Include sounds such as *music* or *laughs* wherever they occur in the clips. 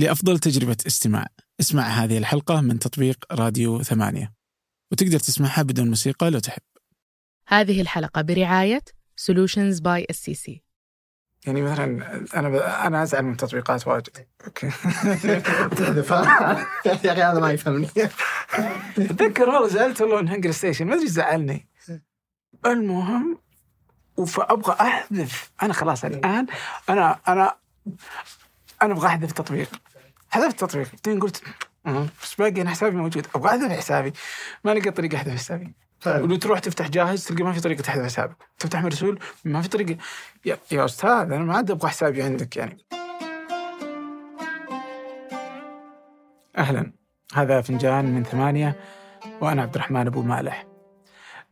لأفضل تجربة استماع. اسمع هذه الحلقة من تطبيق راديو ثمانية. وتقدر تسمعها بدون موسيقى لو تحب. هذه الحلقة برعاية Solutions by STC يعني مثلا أنا ب... أنا أزعل من تطبيقات واجد. أوكي. تحذف *laughs* يا أخي هذا ما يفهمني. أتذكر والله زعلت والله من HungerStation ما أدري إيش زعلني. المهم فأبغى أحذف. أنا خلاص الآن أنا أنا أنا أبغى أحذف تطبيق. حذفت التطبيق بعدين قلت "أمم، بس باقي أنا حسابي موجود. أبغى أحذف حسابي. ما لقيت طريقة أحذف حسابي. ولو تروح تفتح جاهز تلقى ما في طريقة تحذف حسابك. تفتح مرسول ما في طريقة. يا, يا أستاذ أنا ما عاد أبغى حسابي عندك يعني. أهلا. هذا فنجان من ثمانية وأنا عبد الرحمن أبو مالح.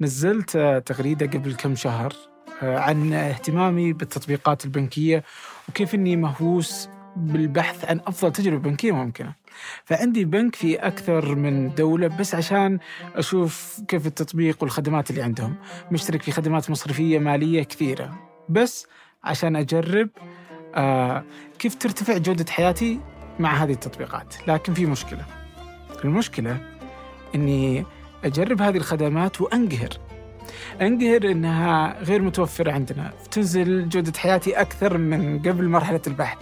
نزلت تغريدة قبل كم شهر آه، عن اهتمامي بالتطبيقات البنكية وكيف إني مهووس بالبحث عن أفضل تجربة بنكية ممكنة. فعندي بنك في أكثر من دولة بس عشان أشوف كيف التطبيق والخدمات اللي عندهم. مشترك في خدمات مصرفية مالية كثيرة بس عشان أجرب آه كيف ترتفع جودة حياتي مع هذه التطبيقات، لكن في مشكلة. المشكلة إني أجرب هذه الخدمات وأنقهر. أنقهر إنها غير متوفرة عندنا، تنزل جودة حياتي أكثر من قبل مرحلة البحث.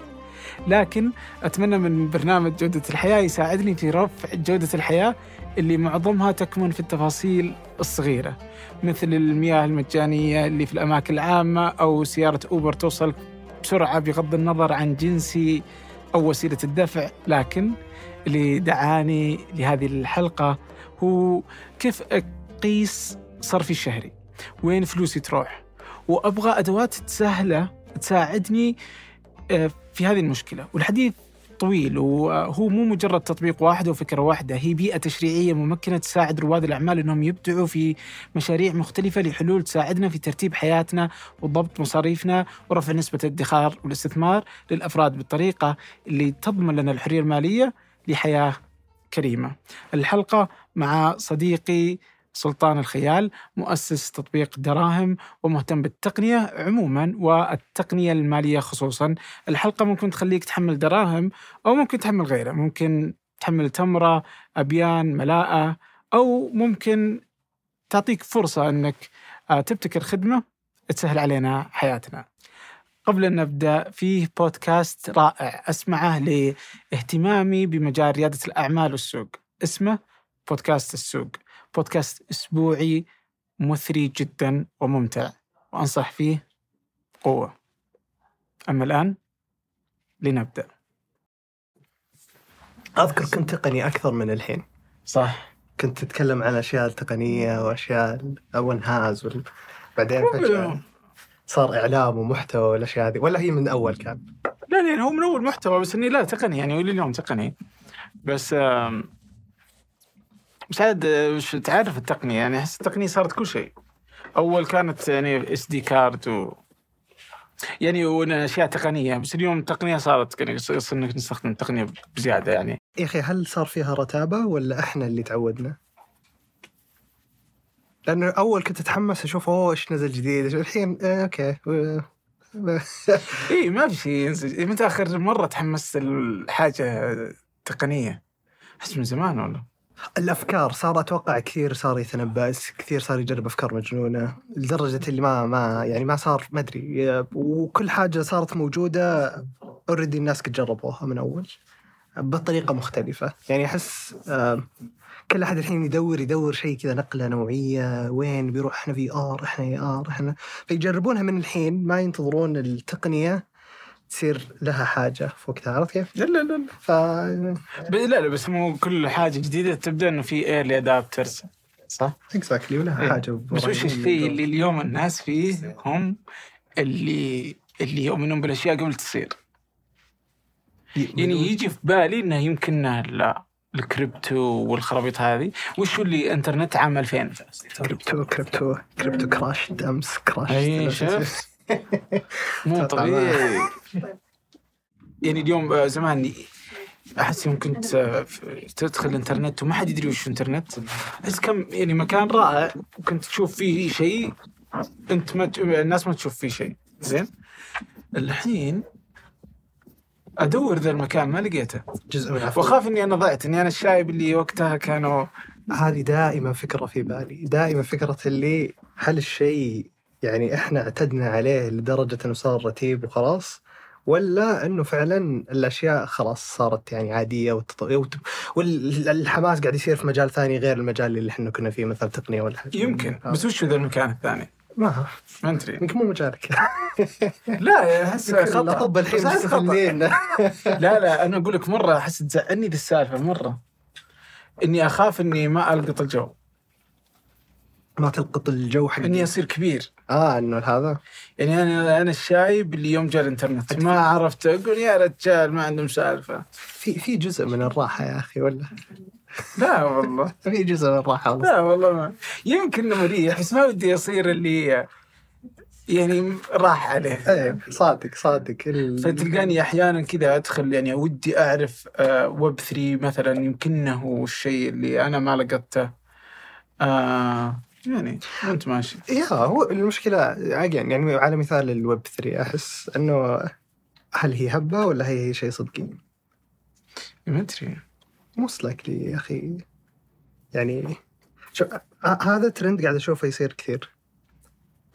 لكن أتمنى من برنامج جودة الحياة يساعدني في رفع جودة الحياة اللي معظمها تكمن في التفاصيل الصغيرة مثل المياه المجانية اللي في الأماكن العامة أو سيارة أوبر توصل بسرعة بغض النظر عن جنسي أو وسيلة الدفع، لكن اللي دعاني لهذه الحلقة هو كيف أقيس صرفي الشهري؟ وين فلوسي تروح؟ وأبغى أدوات سهلة تساعدني آه، في هذه المشكلة، والحديث طويل وهو مو مجرد تطبيق واحد وفكره واحدة، هي بيئة تشريعية ممكنة تساعد رواد الأعمال إنهم يبدعوا في مشاريع مختلفة لحلول تساعدنا في ترتيب حياتنا وضبط مصاريفنا ورفع نسبة الادخار والاستثمار للأفراد بالطريقة اللي تضمن لنا الحرية المالية لحياة كريمة. الحلقة مع صديقي سلطان الخيال مؤسس تطبيق دراهم ومهتم بالتقنية عموما والتقنية المالية خصوصا. الحلقة ممكن تخليك تحمل دراهم أو ممكن تحمل غيره. ممكن تحمل تمرة أبيان ملاءة أو ممكن تعطيك فرصة أنك آه، تبتكر خدمة تسهل علينا حياتنا. قبل أن نبدأ فيه بودكاست رائع أسمعه لاهتمامي بمجال ريادة الأعمال والسوق. اسمه بودكاست السوق. بودكاست أسبوعي مثري جدا وممتع. وأنصح فيه قوة أما الآن لنبدأ. أذكر كنت تقني أكثر من الحين. صح. كنت تتكلم عن أشياء تقنية وأشياء ونهاز وال... بعدين فجأة صار إعلام ومحتوى والأشياء هذه. ولا هي من أول كان. لا لأن هو من أول محتوى بس إني لا تقني يعني ولي اليوم تقني. بس آم، بس عاد وش تعرف التقنية يعني أحس التقنية صارت كل شيء. أول كانت يعني إس دي كارد و يعني واشياء تقنية بس اليوم التقنية صارت يعني صرنا نستخدم التقنية بزيادة يعني. يا أخي هل صار فيها رتابة ولا إحنا اللي تعودنا؟ لأنه أول كنت أتحمس أشوف أوه إيش نزل جديد؟ الحين آه أوكي. اي ما في شيء ينسج متى آخر مرة تحمست لحاجه تقنية؟ أحس من زمان والله. الأفكار صار أتوقع كثير صار يتنبأ كثير صار يجرب أفكار مجنونة لدرجة اللي ما ما يعني ما صار ما أدري وكل حاجة صارت موجودة already الناس قد جربوها من أول بطريقة مختلفة. يعني أحس كل أحد الحين يدور يدور شيء كذا نقلة نوعية وين بيروح إحنا VR إحنا AR إحنا فيجربونها من الحين ما ينتظرون التقنية. تصير لها حاجة في وقتها عرفت كيف؟ لا لا لا ف ب- لا لا بس مو كل حاجة جديدة تبدأ إنه في early adopters صح؟ exactly ولها إيه. حاجة بس وش الشيء اللي اليوم الناس فيه هم اللي اللي يؤمنون بالأشياء قبل تصير. يعني يجي في بالي إنه يمكن لا الكريبتو والخرابيط هذه. وش اللي انترنت عام 2000 crypto crypto crypto crash أمس crash أي شفت؟ مو طبيعي. يعني اليوم آه، زمان أحس يوم كنت آه، تدخل الإنترنت وما حد يدري وش الإنترنت. احس كم يعني مكان رائع وكنت تشوف فيه شيء أنت ما الناس ما تشوف فيه شيء. زين؟ الحين أدور ذا المكان ما لقيته. جزء من. وأخاف إني أنا ضعت إني أنا الشايب اللي وقتها كانوا هذه دائما فكرة في بالي. دائما فكرة اللي هل الشيء يعني إحنا اعتدنا عليه لدرجة إنه صار رتيب وخلاص ولا إنه فعلا الأشياء خلاص صارت يعني عادية والتط... والحماس قاعد يصير في مجال ثاني غير المجال اللي إحنا كنا فيه مثلا تقنية ولا حاجة. يمكن بس وش ذا المكان الثاني؟ ما ما أدري. يمكن مو مجالك. *laughs* لا أحس خطأ. الحين *laughs* لا لا أنا أقول لك مرة أحس تزعلني ذي السالفة مرة إني أخاف إني ما ألقط الجو ما تلقط الجو حق إني أصير كبير. آه إنه هذا. يعني أنا أنا الشايب اللي يوم جاء الإنترنت. ما عرفت أقول يا رجال ما عندهم سالفة. في في جزء من الراحة يا أخي ولا؟ *laughs* لا والله. *laughs* في جزء من الراحة والله لا والله ما. يمكن مريح بس ما ودي أصير اللي يعني راح عليه. إيه صادق صادق. ال- فتلقاني أحيانا كذا أدخل يعني ودي أعرف آه، ويب 3 مثلا يمكنه الشيء اللي أنا ما لقطته. آه يعني وانت ماشي. يا هو المشكلة يعني يعني على مثال الويب 3 أحس إنه هل هي هبة ولا هي شيء صدقي؟ ما أدري. most likely يا أخي يعني شوف ه- هذا ترند قاعد أشوفه يصير كثير.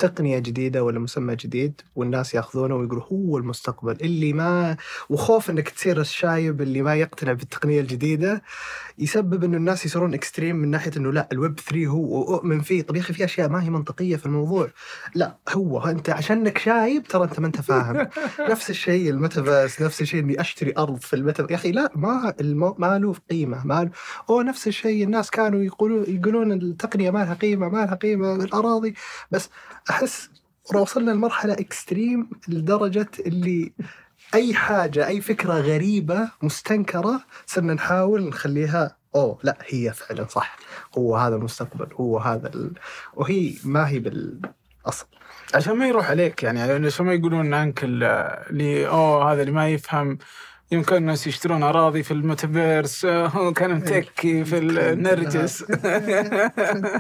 تقنية جديدة ولا مسمى جديد والناس ياخذونه ويقولوا هو المستقبل. اللي ما وخوف إنك تصير الشايب اللي ما يقتنع بالتقنية الجديدة يسبب إنه الناس يصيرون extreme من ناحية إنه لا الويب 3 هو وأؤمن فيه. طب يا أخي في أشياء ما هي منطقية في الموضوع. لا هو أنت عشانك شايب ترى أنت ما أنت فاهم. *laughs* نفس الشيء الميتافيرس نفس الشيء إني أشتري أرض في الميتافيرس يا أخي لا ما المو... ما له قيمة ما له هو نفس الشيء الناس كانوا يقولون يقولون التقنية ما لها قيمة ما لها قيمة الأراضي. بس أحس وصلنا لمرحلة اكستريم لدرجة اللي أي حاجة أي فكرة غريبة مستنكرة صرنا نحاول نخليها أوه لا هي فعلا صح. هو هذا المستقبل هو هذا ال... وهي ما هي بالأصل. عشان ما يروح عليك يعني عشان ما يقولون عنك ال- اللي أوه هذا اللي ما يفهم يمكن الناس يشترون أراضي في الميتافيرس آه، هو كان متكي في النرجس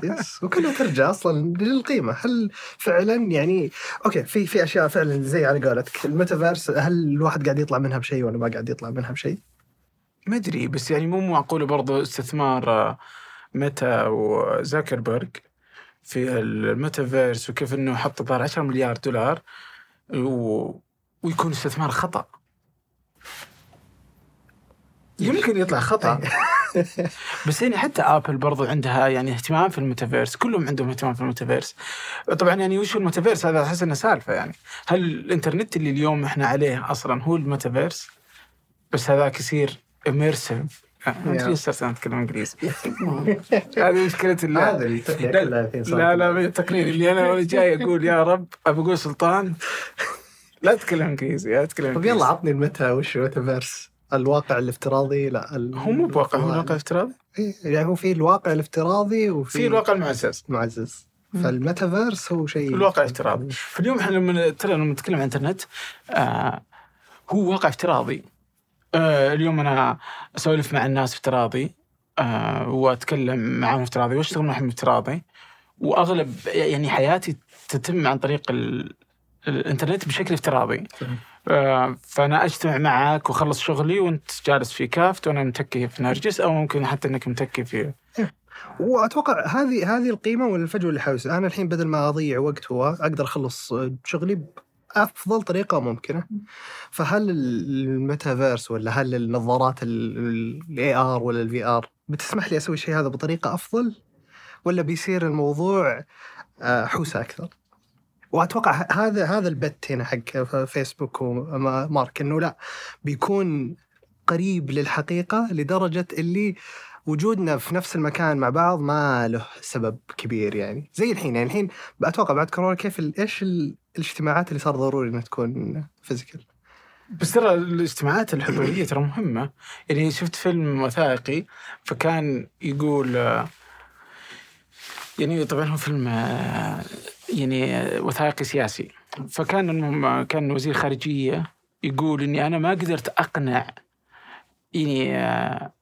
yes *laughs* وكلها ترجع أصلا للقيمة. هل فعلا يعني أوكي في في أشياء فعلا زي على قولتك. الميتافيرس هل الواحد قاعد يطلع منها بشيء ولا ما قاعد يطلع منها بشيء؟ ما أدري بس يعني مو معقوله برضو استثمار آه، Meta وزاكربرج في الميتافيرس وكيف إنه حط الظاهر 10 مليار دولار و... ويكون استثمار خطأ. *laughs* يمكن يطلع خطأ. *laughs* بس يعني حتى Apple برضو عندها يعني اهتمام في الميتافيرس كلهم عندهم اهتمام في الميتافيرس. طبعا يعني وش الميتافيرس؟ هذا أحس إنه سالفة يعني. هل الإنترنت اللي اليوم إحنا عليه أصلا هو الميتافيرس؟ بس هذاك يصير immersive أنت ليش صرت أتكلم إنجليزي؟ *laughs* هذه مشكلة ال- هذا لا. لا التقنين اللي أنا جاي أقول يا رب ابى أقول سلطان لا تتكلم إنجليزي لا تتكلم انجليزي يلا عطني ال meta وش الميتافيرس؟ الواقع الافتراضي لا ال... هو مو بواقع هو الواقع الافتراضي؟ إيه، يعني هو في الواقع الافتراضي وفي في الواقع المعزز. المعزز فالميتافيرس هو شيء الواقع الافتراضي. فاليوم إحنا لما ترى لما نتكلم عن الإنترنت آه هو واقع افتراضي. آه اليوم أنا أسولف مع الناس افتراضي آه وأتكلم معهم افتراضي وأشتغل معهم افتراضي. وأغلب يعني حياتي تتم عن طريق ال... الإنترنت بشكل افتراضي. فأنا أجتمع معك وأخلص شغلي وأنت جالس في كافد وأنا متكي في نرجس أو ممكن حتى إنك متكي في وأتوقع هذه هذه القيمة والفجوة اللي حاول أنا الحين بدل ما أضيع وقت هو أقدر أخلص شغلي بأفضل طريقة ممكنة. فهل الميتافيرس ولا هل النظارات ال AR ولا ال VR بتسمح لي أسوي الشيء هذا بطريقة أفضل؟ ولا بيصير الموضوع آه، حوسة أكثر؟ وأتوقع هذا هذا البت هنا حق فيسبوك ومارك إنه لا بيكون قريب للحقيقة لدرجة اللي وجودنا في نفس المكان مع بعض ما له سبب كبير يعني. زي الحين يعني الحين أتوقع بعد كورونا كيف إيش ال- الاجتماعات اللي صار ضروري إنها تكون فيزيكال بس ترى الاجتماعات الحضورية ترى مهمة. يعني شفت فيلم وثائقي فكان يقول يعني طبعا هو فيلم آه، يعني وثائقي سياسي فكان المهم كان وزير خارجية يقول إني أنا ما قدرت أقنع يعني آه،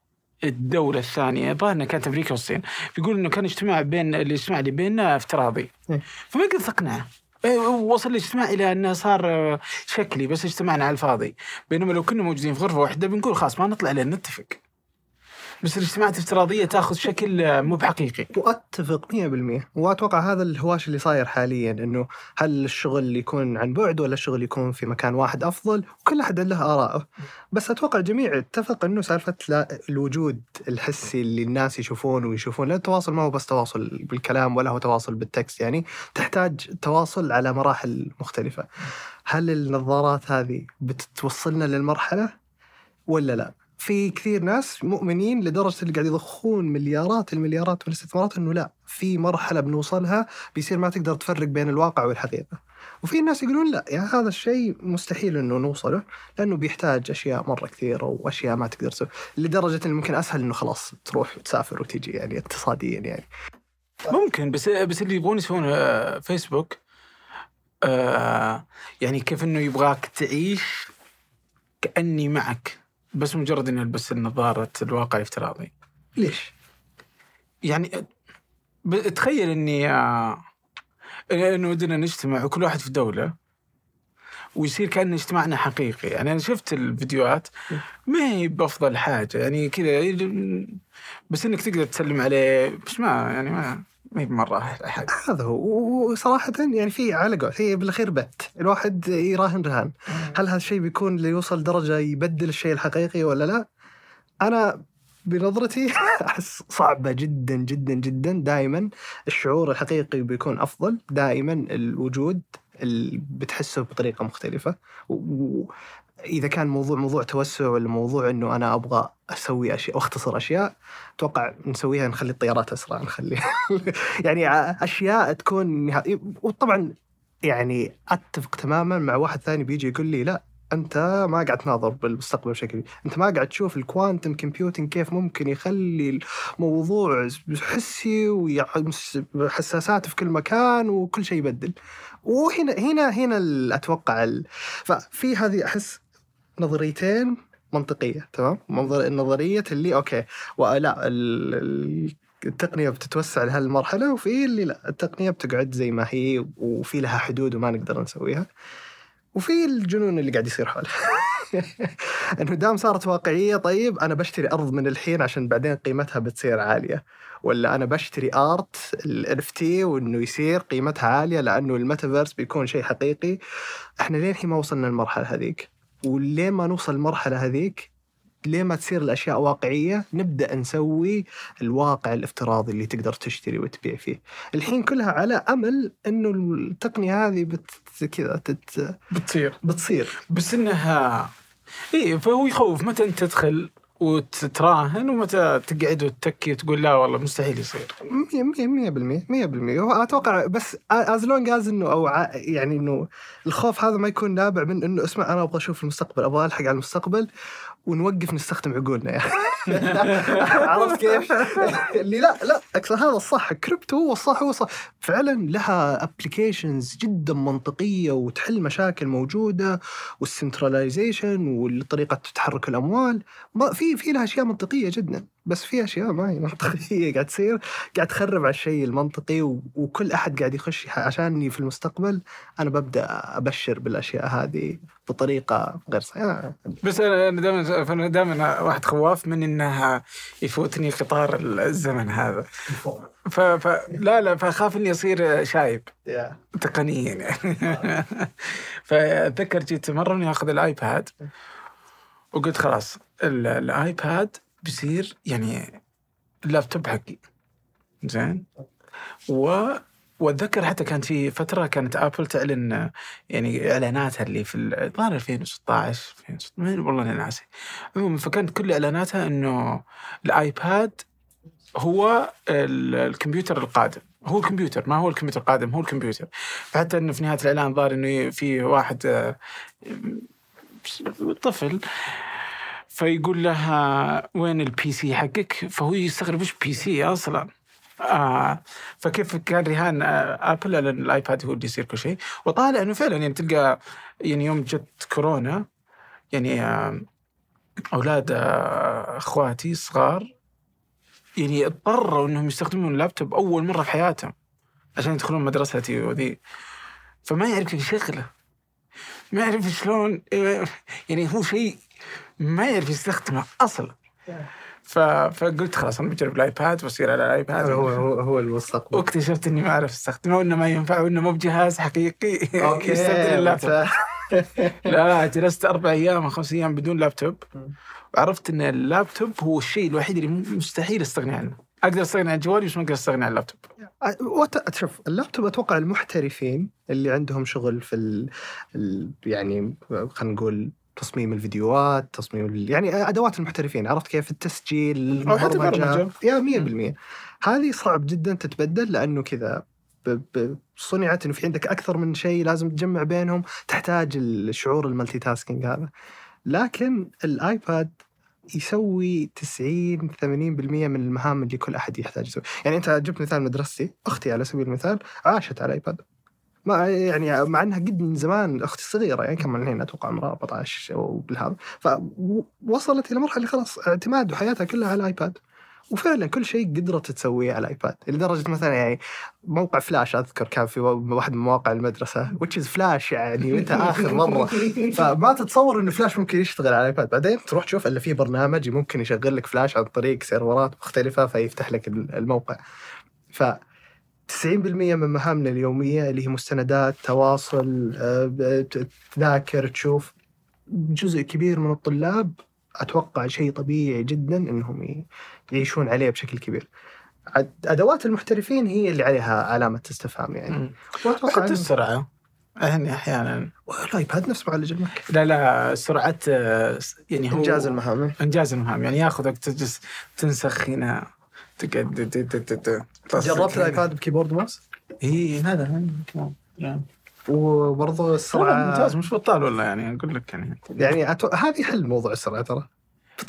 الدولة الثانية الظاهر إنها كانت أمريكا والصين، يقول إنه كان اجتماع بين الاجتماع اللي بيننا افتراضي. إيه. فما قدرت أقنعه. إيه، وصل الاجتماع إلى إنه صار آه، شكلي بس اجتمعنا على الفاضي بينما لو كنا موجودين في غرفة واحدة بنقول خلاص ما نطلع لين نتفق بس الاجتماعات الافتراضية تاخذ شكل آه، مو بحقيقي. وأتفق 100% وأتوقع هذا الهواش اللي صاير حاليا إنه هل الشغل يكون عن بعد ولا الشغل يكون في مكان واحد أفضل؟ وكل أحد له آراءه. بس أتوقع الجميع اتفق إنه سالفة الوجود الحسي اللي الناس يشوفون ويشوفون لأن التواصل ما هو بس تواصل بالكلام ولا هو تواصل بالتكست. يعني تحتاج تواصل على مراحل مختلفة. هل النظارات هذه بتوصلنا للمرحلة ولا لا؟ في كثير ناس مؤمنين لدرجة اللي قاعد يضخون مليارات المليارات من الاستثمارات إنه لا في مرحلة بنوصلها بيصير ما تقدر تفرق بين الواقع والحقيقة. وفي ناس يقولون لا يعني هذا الشيء مستحيل إنه نوصله لأنه بيحتاج أشياء مرة كثيرة وأشياء ما تقدر تسوي لدرجة إنه ممكن أسهل إنه خلاص تروح وتسافر وتجي يعني اقتصاديا يعني. ممكن بس بس اللي يبغون يسوون آه، فيسبوك آه، يعني كيف إنه يبغاك تعيش كأني معك بس مجرد إني ألبس النظارة الواقع الافتراضي ليش؟ يعني تخيل إني آه، إنه ودنا نجتمع وكل واحد في دولة ويصير كأن اجتماعنا حقيقي. يعني أنا شفت الفيديوهات ما هي بأفضل حاجة. يعني كذا بس إنك تقدر تسلم عليه بس ما يعني ما ما هي بمرة حاجة. هذا هو. وصراحة يعني في على قول هي بالأخير بت. الواحد يراهن رهان. هل هذا الشيء بيكون ليوصل درجة يبدل الشيء الحقيقي ولا لا؟ أنا بنظرتي *laughs* أحس صعبة جدا جدا جدا. دائما الشعور الحقيقي بيكون أفضل. دائما الوجود بتحسه بطريقة مختلفة. وإذا كان موضوع موضوع توسع ولا موضوع إنه أنا أبغى أسوي أشياء وأختصر أشياء أتوقع نسويها نخلي الطيارات أسرع نخلي *laughs* يعني أشياء تكون وطبعا يعني أتفق تماما مع واحد ثاني بيجي يقول لي لا أنت ما قاعد تناظر بالمستقبل بشكل أنت ما قاعد تشوف ال quantum computing كيف ممكن يخلي الموضوع حسي وحساسات في كل مكان وكل شيء يبدل. وهنا هنا هنا أتوقع ال... ففي هذه أحس نظريتين منطقية تمام؟ نظرية اللي okay ولا. ال- التقنية بتتوسع لهالمرحلة وفي اللي لا التقنية بتقعد زي ما هي وفي لها حدود وما نقدر نسويها وفي الجنون اللي قاعد يصير حوله. *laughs* انه دام صارت واقعية طيب أنا بشتري أرض من الحين عشان بعدين قيمتها بتصير عالية. ولا أنا بشتري art ال NFT وإنه يصير قيمتها عالية لأنه الميتافيرس بيكون شيء حقيقي. إحنا لين ما وصلنا للمرحلة هذيك. ولين ما نوصل المرحلة هذيك ليه ما تصير الأشياء واقعية نبدأ نسوي الواقع الافتراضي اللي تقدر تشتري وتبيع فيه. الحين كلها على أمل إنه التقنية هذه بت كذا تت... بتصير. بتصير. بس إنها اي فهو يخوف. متى أنت تدخل وتتراهن ومتى تقعد وتتكي وتقول لا والله مستحيل يصير. 100% 100% أتوقع بس as long as إنه أو يعني إنه الخوف هذا ما يكون نابع من إنه اسمع أنا أبغى أشوف المستقبل أبغى ألحق على المستقبل. ونوقف نستخدم عقولنا يعني *laughs* عرفت كيف؟ اللي لا لا أكثر هذا الصح. كريبتو هو الصح هو الصح. فعلا لها applications جدا منطقية وتحل مشاكل موجودة وال centralization وطريقه تحرك الأموال. ما في في لها أشياء منطقية جدا. بس في أشياء ما هي منطقية. *laughs* قاعد تصير. قاعد تخرب على الشيء المنطقي و- وكل أحد قاعد يخش عشاني في المستقبل أنا ببدأ أبشر بالأشياء هذه بطريقة غير صحيحة. بس أنا دائما فأنا دائما واحد خواف من إنها يفوتني قطار الزمن هذا. ف... ف... لا لا فاخاف إني أصير شايب. تقنيا يعني. *laughs* فأتذكر جيت مرة إني آخذ الآيباد وقلت خلاص ال- الآيباد بيصير يعني اللابتوب حقي. زين؟ و وأتذكر حتى كانت في فترة كانت ابل تعلن يعني إعلاناتها اللي في ال- الظاهر 2016 2016 والله أنا ناسي. عموما فكانت كل إعلاناتها إنه الآيباد هو ال- الكمبيوتر القادم. هو الكمبيوتر ما هو الكمبيوتر القادم هو الكمبيوتر. فحتى إنه في نهاية الإعلان ظهر إنه في واحد آه، طفل فيقول لها وين ال PC حقك؟ فهو يستغرب وش PC أصلا؟ آه فكيف كان رهان آه ابل على الآيباد هو اللي يصير كل شيء. وطالع إنه فعلا يعني تلقى يعني يوم جت كورونا يعني آه أولاد آه أخواتي صغار يعني اضطروا إنهم يستخدمون اللابتوب أول مرة في حياتهم عشان يدخلون مدرستي وذي. فما يعرف يشغله ما يعرف شلون يعني هو شيء ما يعرف يستخدمه أصلا ف... فقلت خلاص أنا بجرب الآيباد بصير على الآيباد. هو هو هو المستقبل واكتشفت إني ما أعرف أستخدمه وإنه ما ينفع وإنه مو بجهاز حقيقي. okay *laughs* يستبدل اللابتوب. *laughs* لا جلست أربع أيام أو خمس أيام بدون لابتوب. وعرفت إن اللابتوب هو الشيء الوحيد اللي مستحيل أستغني عنه. أقدر أستغني عن جوالي بس ما أقدر أستغني عن اللابتوب. شوف اللابتوب أتوقع المحترفين اللي عندهم شغل في ال... ال... يعني خلينا نقول تصميم الفيديوهات تصميم ال... يعني أدوات المحترفين عرفت كيف التسجيل. برمجة. yeah 100% هذه صعب جدا تتبدل لأنه كذا. صنعت إنه في عندك أكثر من شيء لازم تجمع بينهم تحتاج الشعور ال multitasking هذا لكن الآيباد يسوي 90 80% من المهام اللي كل أحد يحتاج يسوي، يعني أنت جبت مثال مدرستي، أختي على سبيل المثال عاشت على الآيباد. ما يعني مع إنها قد من زمان أختي صغيرة يعني كم الحين أتوقع عمرها 14 أو بالهذا، فوصلت إلى مرحلة خلاص اعتماد حياتها كلها على الآيباد. وفعلا كل شيء قدرت تسويه على الآيباد. لدرجة مثلا يعني موقع فلاش أذكر كان في واحد من مواقع المدرسة which is فلاش يعني متى آخر مرة. فما تتصور انه فلاش ممكن يشتغل على الآيباد. بعدين تروح تشوف الا في برنامج ممكن يشغل لك فلاش عن طريق سيرفرات مختلفة فيفتح لك الموقع ف 90% من مهامنا اليومية اللي هي مستندات تواصل آه، تذاكر تشوف. جزء كبير من الطلاب أتوقع شيء طبيعي جدا إنهم يعيشون عليه بشكل كبير. أدوات المحترفين هي اللي عليها علامة استفهام يعني. وأتوقع السرعة. يعني أحيانا. الايباد نفس معالج الماك لا لا سرعة آه، يعني هو إنجاز المهام. إنجاز المهام. يعني ياخذ وقت تجلس تنسخ هنا. تقعد ت- ت- ت- ت- تصك جربت. الايباد بكيبورد ماوس؟ إي هذا. يعني وبرضه السرعه ممتاز مش بطال والله يعني أقول لك يعني. يعني أتو... هذه حل موضوع السرعة ترى.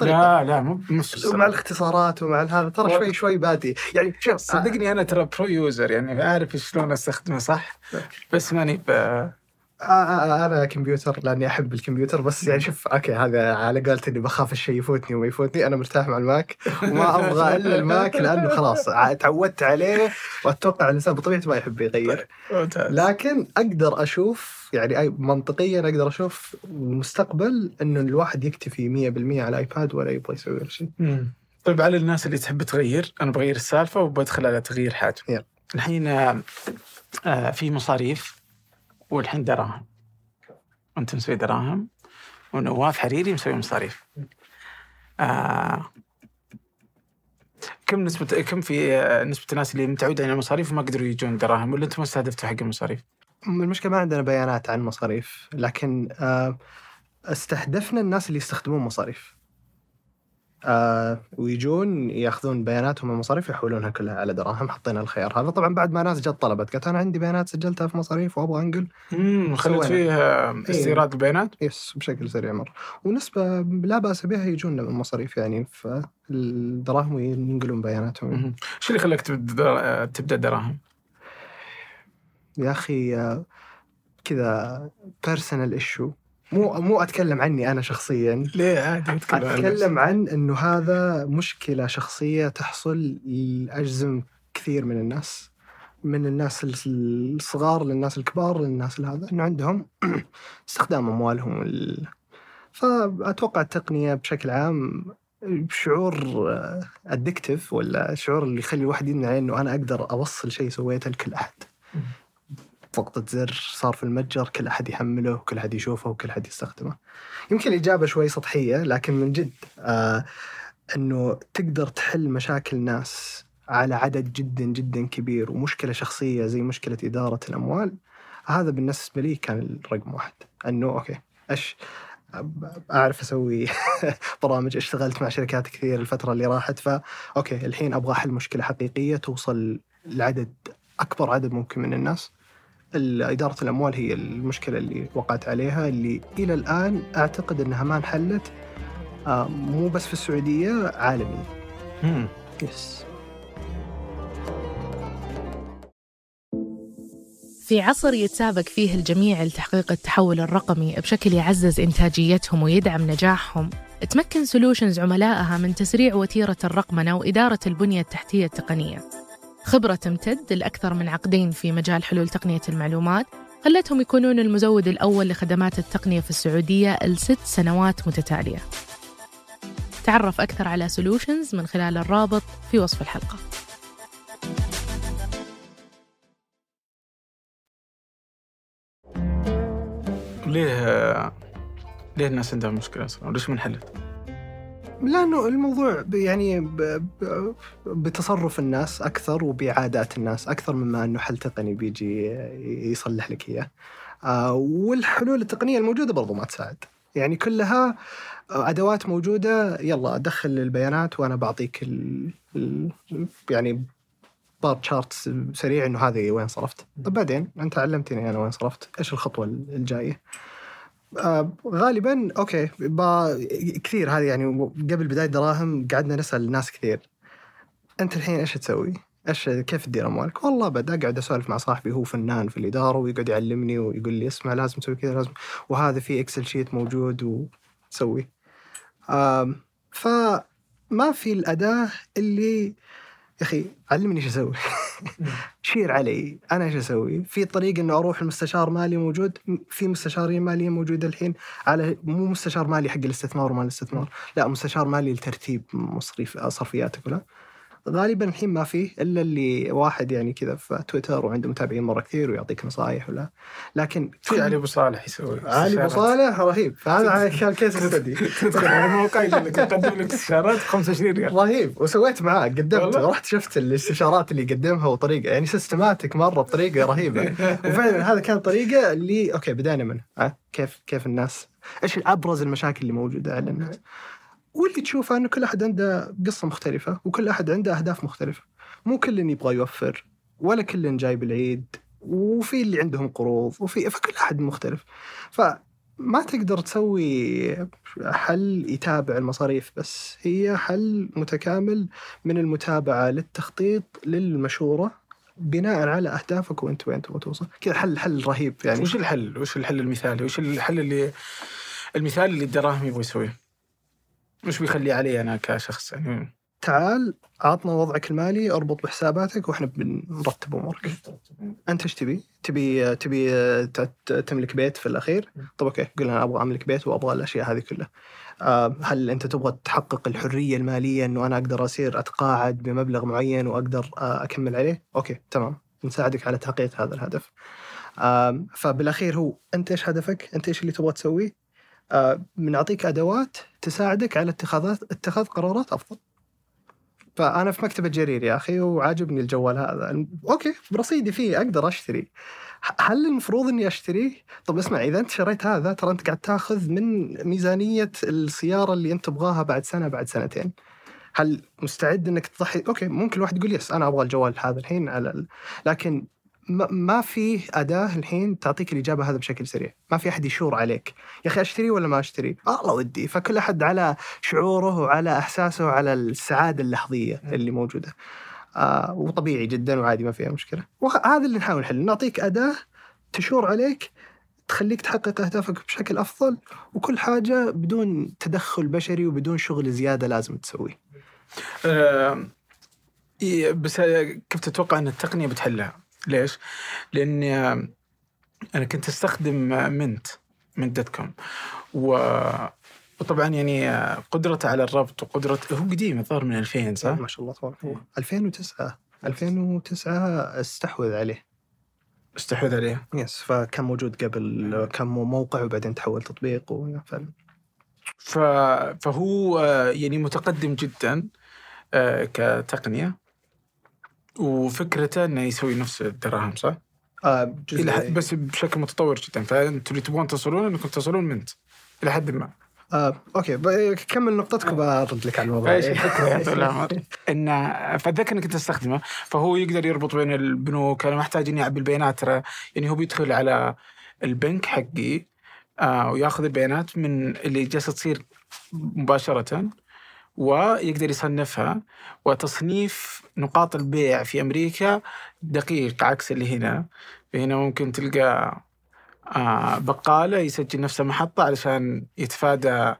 لا لا مو مش ومع الاختصارات ومع هذا ترى شوي شوي بادي. يعني شوف صدقني أنا ترى برو يوزر يعني أعرف شلون أستخدمه صح. بس ماني ب أنا كمبيوتر لأني أحب الكمبيوتر بس يعني شوف أوكي هذا على قولت اني بخاف الشيء يفوتني وما يفوتني أنا مرتاح مع الماك وما *laughs* أبغى إلا الماك لأنه خلاص تعودت عليه وأتوقع الإنسان بطبيعته ما يحب يغير ممتاز. لكن أقدر أشوف يعني منطقيا أقدر أشوف المستقبل إنه الواحد يكتفي 100% على الايباد ولا يبغى يسوي ولا شيء. طيب على الناس اللي تحب تغير أنا بغير السالفة وبدخل على تغيير حاجة. الحين آه، آه، في مصاريف والحين دراهم. أنت مسوي دراهم ونواف حريري مسوي مصاريف. آه كم نسبة كم في آه، نسبة الناس اللي متعودة على المصاريف وما قدروا يجون دراهم؟ ولا أنتم ما استهدفتوا حق المصاريف؟ المشكلة ما عندنا بيانات عن مصاريف لكن آه، استهدفنا الناس اللي يستخدمون مصاريف. آه ويجون ياخذون بياناتهم المصاريف يحولونها كلها على دراهم حطينا الخيار هذا طبعا بعد ما ناس جت طلبت قالت أنا عندي بيانات سجلتها في مصاريف وأبغى أنقل امم خليت. فيه آه، استيراد البيانات؟ yes بشكل سريع مرة ونسبة لا بأس بها يجون من المصاريف يعني في الدراهم وينقلون بياناتهم. شو اللي خلاك تبدا تبدأ دراهم؟ يا أخي آه، كذا personal issue مو مو أتكلم عني أنا شخصيا. ليه؟ عادي اتكلم. أتكلم عن إنه هذا مشكلة شخصية تحصل لأجزم كثير من الناس من الناس الصغار للناس الكبار للناس هذا إنه عندهم *clears throat* استخدام أموالهم ال... فأتوقع التقنية بشكل عام شعور ادكتيف ولا شعور اللي يخلي الواحد يمنع إنه أنا أقدر أوصل شيء سويته لكل أحد. ضغطة زر صار في المتجر كل أحد يحمله وكل أحد يشوفه وكل أحد يستخدمه. يمكن الإجابة شوي سطحية لكن من جد آه أنه تقدر تحل مشاكل ناس على عدد جدا جدا كبير ومشكلة شخصية زي مشكلة إدارة الأموال هذا بالنسبة لي كان الرقم واحد. أنه okay إيش أعرف أسوي *laughs* برامج اشتغلت مع شركات كثير الفترة اللي راحت فا okay الحين أبغى أحل مشكلة حقيقية توصل لعدد أكبر عدد ممكن من الناس. إدارة الأموال هي المشكلة اللي وقعت عليها اللي إلى الآن أعتقد أنها ما انحلت آه، مو بس في السعودية عالميا. yes في عصر يتسابق فيه الجميع لتحقيق التحول الرقمي بشكل يعزز إنتاجيتهم ويدعم نجاحهم تمكن Solutions عملائها من تسريع وتيرة الرقمنة وإدارة البنية التحتية التقنية. خبرة تمتد لأكثر من عقدين في مجال حلول تقنية المعلومات خلتهم يكونون المزود الأول لخدمات التقنية في السعودية لست سنوات متتالية تعرف أكثر على سولوشنز من خلال الرابط في وصف الحلقة ليه ليه الناس عندها مشكلة أصلا؟ وليش ما انحلت؟ لأنه الموضوع يعني بتصرف الناس أكثر وبعادات الناس أكثر مما أنه حل تقني بيجي يصلح لك إياه. آه، والحلول التقنية الموجودة برضو ما تساعد. يعني كلها أدوات موجودة يلا دخل البيانات وأنا بعطيك ال يعني bar chart سريع إنه هذه وين صرفت. طب بعدين أنت علمتني أنا وين صرفت، إيش الخطوة الجاية؟ آه غالبا okay كثير هذه يعني قبل بداية دراهم قعدنا نسأل ناس كثير أنت الحين إيش تسوي؟ إيش كيف تدير أموالك؟ والله بدر قاعد أسولف مع صاحبي هو فنان في الإدارة ويقعد يعلمني ويقول لي اسمع لازم تسوي كذا لازم وهذا في Excel sheet موجود وتسوي. آم، فما في الأداة اللي يا أخي علمني إيش أسوي. *laughs* شير علي أنا إيش أسوي؟ في طريقه إنه أروح المستشار مالي موجود في مستشارين ماليه موجودة الحين على مو مستشار مالي حق الاستثمار ومال الاستثمار لا مستشار مالي لترتيب مصاريف صرفياتك ولا غالبا الحين ما فيه إلا اللي واحد يعني كذا في تويتر وعنده متابعين مرة كثير ويعطيك نصائح ولا. لكن في علي أبو صالح يسوي علي أبو صالح رهيب. فهذا على كان case study تدخل على موقع يقول لك يقدم لك استشارات ب 25 ريال. رهيب. وسويت معاه قدمت؟ رحت شفت الاستشارات اللي يقدمها وطريقة يعني systematic مرة بطريقة رهيبة. وفعلا هذا كان طريقة اللي okay بدينا منه؟ كيف كيف الناس إيش ابرز المشاكل اللي موجودة على الناس واللي تشوفه انه كل أحد عنده قصة مختلفة وكل أحد عنده أهداف مختلفة مو كل يبغى يوفر ولا كل جايب العيد وفي اللي عندهم قروض وفي فكل أحد مختلف فما تقدر تسوي حل يتابع المصاريف بس هي حل متكامل من المتابعة للتخطيط للمشورة بناء على أهدافك وأنت وين تبغى توصل كذا حل حل رهيب يعني وش الحل؟ وش الحل المثالي؟ وش الحل اللي المثال اللي الدراهم يبغى يسويه؟ وش بيخليه علي أنا كشخص يعني تعال عطنا وضعك المالي أربط بحساباتك وإحنا بنرتب أمورك أنت إيش تبي؟ تبي تبي تملك بيت في الأخير؟ طب okay قل أنا أبغى أملك بيت وأبغى الأشياء هذه كلها. آه، هل أنت تبغى تحقق الحرية المالية إنه أنا أقدر أصير أتقاعد بمبلغ معين وأقدر آه، أكمل عليه؟ okay تمام نساعدك على تحقيق هذا الهدف. آم، فبالأخير هو أنت إيش هدفك؟ أنت إيش اللي تبغى تسويه؟ آه، بنعطيك أدوات تساعدك على اتخاذات اتخاذ قرارات أفضل. فأنا في مكتبة جرير يا أخي وعاجبني الجوال هذا okay برصيدي فيه أقدر أشتري هل المفروض إني أشتريه؟ طب اسمع إذا أنت شريت هذا ترى أنت قاعد تأخذ من ميزانية السيارة اللي أنت تبغاها بعد سنة بعد سنتين. هل مستعد إنك تضحي؟ okay ممكن الواحد يقول yes أنا أبغى الجوال هذا الحين على ال... لكن ما- في أداة الحين تعطيك الإجابة هذا بشكل سريع، ما في أحد يشور عليك، يا أخي أشتري ولا ما أشتري؟ الله ودي، فكل أحد على شعوره وعلى إحساسه وعلى السعادة اللحظية اللي موجودة. آه وطبيعي جدا وعادي ما فيها مشكلة. وهذا اللي نحاول نحل، نعطيك أداة تشور عليك تخليك تحقق أهدافك بشكل أفضل وكل حاجة بدون تدخل بشري وبدون شغل زيادة لازم تسويه. آه، إيه، بس كيف تتوقع أن التقنية بتحلها؟ ليش؟ لاني آه، أنا كنت أستخدم Mint Mint dot com و وطبعا يعني آه، قدرته على الربط وقدرته هو قديم الظاهر من 2000 صح؟ ما شاء الله تبارك الله. 2009 2009 استحوذ عليه. استحوذ عليه. yes فكان موجود قبل كان موقع وبعدين تحول تطبيق وفعلا ف... فهو آه، يعني متقدم جدا كتقنية. وفكرته إنه يسوي نفس الدراهم صح؟ آه حد بس بشكل متطور جدا. فانتم اللي تبغون تصلون إنكم تصلون منت إلى حد ما. آه أوكي. ب- كمل نقطتك وبرد لك على الموضوع يا *laughs* طويل العمر؟ انه فأتذكر انك تستخدمه فهو يقدر يربط بين البنوك. أنا ما أحتاج إني أعبي البيانات ترى يعني هو بيدخل على البنك حقي آه وياخذ البيانات من اللي جالسة تصير مباشرة. ويقدر يصنفها وتصنيف نقاط البيع في أمريكا دقيق عكس اللي هنا. هنا ممكن تلقى آه بقالة يسجل نفسه محطة علشان يتفادى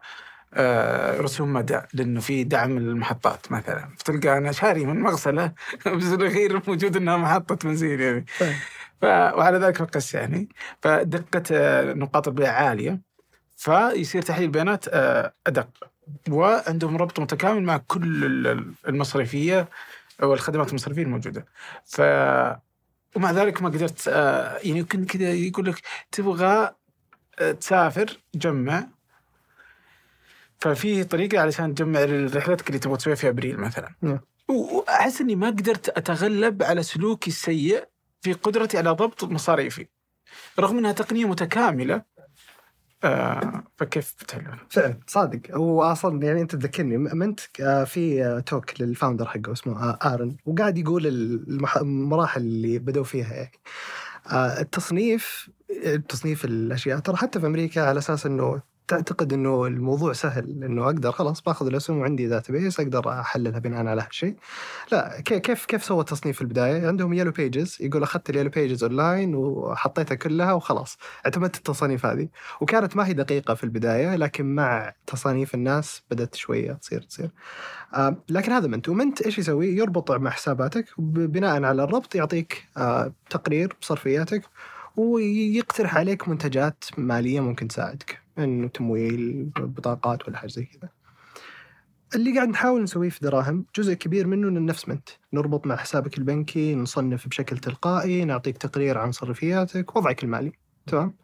آه، رسوم مدى لأنه في دعم المحطات مثلا. فتلقى أنا شاري من مغسلة *laughs* بس الاخير موجود إنها محطة بنزين يعني. طيب. ف... وعلى ذلك فقس يعني. فدقة آه، نقاط البيع عالية. فيصير تحليل البيانات أدق. وعندهم ربط متكامل مع كل ال- المصرفية والخدمات المصرفية الموجودة. ف ومع ذلك ما قدرت آه، يعني يمكن كذا يقول لك تبغى آه، تسافر جمع. ففي طريقة علشان تجمع رحلتك اللي تبغى تسويها في أبريل مثلا. نعم. و- وأحس إني ما قدرت أتغلب على سلوكي السيء في قدرتي على ضبط مصاريفي. رغم إنها تقنية متكاملة آه فكيف بتحلها؟ فعلا صادق هو أصلا يعني أنت تذكرني Mint آه، في آه، talk لل founder حقه اسمه Aaron وقاعد يقول المراحل اللي بدوا فيها يعني التصنيف تصنيف الأشياء ترى حتى في أمريكا على أساس إنه تعتقد إنه الموضوع سهل إنه أقدر خلاص باخذ الأسهم وعندي database أقدر أحللها بناء على هالشيء. لا كي- كيف كيف سوى التصنيف في البداية؟ عندهم Yellow Pages يقول أخذت ال Yellow Pages online وحطيتها كلها وخلاص اعتمدت التصانيف هذه. وكانت ما هي دقيقة في البداية لكن مع تصانيف الناس بدأت شوية تصير تصير. آه لكن هذا Mint و Mint إيش يسوي؟ يربط مع حساباتك وبناء على الربط يعطيك آه تقرير بصرفياتك ويقترح عليك منتجات مالية ممكن تساعدك. انه تمويل بطاقات ولا حاجة زي كذا. اللي قاعد نحاول نسويه في دراهم جزء كبير منه الانفستمنت نربط مع حسابك البنكي نصنف بشكل تلقائي نعطيك تقرير عن صرفياتك وضعك المالي. تمام؟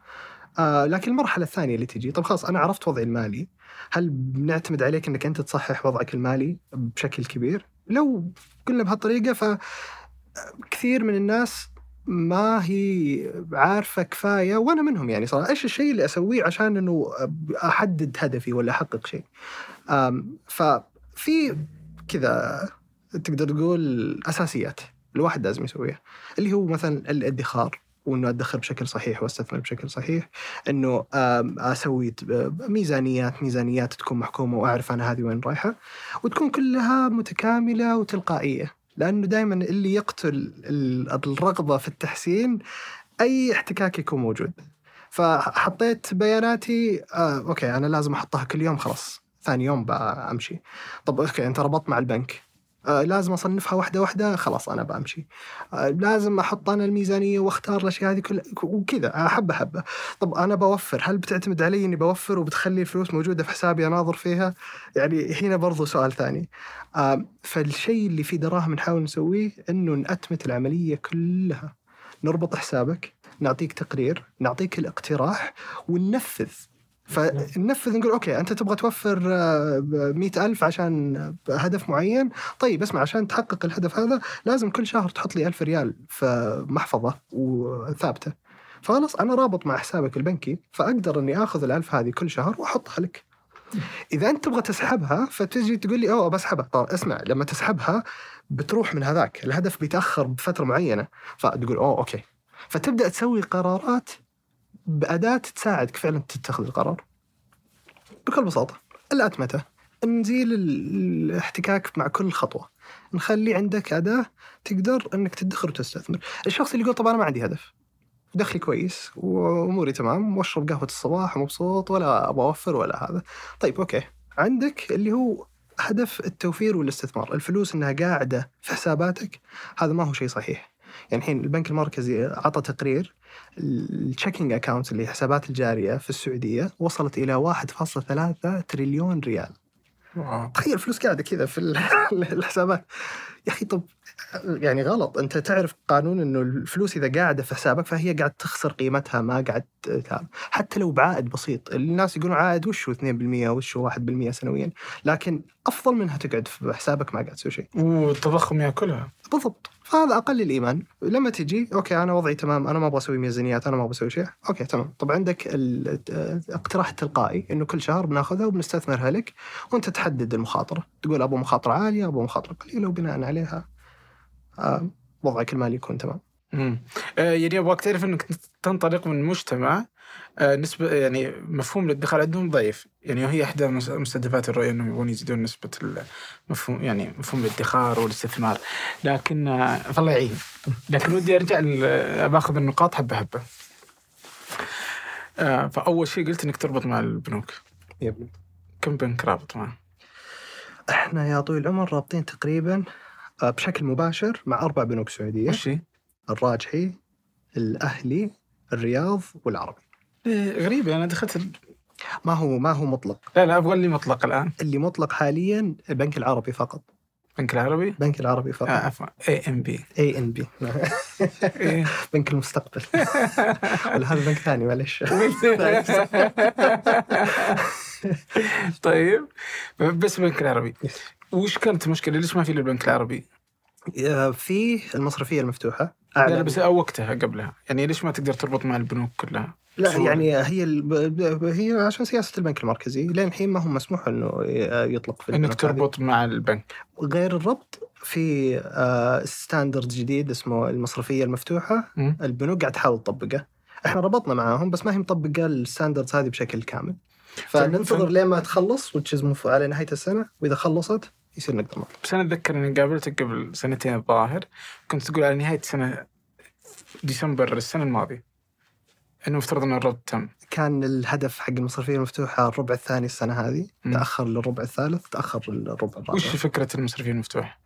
آه لكن المرحلة الثانية اللي تجي طب خلاص أنا عرفت وضعي المالي. هل بنعتمد عليك أنك أنت تصحح وضعك المالي بشكل كبير؟ لو قلنا بهالطريقة ف كثير من الناس ما هي عارفة كفاية وأنا منهم يعني صراحة. إيش الشيء اللي أسويه عشان أنه أحدد هدفي ولا أحقق شيء؟ ففي كذا تقدر تقول أساسيات الواحد لازم يسويها. اللي هو مثلا الادخار وإنه أدخر بشكل صحيح وأستثمر بشكل صحيح. إنه أسوي ميزانيات ميزانيات تكون محكومة وأعرف أنا هذه وين رايحة. وتكون كلها متكاملة وتلقائية. لأنه دائما اللي يقتل ال- الرغبة في التحسين أي احتكاك يكون موجود. فحطيت بياناتي آه okay أنا لازم أحطها كل يوم خلاص ثاني يوم بمشي طب okay أنت ربطت مع البنك. آه لازم أصنفها واحدة واحدة خلاص أنا بمشي آه لازم أحط أنا الميزانية وأختار الأشياء هذه كلها وكذا. آه، حبة حبة. طب أنا بوفر هل بتعتمد علي إني بوفر وبتخلي الفلوس موجودة في حسابي اناظر فيها؟ يعني هنا برضو سؤال ثاني. فالشيء اللي في دراهم نحاول نسويه إنه نأتمت العملية كلها. نربط حسابك نعطيك تقرير نعطيك الاقتراح وننفذ. فننفذ نقول أوكي أنت تبغى توفر مئة ألف عشان هدف معين. طيب اسمع عشان تحقق الهدف هذا لازم كل شهر تحط لي ألف ريال في محفظة وثابتة. فخلاص أنا رابط مع حسابك البنكي فأقدر أني آخذ الألف هذه كل شهر وأحطها لك. إذا أنت تبغى تسحبها فتجي تقول لي أوه بسحبها. طب اسمع لما تسحبها بتروح من هذاك الهدف بيتأخر بفترة معينة. فتقول أوه أوكي. فتبدأ تسوي قرارات بأداة تساعدك فعلا تتخذ القرار. بكل بساطة الأتمتة نزيل ال- الاحتكاك مع كل خطوة. نخلي عندك أداة تقدر أنك تدخر وتستثمر. الشخص اللي يقول طب أنا ما عندي هدف. دخلي كويس وأموري تمام وأشرب قهوة الصباح ومبسوط ولا أبغى أوفر ولا هذا. طيب okay. عندك اللي هو هدف التوفير والاستثمار. الفلوس أنها قاعدة في حساباتك هذا ما هو شيء صحيح. يعني الحين البنك المركزي عطى تقرير ال checking accounts اللي حسابات الجارية في السعودية وصلت إلى 1.3 تريليون ريال. wow. تخيل فلوس قاعدة كذا في *laughs* ال- الحسابات. يا أخي طب يعني غلط. أنت تعرف قانون إنه الفلوس إذا قاعدة في حسابك فهي قاعد تخسر قيمتها ما قاعد تهاب. حتى لو بعائد بسيط. الناس يقولون عائد وش هو 2% وش هو 1% سنويا؟ لكن أفضل منها تقعد في حسابك ما قاعد تسوي شيء. والتضخم يأكلها. بالضبط. فهذا أقل الإيمان. لما تجي okay أنا وضعي تمام أنا ما أبغى أسوي ميزانيات أنا ما أبغى أسوي شيء. okay تمام. طب عندك ال- الاقتراح التلقائي إنه كل شهر بناخذها وبنستثمرها لك وأنت تحدد المخاطرة. تقول أبغى مخاطرة عالية أبغى مخاطرة قليلة وبناء عليها آه، وضعك المالي يكون تمام. مم. آه، يعني أبغاك تعرف إنك تنطلق من مجتمع نسبة يعني مفهوم الادخار عندهم ضعيف، يعني وهي إحدى مس- مستهدفات الرؤية إنهم يبغون يزيدون نسبة المفهوم يعني مفهوم الادخار والاستثمار، لكن آه، فالله يعين، لكن ودي أرجع ل- بأخذ النقاط حبة حبة. آه، فأول شيء قلت إنك تربط مع البنوك، ابني كم بنك رابط معه؟ إحنا يا طويل العمر رابطين تقريبا آه، بشكل مباشر مع أربع بنوك سعودية. وش؟ الراجحي الأهلي الرياض والعربي. إيه، غريبة أنا دخلت ما هو ما هو مطلق. لا لا أبغى اللي مطلق الآن. اللي مطلق حاليا البنك العربي فقط. البنك العربي؟ البنك العربي فقط. عفوا. اي ام بي اي ان بي بنك المستقبل. *laughs* ولا هذا بنك ثاني معلش. *laughs* طيب. بس البنك العربي. وش كانت المشكلة ليش ما في البنك العربي؟ آه، في المصرفية المفتوحة. لا لا بس وقتها قبلها. يعني ليش ما تقدر تربط مع البنوك كلها؟ لا. يعني هي ال- هي عشان سياسة البنك المركزي لين الحين ما هو مسموح إنه يطلق في إنك. تربط مع البنك. غير الربط في standard جديد اسمه المصرفية المفتوحة. البنوك قاعد تحاول تطبقه. إحنا ربطنا معاهم بس ما هي مطبقة ال standards هذه بشكل كامل. فننتظر فم- لين ما تخلص وتشز على نهاية السنة. وإذا خلصت يصير نقدر نطلق. بس أنا أتذكر إني قابلتك قبل سنتين الظاهر. كنت تقول على نهاية سنة ديسمبر السنة الماضية. إنه مفترض ان الربط تم. كان الهدف حق المصرفيه المفتوحه الربع الثاني السنة هذه. مم. تأخر للربع الثالث تأخر للربع الرابع. وش فكرة المصرفيه المفتوحه؟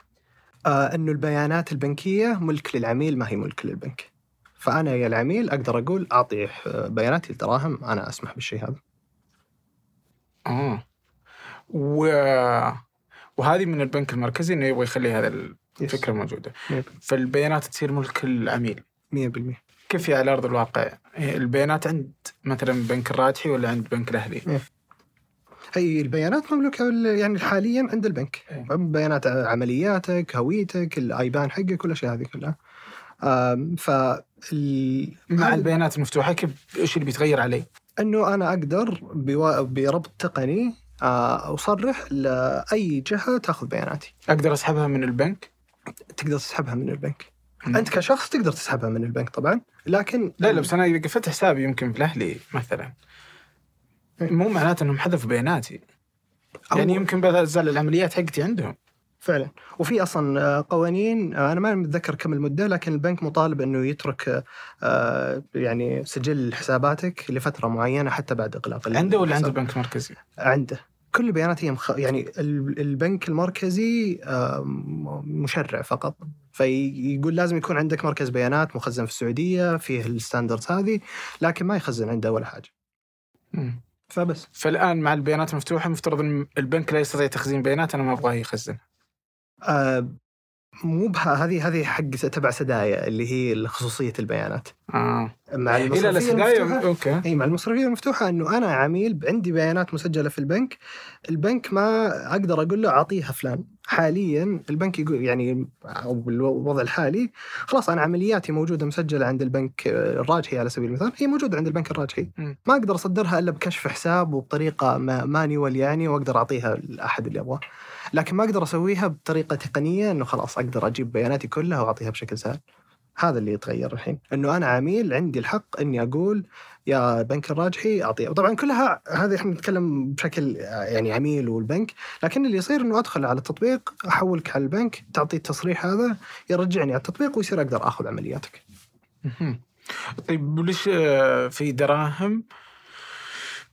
آه إنه البيانات البنكية ملك للعميل ما هي ملك للبنك. فأنا يا العميل أقدر أقول أعطي آه، بياناتي الدراهم أنا أسمح بالشيء هذا. آه. و... وهذه من البنك المركزي إنه يبغى يخلي هذا الفكرة موجودة. فالبيانات تصير ملك العميل 100% كيف هي على أرض الواقع؟ البيانات عند مثلا بنك الراجحي ولا عند بنك الأهلي؟ هي البيانات مملوكة يعني حاليا عند البنك إيه. بيانات عملياتك هويتك الأيبان حقك كل الاشياء هذه كلها ف مع البيانات المفتوحة كيف إيش اللي بيتغير علي؟ إنه أنا أقدر بوا- بربط تقني آه، أصرح لأي جهة تأخذ بياناتي أقدر أسحبها من البنك؟ تقدر تسحبها من البنك. أنت كشخص تقدر تسحبها من البنك طبعا لكن لا لا بس أنا إذا قفلت حسابي يمكن في الأهلي مثلا إيه. مو معناته انهم حذفوا بياناتي يعني يمكن بزال العمليات حقتي عندهم فعلا وفي أصلا آه، قوانين آه، أنا ما متذكر كم المدة لكن البنك مطالب إنه يترك آه، يعني سجل حساباتك لفترة معينة حتى بعد إغلاق عنده ولا عند. البنك المركزي؟ عنده كل البيانات هي مخ... يعني ال- البنك المركزي مشرع فقط. فيقول لازم يكون عندك مركز بيانات مخزن في السعودية فيه الستاندردز هذه لكن ما يخزن عنده ولا حاجة. مم. فبس. فالآن مع البيانات المفتوحة مفترض إن البنك لا يستطيع تخزين بيانات أنا ما أبغاه يخزن. آه، مو بها هذه هذه حق تبع سدايا اللي هي خصوصيه البيانات. آه. مع لا المصرفية المفتوحة. أوكي. اي مع المصرفية المفتوحة إنه أنا عميل عندي بيانات مسجلة في البنك. البنك ما أقدر أقول له اعطيها فلان حاليا البنك يقول يعني أو بالوضع الحالي خلاص أنا عملياتي موجودة مسجلة عند البنك آه، الراجحي على سبيل المثال. هي موجودة عند البنك الراجحي. ما أقدر أصدرها إلا بكشف حساب وبطريقة ما- manual يعني وأقدر أعطيها لأحد اللي ابغاه لكن ما أقدر أسويها بطريقة تقنية إنه خلاص أقدر أجيب بياناتي كلها وأعطيها بشكل سهل. هذا اللي يتغير الحين. إنه أنا عميل عندي الحق إني أقول يا بنك الراجحي اعطيه وطبعا كلها هذه إحنا نتكلم بشكل يعني عميل والبنك لكن اللي يصير إنه أدخل على التطبيق احولك على البنك تعطي التصريح هذا يرجعني على التطبيق ويصير أقدر آخذ عملياتك. طيب وليش في دراهم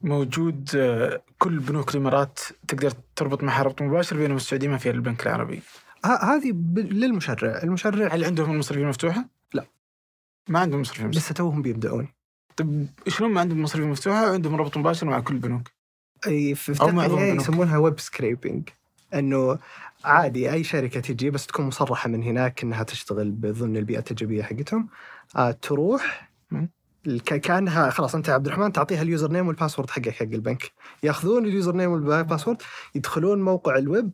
موجود آه، كل بنوك الإمارات تقدر تربط معها ربط مباشر بينما السعودية ما فيها البنك العربي هذه ب- للمشرع المشرع هل عندهم المصرفيه المفتوحه؟ لا. ما عندهم مصرفيه مفتوحة لسه توهم بيبدأون طيب شلون ما عندهم مصرفيه مفتوحة وعندهم ربط مباشر مع كل البنوك؟ أي في أو معظم البنوك. يسمونها web scraping إنه عادي أي شركة تجي بس تكون مصرحة من هناك إنها تشتغل ضمن البيئة التجريبية حقتهم آه تروح كانها خلاص انت عبد الرحمن تعطيها ال username وال password حقك حق البنك. ياخذون ال username وال password يدخلون موقع الويب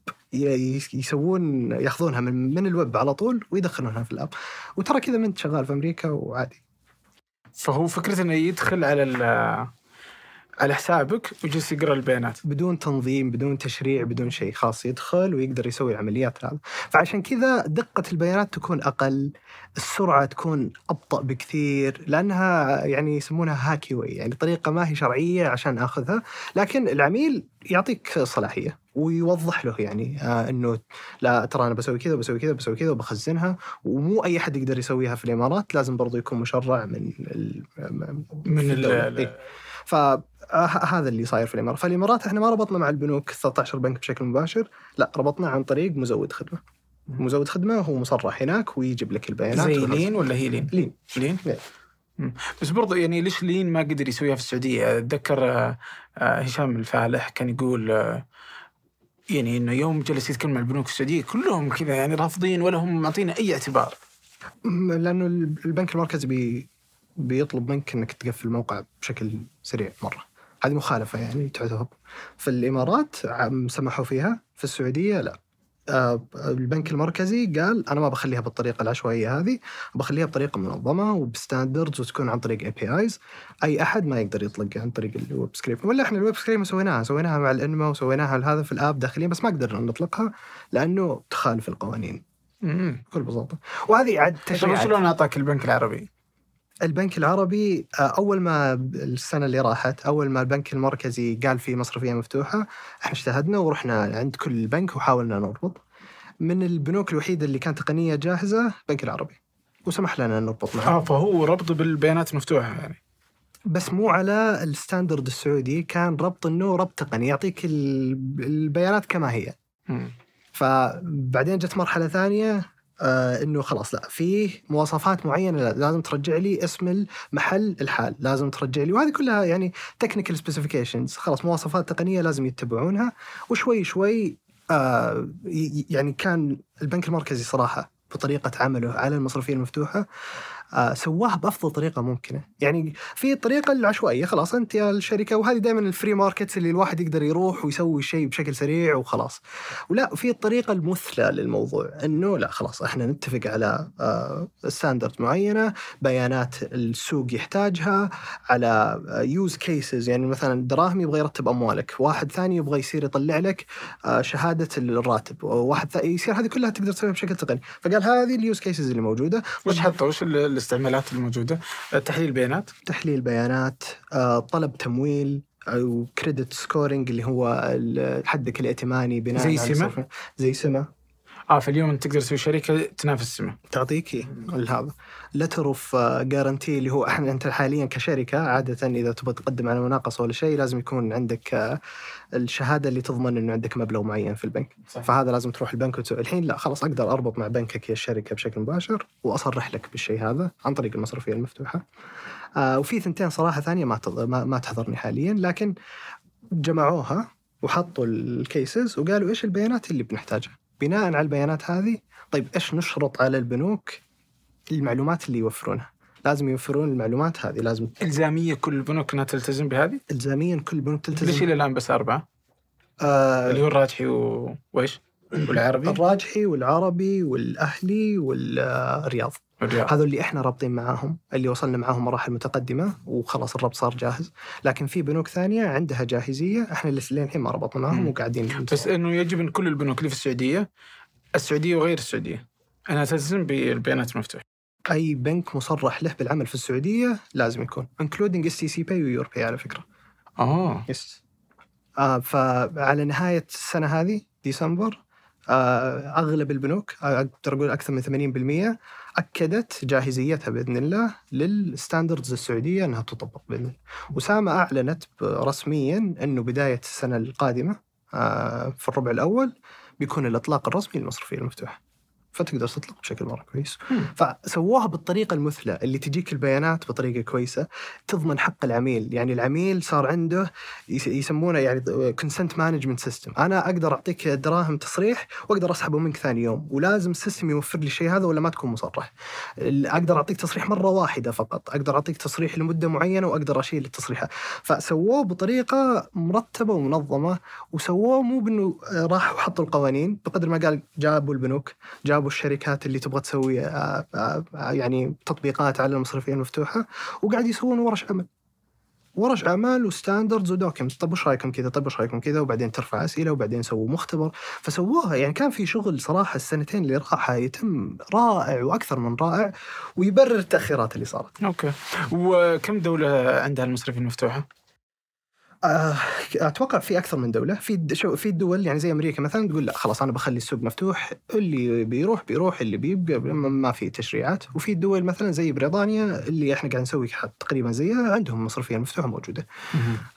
يسوون ياخذونها من من الويب على طول ويدخلونها في ال app. وترى كذا من أنت شغال في أمريكا وعادي. فهو فكرة إنه يدخل على على حسابك ويجلس يقرأ البيانات. بدون تنظيم بدون تشريع بدون شيء خاص يدخل ويقدر يسوي العمليات هذا فعشان كذا دقة البيانات تكون أقل السرعة تكون أبطأ بكثير لأنها يعني يسمونها هاكي واي يعني طريقة ما هي شرعية عشان أخذها لكن العميل يعطيك صلاحية ويوضح له يعني آه إنه لا ترى أنا بسوي كذا وبسوي كذا وبسوي كذا وبخزنها ومو أي أحد يقدر يسويها في الإمارات لازم برضو يكون مشرع من ال من الدولة. ال- إيه. فهذا اللي صاير في الإمارات، فالإمارات إحنا ما ربطنا مع البنوك 13 بنك بشكل مباشر، لا ربطنا عن طريق مزود خدمة. مزود خدمة هو مصرح هناك ويجيب لك البيانات زي. لين ولا هي لين؟ لين لين؟ لين. بس برضو يعني ليش لين ما قدر يسويها في السعودية؟ أتذكر آه، آه، هشام الفالح كان يقول آه، يعني إنه يوم جلس يتكلم مع البنوك السعودية كلهم كذا يعني رافضين ولا هم معطينا أي اعتبار. لأنه البنك المركزي بي بيطلب منك إنك تقفل الموقع بشكل سريع مرة. هذه مخالفة يعني تعتبر في الإمارات هم سمحوا فيها في السعودية لا. آه، البنك المركزي قال أنا ما بخليها بالطريقة العشوائية هذه بخليها بطريقة منظمة وب standards وتكون عن طريق APIs أي أحد ما يقدر يطلق عن طريق ال web scraping ولا إحنا ال web scraping سويناها سويناها مع الإنماء وسويناها هذا في ال app داخليا بس ما قدرنا نطلقها لأنه تخالف القوانين. بكل بساطة. وهذه عاد تشريعات. شلون أعطاك البنك العربي؟ البنك العربي آه، أول ما السنة اللي راحت أول ما البنك المركزي قال في مصرفية مفتوحة إحنا اجتهدنا ورحنا عند كل بنك وحاولنا نربط من البنوك الوحيدة اللي كانت تقنية جاهزة البنك العربي وسمح لنا نربط معه آه فهو ربط بالبيانات المفتوحه يعني. بس مو على الستاندرد السعودي كان ربط إنه ربط تقني يعطيك ال- البيانات كما هي مم. فبعدين جت مرحلة ثانية آه إنه خلاص لا في مواصفات معينة لا- لازم ترجع لي اسم المحل الحال لازم ترجع لي وهذه كلها يعني technical specifications خلاص مواصفات تقنية لازم يتبعونها. وشوي شوي آه يعني كان البنك المركزي صراحة بطريقة عمله على المصرفية المفتوحة. آه سواها بأفضل طريقة ممكنة، يعني في الطريقة العشوائيه خلاص أنت يا الشركة وهذه دائما ال free markets اللي الواحد يقدر يروح ويسوي شيء بشكل سريع وخلاص. ولا في الطريقة المثلى للموضوع إنه لا خلاص إحنا نتفق على آه standard معينة، بيانات السوق يحتاجها، على use cases يعني مثلا دراهم يبغى يرتب أموالك، واحد ثاني يبغى يصير يطلع لك آه شهادة الراتب، ثاني يصير هذه كلها تقدر تسويها بشكل تقني، فقال هذه ال use cases اللي موجودة وش حطوا؟ وش ال- الاستعمالات الموجودة؟ آه، تحليل بيانات؟ تحليل بيانات آه، طلب تمويل أو credit scoring اللي هو حدك الائتماني بناء زي على سمة؟ زي سمه آه فاليوم انت تقدر تسوي شركة تنافس سمه. تعطيك هذا letter of guarantee اللي هو إحنا أنت حاليا كشركة عادة إذا تبغى تقدم على مناقصة ولا شيء لازم يكون عندك آه، الشهادة اللي تضمن إنه عندك مبلغ معين في البنك. صح. فهذا لازم تروح البنك وتسوي. الحين لا خلاص أقدر أربط مع بنكك يا الشركة بشكل مباشر وأصرح لك بالشيء هذا عن طريق المصرفية المفتوحة. آه وفي ثنتين صراحة ثانية ما, ما تحضرني حاليا لكن جمعوها وحطوا الكيسز وقالوا إيش البيانات اللي بنحتاجها. بناء على البيانات هذه طيب إيش نشرط على البنوك المعلومات اللي يوفرونها لازم يوفرون المعلومات هذه لازم إلزامية كل البنوك انها تلتزم بهذه؟ الزاميا كل بنوك ليش تلتزم إلى الآن بس أربعة؟ آه اللي هو الراجحي و... وإيش؟ والعربي؟ الراجحي والعربي والأهلي والرياض هذول اللي إحنا رابطين معاهم اللي وصلنا معاهم مراحل متقدمة وخلاص الربط صار جاهز. لكن في بنوك ثانية عندها جاهزية إحنا اللي للحين ما ربطنا معاهم. وقاعدين بس إنه يجب إن كل البنوك اللي في السعودية السعودية وغير السعودية. انها تلتزم بالبيانات المفتوحه. أي بنك مصرح له بالعمل في السعودية لازم يكون including STC Pay و urpay على فكرة. آه. yes آه فعلى نهاية السنة هذه ديسمبر آه أغلب البنوك أقدر أقول أكثر من 80% اكدت جاهزيتها بإذن الله للستاندردز السعودية إنها تطبق بإذن الله. وسامه أعلنت رسميا إنه بداية السنة القادمة آه في الربع الأول بيكون الإطلاق الرسمي للمصرفيه المفتوحه. فتقدر تطلق بشكل مرة كويس. فسووها بالطريقة المثلى اللي تجيك البيانات بطريقة كويسة تضمن حق العميل، يعني العميل صار عنده يس- يسمونه يعني consent management system، أنا أقدر أعطيك دراهم تصريح وأقدر أسحبه منك ثاني يوم، ولازم ال system يوفر لي الشيء هذا ولا ما تكون مصرح. أقدر أعطيك تصريح مرة واحدة فقط، أقدر أعطيك تصريح لمدة معينة وأقدر أشيل التصريحات، فسووه بطريقة مرتبة ومنظمة وسووه مو بإنه آه، راحوا حطوا القوانين بقدر ما قال جابوا البنوك جابوا الشركات اللي تبغى تسوي آه، آه، آه، يعني تطبيقات على المصرفيه المفتوحة وقاعد يسوون ورش عمل ورش اعمال و standards و documents طيب وش رأيكم كذا؟ طيب وش رأيكم كذا؟ وبعدين ترفع أسئلة وبعدين يسووا مختبر. فسووها. يعني كان في شغل صراحة السنتين اللي راحت يتم رائع وأكثر من رائع ويبرر التأخيرات اللي صارت. أوكي. وكم دولة عندها المصرفيه المفتوحة؟ آه، أتوقع في أكثر من دولة. في شو في الدول يعني زي أمريكا مثلا تقول لا خلاص أنا بخلي السوق مفتوح اللي بيروح بيروح اللي بيبقى ما في تشريعات. وفي الدول مثلا زي بريطانيا اللي إحنا قاعد نسوي تقريبا زيها عندهم مصرفية مفتوحة موجودة.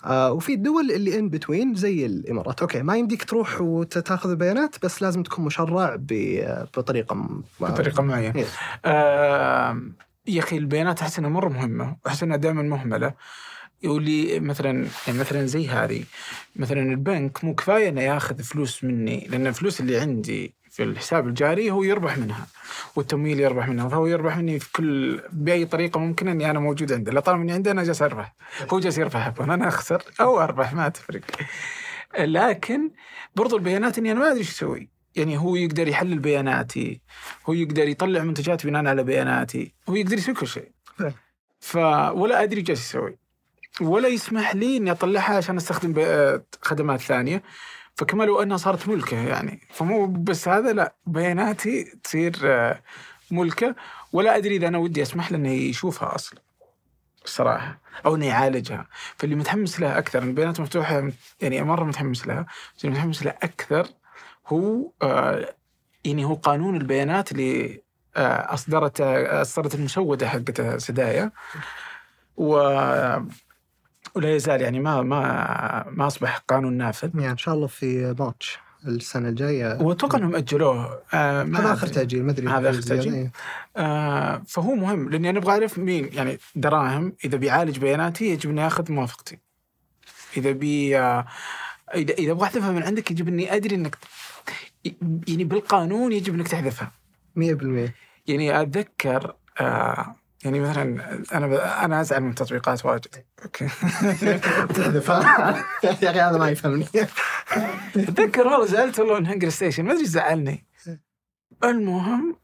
آه وفي الدول اللي in between زي الإمارات. okay ما يمديك تروح وتاخذ البيانات بس لازم تكون مشرع بطريقة بطريقة معينة. yes. آه يا أخي البيانات أحس إنها مرة مهمة واحس إنها دائما مهملة. واللي مثلا يعني مثلا زي هذه مثلا البنك مو كفاية إنه ياخذ فلوس مني لأن الفلوس اللي عندي في الحساب الجاري هو يربح منها والتمويل يربح منها فهو يربح مني في كل بأي طريقة ممكنة إني أنا موجود عنده. لا طالما إني عنده أنا جالس أربح. هو جالس يربح. عفوا أنا أخسر أو أربح ما تفرق. لكن برضو البيانات إني أنا ما أدري إيش أسوي. يعني هو يقدر يحلل بياناتي هو يقدر يطلع منتجات بناء على بياناتي هو يقدر يسوي كل شيء. ف ولا أدري جالس يسوي. ولا يسمح لي إني أطلعها عشان أستخدم خدمات ثانية. فكما لو أنها صارت ملكة يعني. فمو بس هذا لا بياناتي تصير آه، ملكة. ولا أدري إذا أنا ودي أسمح له انه يشوفها أصلا الصراحه أو انه يعالجها. فاللي متحمس لها أكثر البيانات مفتوحة يعني مرة متحمس لها. بس اللي متحمس لها أكثر هو آه، يعني هو قانون البيانات اللي آه، اصدرت أصدرت المسوده حقت سدايا. و ولا يزال يعني ما ما ما أصبح قانون نافذ يعني إن شاء الله في مارتش السنة الجاية وأتوقع إنهم أجلوه آه هذا آخر. تأجيل ما أدري هذا. تأجيل؟ إيه. آه فهو مهم لأني أنا أبغى أعرف مين يعني دراهم إذا بيعالج بياناتي يجب إني أخذ موافقتي. إذا بي آه اذا إذا أبغى أحذفها من عندك يجب إني أدري إنك يعني بالقانون يجب إنك تحذفها. 100% يعني أتذكر آه يعني مثلا أنا. أنا أزعل من التطبيقات واجد. okay. *laughs* *laughs* يا أخي هذا ما يفهمني. أتذكر والله زعلت والله من هنجر ستيشن ما أدري زعلني. المهم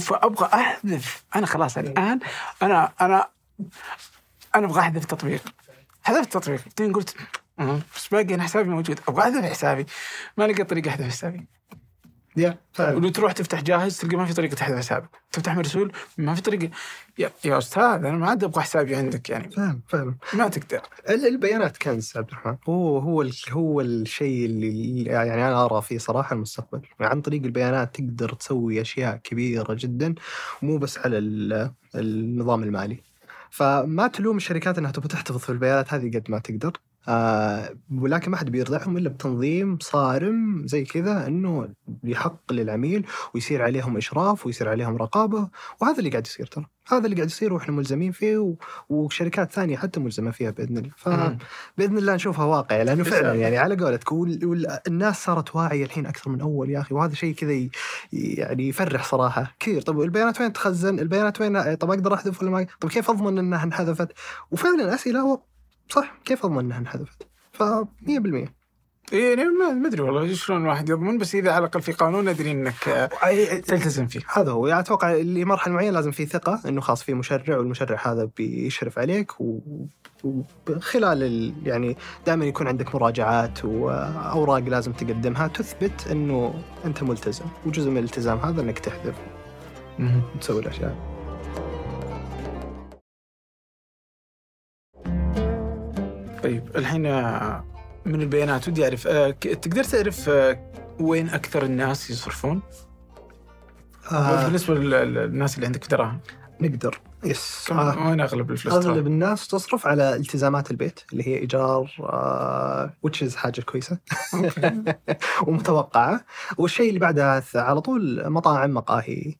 فأبغى أحذف. أنا خلاص الآن أنا أنا أنا أبغى أحذف تطبيق. حذفت التطبيق بعدين قلت "أمم، بس باقي أنا حسابي موجود. أبغى أحذف حسابي. ما لقيت طريقه أحذف حسابي. يا فعلا ولو تروح تفتح جاهز تلقى ما في طريقة تحذف حسابك. تفتح مرسول ما في طريقة. يا, يا أستاذ أنا ما عاد أبغى حسابي عندك يعني. فعلا فعلا ما تقدر. ال- البيانات كنز عبد الرحمن. هو هو ال- هو الشيء اللي يعني أنا أرى فيه صراحة المستقبل. يعني عن طريق البيانات تقدر تسوي أشياء كبيرة جدا ومو بس على ال- النظام المالي. فما تلوم الشركات إنها تبغى تحتفظ في البيانات هذه قد ما تقدر. آه ولكن ما حد بيرضعهم إلا بتنظيم صارم زي كذا إنه يحق للعميل ويصير عليهم إشراف ويصير عليهم رقابة وهذا اللي قاعد يصير ترى هذا اللي قاعد يصير وإحنا ملزمين فيه و... وشركات ثانية حتى ملزمة فيها بإذن الله ف... بإذن الله نشوفها واقع لأنه فعلا. يعني على قولتك وال- وال- الناس صارت واعية الحين أكثر من أول يا أخي وهذا شيء كذا ي- يعني يفرح صراحة كثير طب البيانات وين تخزن؟ البيانات وين طب أقدر أحذف ولا ما طب كيف أضمن إنها انحذفت؟ وفعلا أسئلة صح كيف أضمن إنها انحذفت؟ ف 100% إيه يعني ما أدري والله شلون الواحد يضمن بس إذا على الأقل في قانون أدري إنك آه، تلتزم فيه. هذا هو يعني أتوقع لمرحلة معينة لازم في ثقة إنه خلاص في مشرع والمشرع هذا بيشرف عليك وخلال ال... يعني دائما يكون عندك مراجعات وأوراق لازم تقدمها تثبت إنه أنت ملتزم وجزء من الالتزام هذا إنك تحذف وتسوي الأشياء طيب الحين آه، من البيانات ودي أعرف آه، تقدر تعرف آه، وين أكثر الناس يصرفون؟ آه. بالنسبة لل- للناس اللي عندك دراهم نقدر يس. آه. وين أغلب الفلوس أغلب؟ الناس تصرف على التزامات البيت اللي هي إيجار آه is حاجة كويسة. *laughs* ومتوقعة. والشيء اللي بعدها على طول مطاعم مقاهي.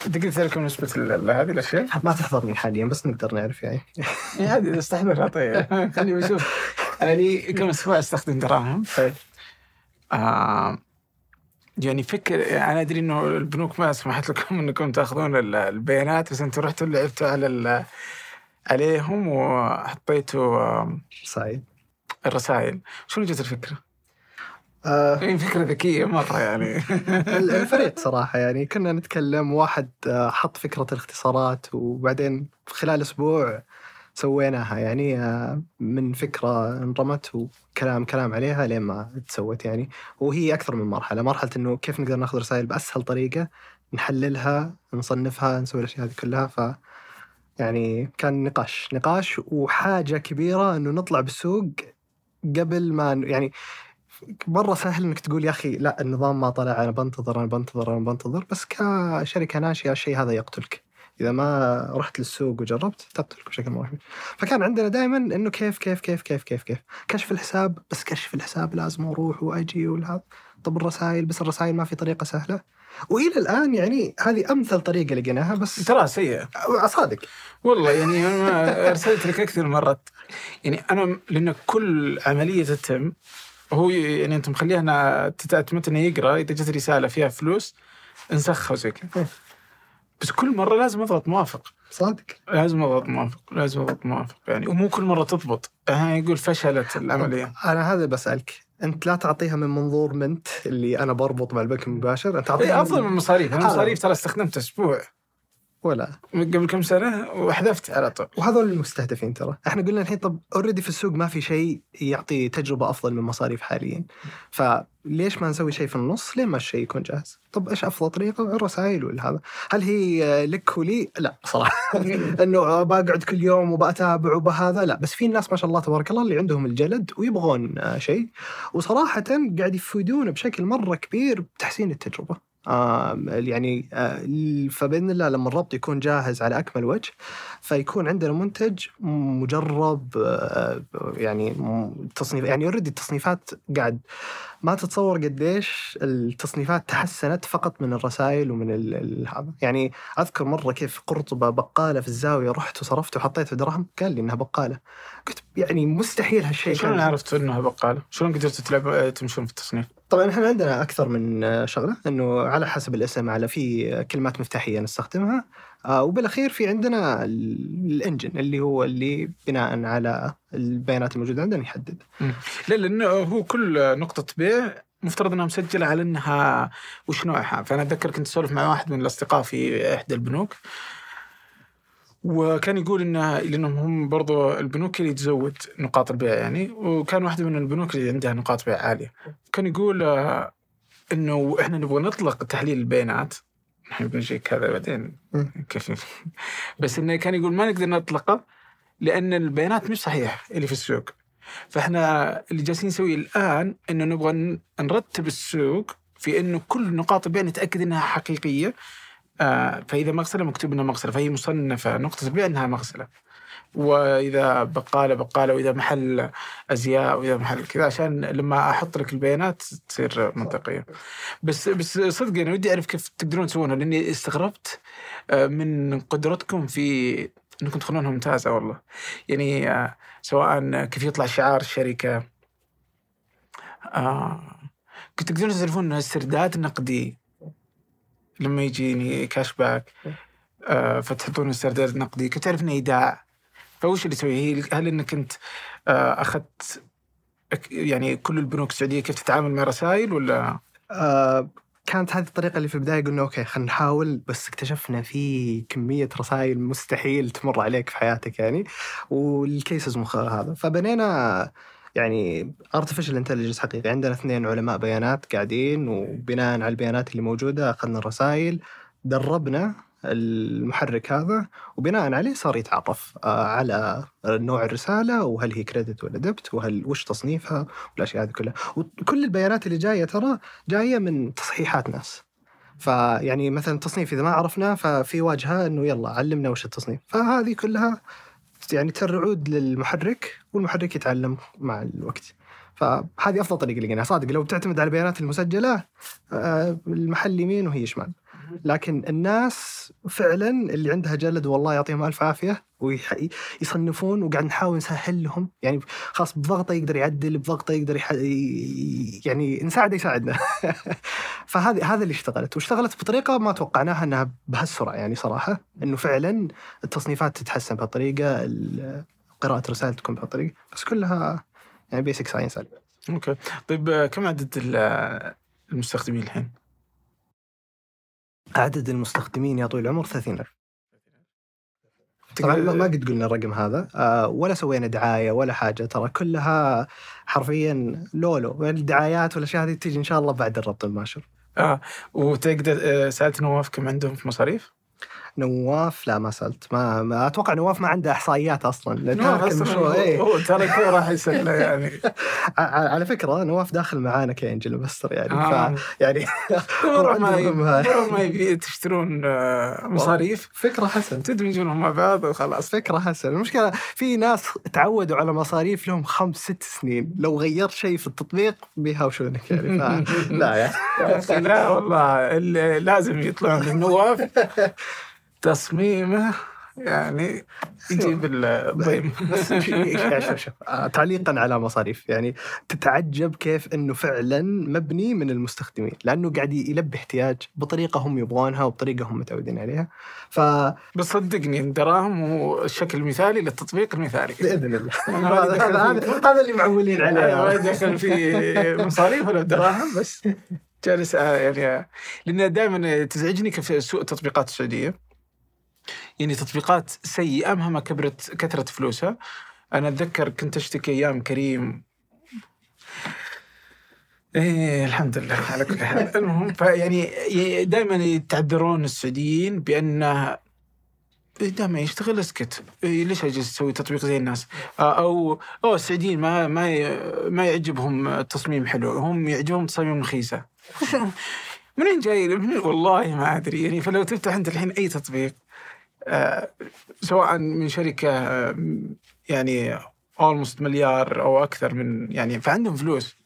تقدر تعرف كم نسبة ال- هذه الأشياء؟ *laughs* ما تحضرني حاليا بس نقدر نعرف يعني. *laughs* إيه، هذه استحضرها *laughs* طيب. خليني أشوف. أنا لي كم أسبوع أستخدم دراهم؟ آه يعني فكر أنا أدري إنه البنوك ما سمحت لكم إنكم تأخذون ال- البيانات بس أنتم رحتوا لعبتوا على عليهم وحطيتوا آه، سعيد الرسائل. شنو جت الفكرة؟ آه هي فكرة ذكية مرة يعني. ال- *laughs* الفريق صراحة يعني كنا نتكلم واحد آه، حط فكرة الاختصارات وبعدين خلال أسبوع سويناها يعني آه، من فكرة انرمت وكلام كلام عليها لين ما تسوت يعني. وهي أكثر من مرحلة مرحلة إنه كيف نقدر ناخذ رسائل بأسهل طريقة نحللها نصنفها نسوي الأشياء هذه كلها. ف يعني كان نقاش نقاش وحاجة كبيرة إنه نطلع بالسوق قبل ما يعني مرة سهل إنك تقول يا أخي لا النظام ما طلع أنا بنتظر أنا بنتظر أنا بنتظر بس كشركة ناشئة الشيء هذا يقتلك. إذا ما رحت للسوق وجربت تقتلك بشكل مرعب. فكان عندنا دائما إنه كيف كيف كيف كيف كيف كيف. كشف الحساب بس كشف الحساب لازم أروح وأجي والهذا. طب الرسائل بس الرسائل ما في طريقة سهلة. وإلى الآن يعني هذه أمثل طريقة لقيناها بس ترى سيئة. صادق والله يعني أنا أرسلت لك أكثر من مرات. يعني أنا لأن كل عملية تتم هو يعني انت مخليها تتمت إنه يقرأ إذا جت رسالة فيها فلوس انسخها وزي كذا. إيه. بس كل مرة لازم أضغط موافق. صادق. لازم أضغط موافق لازم أضغط موافق يعني. ومو كل مرة تضبط. يعني يقول فشلت العملية. أنا هذا بسألك. أنت لا تعطيها من منظور منت اللي أنا بربط مع البنك المباشر أنت تعطيها إيه أفضل من المصاريف. المصاريف ترى استخدمت أسبوع. ولا. قبل كم سنة وحذفت على طول. وهذول المستهدفين ترى. إحنا قلنا الحين طب اوريدي في السوق ما في شيء يعطي تجربة أفضل من مصاريف حاليا. فليش ما نسوي شيء في النص؟ لين ما الشيء يكون جاهز؟ طب إيش أفضل طريقة؟ الرسائل ولا هذا. هل هي لك ولي؟ لا صراحة. *laughs* إنه بقعد كل يوم وبتابع وبهذا؟ لا. بس في ناس ما شاء الله تبارك الله اللي عندهم الجلد ويبغون آه، شيء. وصراحه قاعد يفيدون بشكل مرة كبير بتحسين التجربة. يعني آه فبإذن الله لما الربط يكون جاهز على أكمل وجه فيكون عندنا منتج مجرب آه يعني تصنيف يعني اوريدي التصنيفات قاعد ما تتصور قديش التصنيفات تحسنت فقط من الرسائل ومن هذا يعني أذكر مرة كيف قرطبه بقاله في الزاوية رحت وصرفت وحطيت دراهم قال لي إنها بقالة قلت يعني مستحيل هالشيء شلون. عرفت إنها بقالة؟ شلون قدرتوا تلعب تمشون في التصنيف؟ طبعا إحنا عندنا أكثر من شغلة إنه على حسب الاسم على في كلمات مفتاحية نستخدمها. آه، وبالأخير في عندنا ال- الانجن اللي هو اللي بناء على البيانات الموجودة عندنا يحدد. لا لأنه هو كل نقطة بيع مفترض إنها مسجلة على إنها وش نوعها فأنا أتذكر كنت أسولف مع واحد من الأصدقاء في إحدى البنوك. وكان يقول انه لأنهم هم برضو البنوك اللي تزود نقاط البيع يعني وكان واحدة من البنوك اللي عندها نقاط بيع عالية. كان يقول آه، إنه إحنا نبغى نطلق تحليل البيانات. إحنا بنجيك هذا بعدين. كيف؟ بس إنه كان يقول ما نقدر نطلقه لأن البيانات مش صحيحة اللي في السوق. فإحنا اللي جالسين نسويه الآن إنه نبغى نرتب السوق في إنه كل نقاط البيع نتأكد إنها حقيقية. فإذا مغسلة مكتوب إنها مغسلة فهي مصنفة نقطة البيع انها مغسلة. وإذا بقالة بقالة وإذا محل أزياء وإذا محل كذا عشان لما أحط لك البيانات تصير منطقية. بس بس صدق أنا ودي أعرف كيف تقدرون تسوونها لأني استغربت آه، من قدرتكم في إنكم تخلونها ممتازة والله. يعني آه، سواء كيف يطلع شعار الشركة آه كنت تقدرون تعرفون الاسترداد النقدي لما يجيني cash back آه فتحطون الاسترداد النقدي كنت تعرف إنه ايداع فوش اللي تسويه؟ هي- هل إنك انت آه أخذت أك- يعني كل البنوك السعودية كيف تتعامل مع رسائل ولا؟ آه كانت هذه الطريقة اللي في البداية قلنا okay خلينا نحاول بس اكتشفنا في كمية رسائل مستحيل تمر عليك في حياتك يعني وال cases مخ هذا. فبنينا يعني artificial intelligence حقيقي. عندنا اثنين علماء بيانات قاعدين وبناء على البيانات اللي موجودة أخذنا الرسائل دربنا المحرك هذا وبناء عليه صار يتعرف آه، على نوع الرسالة وهل هي credit ولا debit وهل وش تصنيفها والأشياء هذه كلها. وكل البيانات اللي جاية ترى جاية من تصحيحات ناس. فيعني مثلا التصنيف إذا ما عرفناه ففي واجهة إنه يلا علمنا وش التصنيف. فهذه كلها يعني ترعود للمحرك والمحرك يتعلم مع الوقت. فهذه أفضل طريقة لقيناها صادق لو بتعتمد على البيانات المسجلة آه، المحل يمين وهي شمال. لكن الناس فعلا اللي عندها جلد والله يعطيهم ألف عافية ويصنفون وقاعد نحاول نسهل لهم يعني خلاص بضغطه يقدر يعدل بضغطه يقدر يح... يعني نساعده يساعدنا. *laughs* فهذه هذا اللي اشتغلت. واشتغلت بطريقة ما توقعناها إنها بهالسرعة يعني صراحة. إنه فعلا التصنيفات تتحسن بهالطريقة ال- قراءة الرسائل تكون بهالطريقة. بس كلها يعني basic science okay. طيب كم عدد ال- المستخدمين الحين؟ عدد المستخدمين يا طويل العمر 30000 طبعا ما قد قلنا الرقم هذا. آه، ولا سوينا دعاية ولا حاجة ترى كلها حرفيا لولو. الدعايات والأشياء هذه تيجي إن شاء الله بعد الربط المباشر. آه وتقدر آه، سألت نواف كم عندهم في مصاريف؟ نواف؟ لا ما سألت. ما, ما أتوقع نواف ما عنده إحصائيات أصلا أصلاً المشروع هو- إيه. هو ترى كذا راح يسلى *laughs* يعني. على فكرة نواف داخل معانا ك angel investor يعني آه. ف يعني *laughs* ما ما يبي تشترون آه، مصاريف. فكرة حسن تدمجونهم مع بعض وخلاص. فكرة حسن المشكلة في ناس تعودوا على مصاريف لهم خمس ست سنين. لو غيرت شيء في التطبيق بيهاوشونك يعني ف... *laughs* لا يعني. لا والله لازم يطلعون من نواف. تصميمه يعني يجيب الضيم شوف شوف *laughs* آه، تعليقا على مصاريف. يعني تتعجب كيف إنه فعلا مبني من المستخدمين لأنه قاعد يلبي احتياج بطريقة هم يبغونها وبطريقة هم متعودين عليها. ف بس صدقني الدراهم هو الشكل المثالي للتطبيق المثالي. بإذن الله. *laughs* هذا اللي معولين أنا ما عليه دخل في مصاريف ولا دراهم بس جالس آه، يعني آه، لأن دائما تزعجني كيف سوء التطبيقات السعودية. يعني تطبيقات سيئة مهما كبرت كثرت فلوسها. أنا أتذكر كنت أشتكي أيام كريم. إيه الحمد لله على كل حال. *laughs* المهم فيعني دائما يتعذرون السعوديين بانه دائما يشتغل اسكت إيه ليش اجلس أسوي تطبيق زي الناس؟ آه، أو أو السعوديين ما ما ما يعجبهم التصميم حلو. هم يعجبهم تصاميم رخيصة. *laughs* منين جاي؟ والله ما أدري. يعني فلو تفتح أنت الحين أي تطبيق سواء من شركة آه، يعني اولموست مليار أو أكثر من يعني فعندهم فلوس.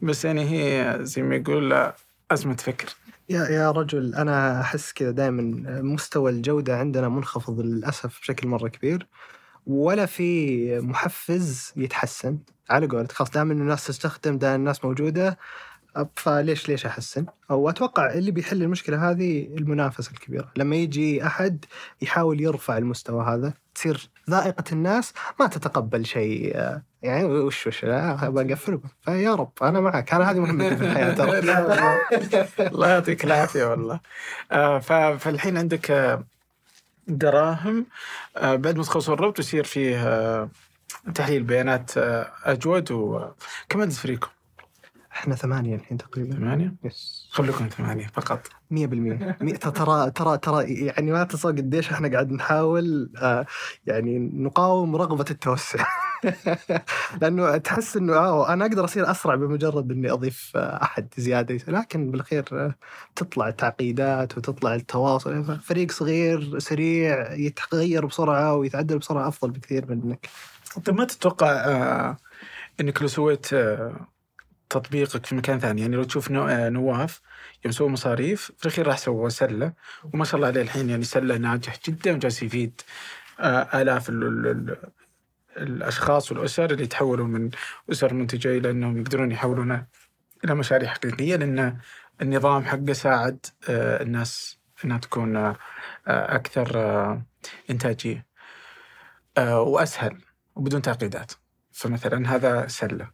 بس يعني هي زي ما يقول آه، أزمة فكر. يا يا رجل أنا أحس كذا دائما مستوى الجودة عندنا منخفض للأسف بشكل مرة كبير ولا في محفز يتحسن. على قولتك خلاص دائما الناس تستخدم دائما الناس موجودة فليش ليش أحسن؟ أو أتوقع اللي بيحل المشكلة هذه المنافسة الكبيرة، لما يجي أحد يحاول يرفع المستوى هذا تصير ذائقة الناس ما تتقبل شيء آه، يعني وش وش لا بقفلكم فيا رب أنا معك أنا هذه مهمتي في الحياة ترى. *laughs* *laughs* الله يعطيك العافية والله آه، فالحين عندك آه، دراهم بعد ما تخلص الربط يصير فيه تحليل بيانات أجود وكم عدد فريقكم؟ إحنا ثمانية الحين تقريبا. ثمانية؟ يس خليكم ثمانية فقط. 100% مية- ترى ترى ترى يعني ما تصور قديش إحنا قاعد نحاول آه، يعني نقاوم رغبة التوسع. *laughs* لأنه تحس إنه آه أنا أقدر أصير أسرع بمجرد إني أضيف آه، أحد زيادة. لكن بالاخير آه، تطلع التعقيدات وتطلع التواصل. فريق صغير سريع يتغير بسرعة ويتعدل بسرعة أفضل بكثير من انك طيب ما تتوقع آه، إنك لو سويت آه، تطبيقك في مكان ثاني. يعني لو تشوف آه، نواف يوم سووا مصاريف في الأخير راح سووا سلة. وما شاء الله عليه الحين يعني سلة ناجح جدا وجالس يفيد آه، آلاف ال ال ال الأشخاص والأسر اللي يتحولوا من أسر منتجة إلى إنهم يقدرون يحولونها إلى مشاريع حقيقية لأن النظام حقه ساعد آه، الناس إنها تكون أكثر إنتاجية وأسهل وبدون تعقيدات. فمثلا هذا سلة.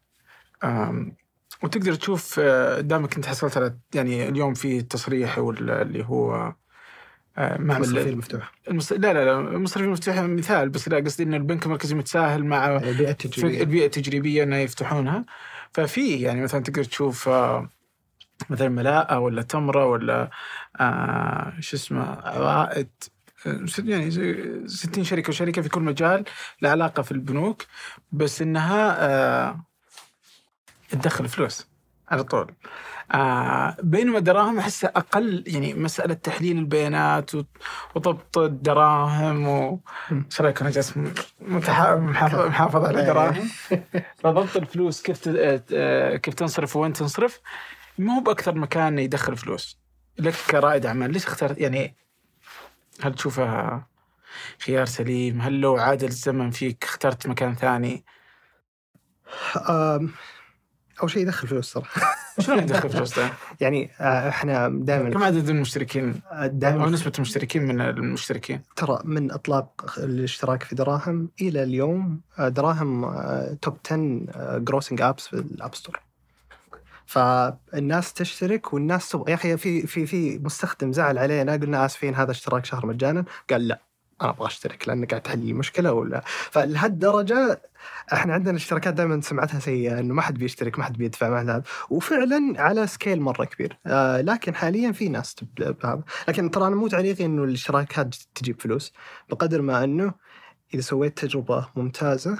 وتقدر تشوف آه، دامك انت حصلت على يعني اليوم في تصريح وال- اللي هو آه، المصرفيه معمل المفتوحة. المص... لا لا لا المصرفيه المفتوحة مثال بس لا قصدي إن البنك المركزي متساهل مع البيئة التجريبية. البيئة التجريبية إنه يفتحونها. ففي يعني مثلا تقدر تشوف آه، مثلا ملاءة ولا تمرة ولا آه شو اسمه عوائد يعني زي 60 شركة وشركة في كل مجال لها علاقة في البنوك. بس إنها آه تدخل فلوس على طول. آه بينما الدراهم أحسها أقل يعني مسألة تحليل البيانات وضبط الدراهم و إيش رأيك أنا جالس *laughs* محافظ على الدراهم *laughs* فضبط الفلوس كيف ت- آه، كيف تنصرف وين تنصرف؟ مو بأكثر مكان يدخل فلوس. لك كرائد أعمال. ليش اخترت يعني هل تشوفها خيار سليم؟ هل لو عاد الزمن فيك اخترت مكان ثاني؟ أول شيء يدخل فلوس صراحة *laughs* شلون يدخل فلوس ده؟ يعني آه، إحنا دائما كم عدد المشتركين؟ أو دائما نسبة المشتركين من المشتركين؟ ترى من أطلاق الاشتراك في دراهم إلى اليوم آه، دراهم آه، top 10 grossing apps في ال App Store فالناس تشترك والناس تبغى يا أخي في في في مستخدم زعل علينا قلنا آسفين هذا اشتراك شهر مجانا قال لا أنا أبغى أشترك لأنك قاعد تحل لي مشكلة ولا فلهالدرجة إحنا عندنا الاشتراكات دائما سمعتها سيئة إنه ما حد بيشترك ما حد بيدفع ما هذا وفعلا على scale مرة كبير. آه لكن حاليا في ناس لكن ترى أنا مو تعليقي إنه الاشتراكات تجيب فلوس بقدر ما إنه إذا سويت تجربة ممتازة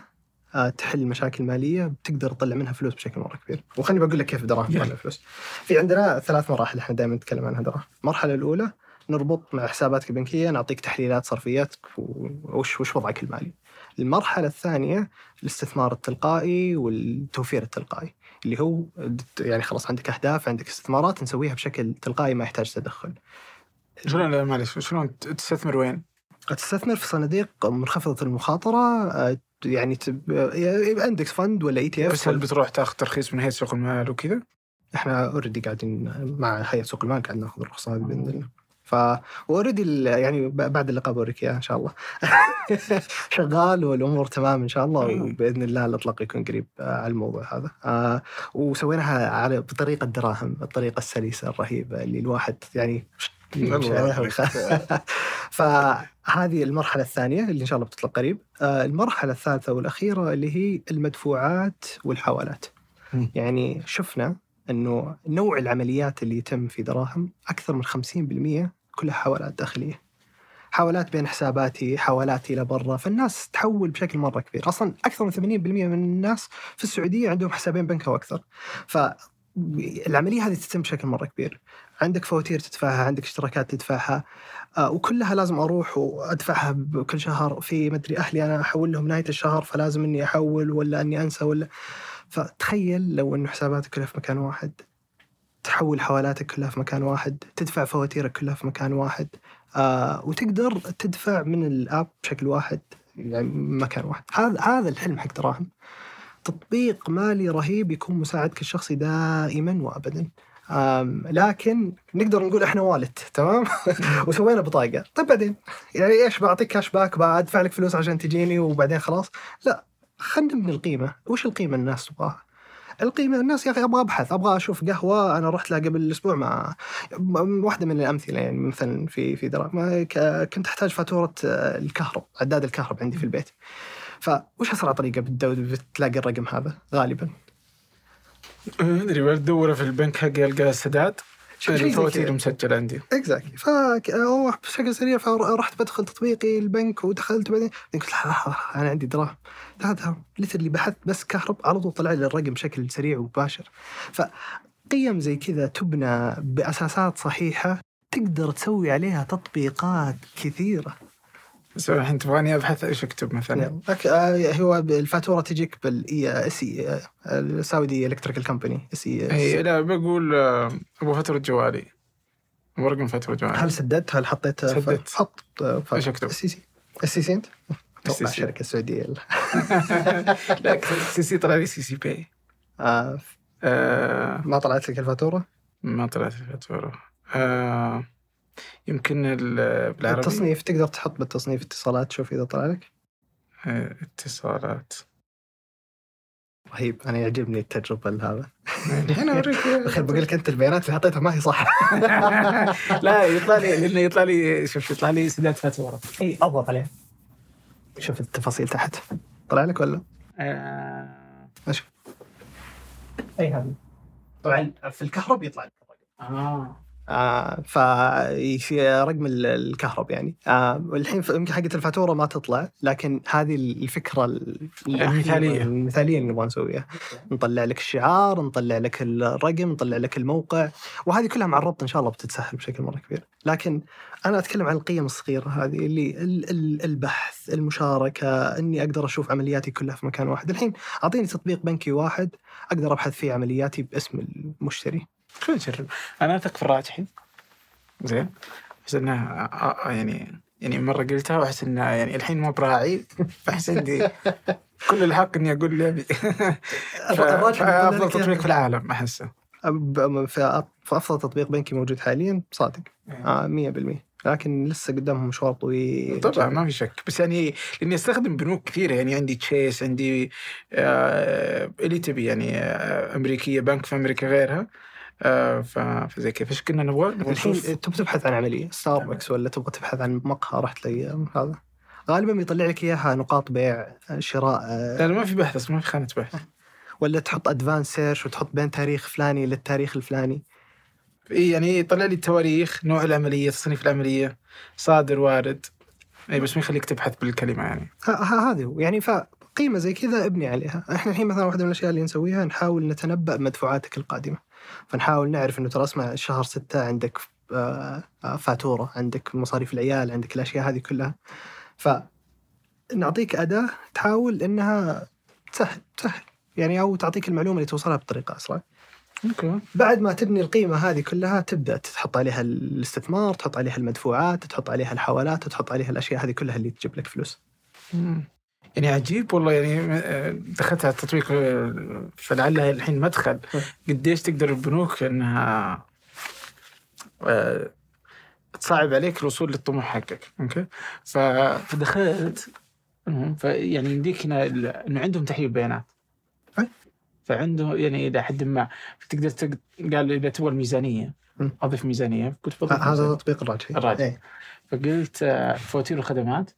آه، تحل مشاكل مالية بتقدر تطلع منها فلوس بشكل مرة كبير. وخليني بقول لك كيف دراهم. تطلع فلوس. في عندنا ثلاث مراحل إحنا دائما نتكلم عنها دراهم المرحلة الأولى نربط مع حساباتك البنكية نعطيك تحليلات صرفياتك وش وش وضعك المالي. المرحلة الثانية الاستثمار التلقائي والتوفير التلقائي اللي هو يعني خلاص عندك أهداف عندك استثمارات نسويها بشكل تلقائي ما يحتاج تدخل شلون معلش شلون تستثمر وين؟ تستثمر في صناديق منخفضة المخاطرة آه، يعني تب... index fund ولا ETF بس هل بتروح تاخذ ترخيص من هيئة سوق المال وكذا؟ إحنا already قاعدين مع هيئة سوق المال قاعد ناخذ الرخصة هذه بإذن الله ف و already يعني بعد اللقاء بوريك اياها إن شاء الله. *laughs* شغال والأمور تمام إن شاء الله وبإذن الله الإطلاق يكون قريب آه، على الموضوع هذا. آه وسويناها على بطريقة دراهم الطريقة السلسة الرهيبة اللي الواحد يعني *laughs* *laughs* فهذه المرحلة الثانية اللي إن شاء الله بتطلق قريب. آه، المرحلة الثالثة والأخيرة اللي هي المدفوعات والحوالات. يعني شفنا أنه نوع العمليات اللي يتم في دراهم أكثر من 50% كلها حوالات داخلية. حوالات بين حساباتي حوالات إلى برا فالناس تحول بشكل مرة كبير. أصلا أكثر من 80% من الناس في السعودية عندهم حسابين بنك أو أكثر. فالعملية هذه تتم بشكل مرة كبير. عندك فواتير تدفعها عندك اشتراكات تدفعها. آه، وكلها لازم أروح وأدفعها كل شهر. في مدري أهلي أنا أحول لهم نهاية الشهر فلازم إني أحول ولا إني أنسى ولا فتخيل لو إنه حساباتك كلها في مكان واحد تحول حوالاتك كلها في مكان واحد تدفع فواتيرك كلها في مكان واحد آه وتقدر تدفع من الآب بشكل واحد يعني مكان واحد. هذا هذا الحلم حق دراهم تطبيق مالي رهيب يكون مساعدك الشخصي دائما وابدا. لكن نقدر نقول إحنا والت تمام؟ *laughs* وسوينا بطاقة. طيب بعدين؟ يعني إيش بعطيك كاش باك بدفع لك فلوس عشان تجيني وبعدين خلاص؟ لا. خلينا نبني القيمة. وش القيمة الناس تبغاها؟ القيمة الناس يا أخي أبغى أبحث أبغى أشوف قهوة أنا رحت لها قبل أسبوع مع واحدة من الأمثلة يعني مثلا في في دراهم كنت أحتاج فاتورة آه، الكهرب عداد الكهرب عندي في البيت. فوش أسرع طريقة بتلاقي الرقم هذا؟ غالبا. ما أدري بدور في البنك حقي القى زي الفواتير كذا. مسجلة عندي. إكزاكتلي. فروح بشكل سريع فرحت بدخل تطبيقي البنك ودخلت بعدين قلت لحظه أنا عندي دراهم هذا اللي بحثت بس كهرب على طول طلع لي الرقم بشكل سريع ومباشر. فقيم زي كذا تبنى بأساسات صحيحة تقدر تسوي عليها تطبيقات كثيرة. بس الحين تبغاني أبحث؟ إيش أكتب مثلا؟ آه، هو الفاتورة تجيك بالاي اس اي السعودي الكتريكال كومباني اس إي لا بقول آه، أبو فاتوره جوالي. ابو رقم فاتوره جوالي. هل سددت؟ هل حطيت؟ سددت. حط إيش أكتب؟ السي سي السي سي أنت؟ أتوقع SCC. الشركة السعوديه *laughs* لا سي سي طلع لي سي سي باي آه. آه. ما طلعت لك الفاتورة؟ ما طلعت الفاتورة. آه. يمكن ال- بالعربي. التصنيف تقدر تحط بالتصنيف اتصالات شوف إذا طلع لك. آه اتصالات. رهيب. أنا يعجبني التجربة هذا. الحين أوريك. *laughs* أخي بقول لك أنت البيانات اللي حطيتها ما هي صح. *laughs* لا يطلع لي لأنه يطلع لي شوف يطلع لي سداد فاتورة. إي اضغط عليه شوف التفاصيل تحت. طلع لك ولا؟ آه. أشوف أي هذه؟ طبعا في الكهرب يطلع لك آه. آه في رقم ال- الكهرب يعني. آه والحين ف- يمكن حقت الفاتورة ما تطلع لكن هذه الفكرة ال- المثالية. المثالية اللي نبغى نسويها. نطلع لك الشعار نطلع لك الرقم نطلع لك الموقع وهذه كلها مع الربط إن شاء الله بتتسهل بشكل مرة كبير. لكن أنا أتكلم عن القيم الصغيرة هذه اللي ال- ال- البحث المشاركة إني أقدر أشوف عملياتي كلها في مكان واحد. الحين أعطيني تطبيق بنكي واحد أقدر أبحث فيه عملياتي باسم المشتري. خلينا نجرب. أنا أثق في الراجحي زين. بس إنه آه، آه، يعني يعني مرة قلتها وأحس إنه يعني الحين مو براعي. فأحس عندي *laughs* كل الحق إني أقول اللي أبي. *laughs* ف- الراجحي بيقول افضل تطبيق في العالم أحسه. في افضل تطبيق بنكي موجود حاليا صادق. آه 100% لكن لسه قدامهم مشوار طويل. طبعا ما في شك. بس يعني لأني أستخدم بنوك كثيرة. يعني عندي Chase عندي آه اللي تبي يعني آه أمريكية بنك في أمريكا غيرها. آه فزي كذا. فايش كنا نبغى؟ الحين تبغى تبحث عن عملية؟ ستاربكس ولا تبغى تبحث عن مقهى؟ رحت لي هذا. غالبا بيطلع لك إياها نقاط بيع شراء آه، لا ما في بحث أصلا ما في خانه بحث *laughs* ولا تحط advance search وتحط بين تاريخ فلاني للتاريخ الفلاني. إيه يعني يطلع لي التواريخ نوع العملية تصنيف العملية صادر وارد. إي بس ما يخليك تبحث بالكلمة يعني. ه- ه- هذا هو. يعني فقيمه زي كذا ابني عليها. إحنا الحين مثلا واحدة من الأشياء اللي نسويها نحاول نتنبأ بمدفوعاتك القادمة. فنحاول نعرف إنه ترى اسمع شهر ستة عندك آه، آه، فاتورة عندك مصاريف العيال عندك الأشياء هذه كلها. فنعطيك أداة تحاول إنها تسهل تسهل يعني أو تعطيك المعلومة اللي توصلها بطريقة أسرع. okay. بعد ما تبني القيمة هذه كلها تبدأ تحط عليها الاستثمار تحط عليها المدفوعات تحط عليها الحوالات تحط عليها الأشياء هذه كلها اللي تجيب لك فلوس. مم. يعني عجيب والله يعني آه، دخلت على التطبيق آه، فلعلها الحين مدخل قديش تقدر البنوك إنها آه، تصعب عليك الوصول للطموح حقك okay فدخلت فيعني يمديك هنا إنه عندهم تحليل بيانات أي. فعنده يعني إلى حد ما فتقدر تق... قال إذا تبغى الميزانية. اضف ميزانية قلت بضيف هذا. تطبيق الراجحي الراجحي. إيه. فقلت فواتير الخدمات